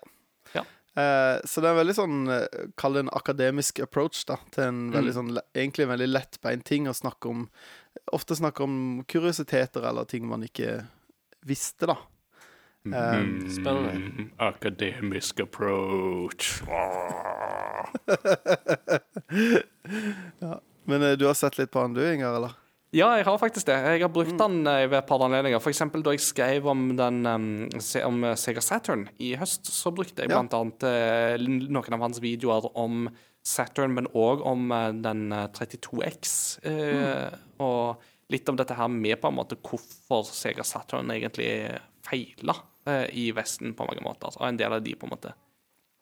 Ja. Eh, så det er en veldig sånn eh, Kall det en akademisk approach da til en veldig sånn Egentlig en veldig lettbeint ting å snakke om. Ofte snakke om kuriositeter eller ting man ikke visste, da. Spennende. Mm, Akademisk approach. men eh, du har sett litt på han du, Inger, eller? Ja, jeg har faktisk det. Jeg har brukt den eh, ved et par anledninger. Eksempel da jeg skrev om, den, om eh, Sega Saturn i høst, så brukte jeg Ja. annet eh, noen av hans videoer om Saturn, men òg om den eh, 32X. Mm. Og litt om dette her med på en måte hvorfor Sega Saturn egentlig feila i Vesten på mange måter. Og en del av de på en måte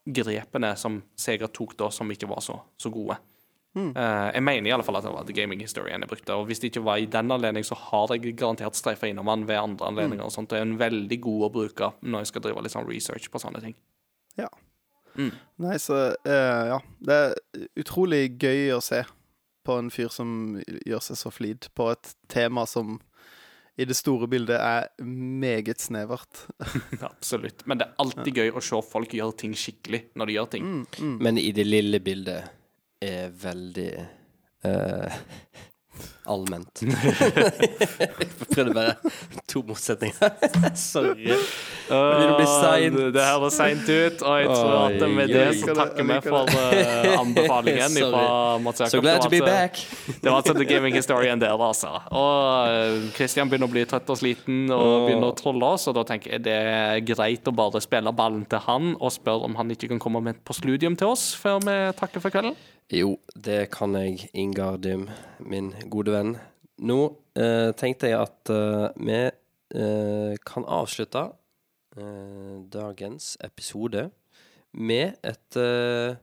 grepene som Sega tok da, som ikke var så, så gode. Eh, jeg mener i alle fall at det var The Gaming Historian jeg brukte. Og hvis det ikke var i den anledning, så har jeg garantert streifa innom den ved andre anledninger. og sånt. Det er en veldig god å bruke når jeg skal drive litt sånn research på sånne ting. Ja. Nei, så uh, ja. Det er utrolig gøy å se på en fyr som gjør seg så flid på et tema som i det store bildet er meget snevert. Absolutt. Men det er alltid gøy å se folk gjøre ting skikkelig når de gjør ting. Men i det lille bildet er veldig uh, allment. Jeg prøvde bare to motsetninger. Sorry. Begynner å bli seint. Det her var seint ut, og jeg tror at det med det så takker vi for uh, anbefalingen Sorry. fra Mats Jakob. So glad to be back. Det var altså The Gaming Historian der, altså. Og eh, Christian begynner å bli trøtt og sliten og begynner å trolle oss, og da tenker jeg det er greit å bare spille ballen til han og spørre om han ikke kan komme med på studium til oss før vi takker for kvelden. Jo, det kan jeg, Ingardym, min gode venn. Nå eh, tenkte jeg at eh, vi eh, kan avslutte eh, dagens episode med et, eh,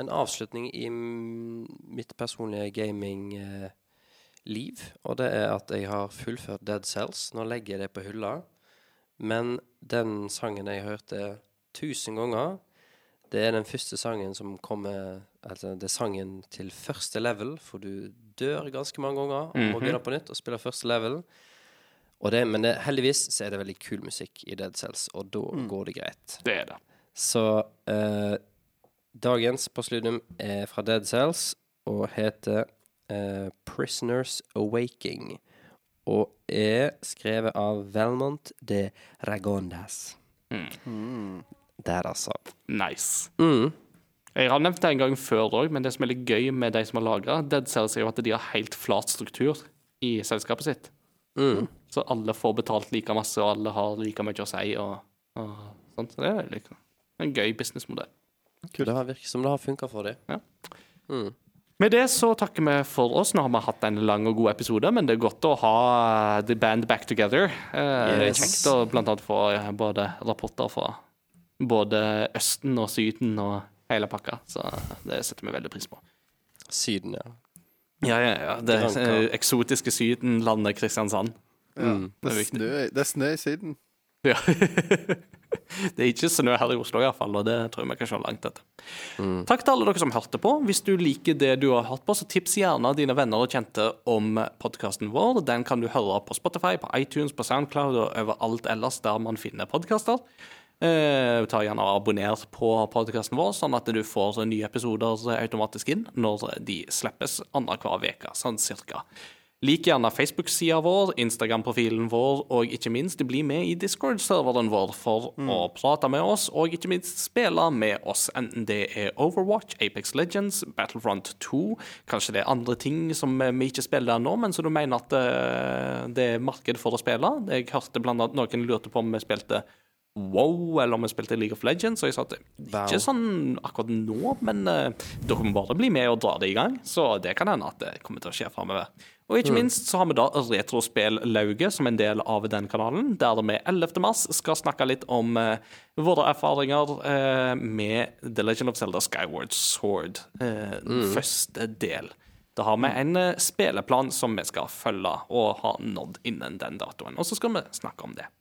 en avslutning i mitt personlige gaming-liv. og det er at jeg har fullført Dead Cells. Nå legger jeg det på hylla. Men den sangen jeg hørte tusen ganger, det er den første sangen som kommer Altså, det er sangen til første level, for du dør ganske mange ganger og må begynne på nytt og spille første level. Og det, men det, heldigvis så er det veldig kul musikk i Dead Cells, og da går det greit. Det er det. Så eh, dagens postludium er fra Dead Cells og heter eh, Prisoners Awaking. Og er skrevet av Valmont de Ragondas. Der, altså. Nice. Mm. Jeg har nevnt det en gang før òg, men det som er litt gøy med de som har lagra Dead Cells, er jo at de har helt flat struktur i selskapet sitt. Mm. Så alle får betalt like masse, og alle har like mye å si. og, og sånt. Så det er liksom en gøy businessmodell. Det har virket som det har funka for dem. Ja. Mm. Med det så takker vi for oss. Nå har vi hatt en lang og god episode, men det er godt å ha The Band back together. Eh, Det er kjekt å blant annet få eh, både rapporter fra både Østen og Syden og hele pakka. Så det setter vi veldig pris på. Syden, ja. Ja, ja, ja. Det Granca. eh, eksotiske Syden, landet Kristiansand. Mm. Det, er er snø, det er snø i Syden. Ja. det er ikke snø her i Oslo iallfall, og det tror jeg vi kan se langt etter. Takk til alle dere som hørte på. Hvis du liker det du har hørt på, så tips gjerne dine venner og kjente om podkasten vår. Den kan du høre på Spotify, på iTunes, på Soundcloud og overalt ellers der man finner podkaster. Eh, ta gjerne og Abonner på podkasten vår, sånn at du får nye episoder automatisk inn når de slippes annenhver uke, sånn cirka. Lik gjerne Facebook-sida vår, Instagram-profilen vår, og ikke minst bli med i Discord-serveren vår for å prate med oss, og ikke minst spille med oss, enten det er Overwatch, Apex Legends, Battlefront 2, kanskje det er andre ting som eh, vi ikke spiller nå, men som du mener at eh, det er marked for å spille. Jeg hørte blant annet noen lurte på om vi spilte WoW, eller om vi spilte League of Legends, og jeg sa at ikke sånn akkurat nå, men uh, dere må bare bli med og dra det i gang, så det kan hende at det kommer til å skje framover. Og ikke minst så har vi da Retrospill-lauget som en del av den kanalen, der vi 11. mars skal snakke litt om eh, våre erfaringer eh, med The Legend of Zelda Skyward Sword, eh, første del. Da har vi en spilleplan som vi skal følge og ha nådd innen den datoen. Og så skal vi snakke om det.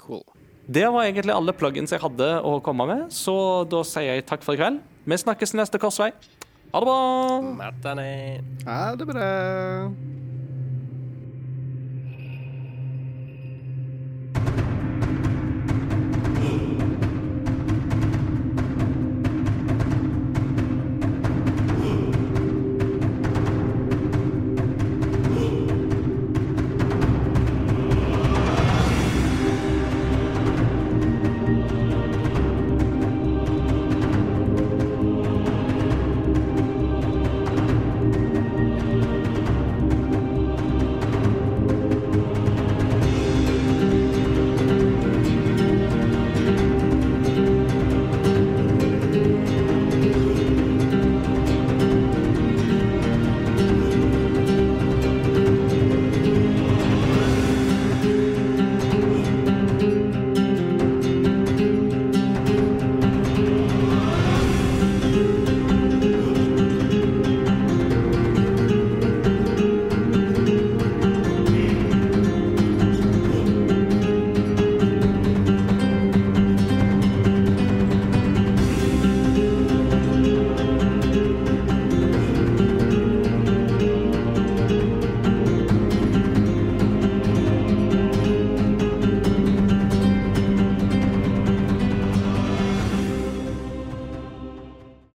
Cool. Det var egentlig alle plugins jeg hadde å komme med, så da sier jeg takk for i kveld. Vi snakkes neste korsvei. Ha det bra! Ha det bra.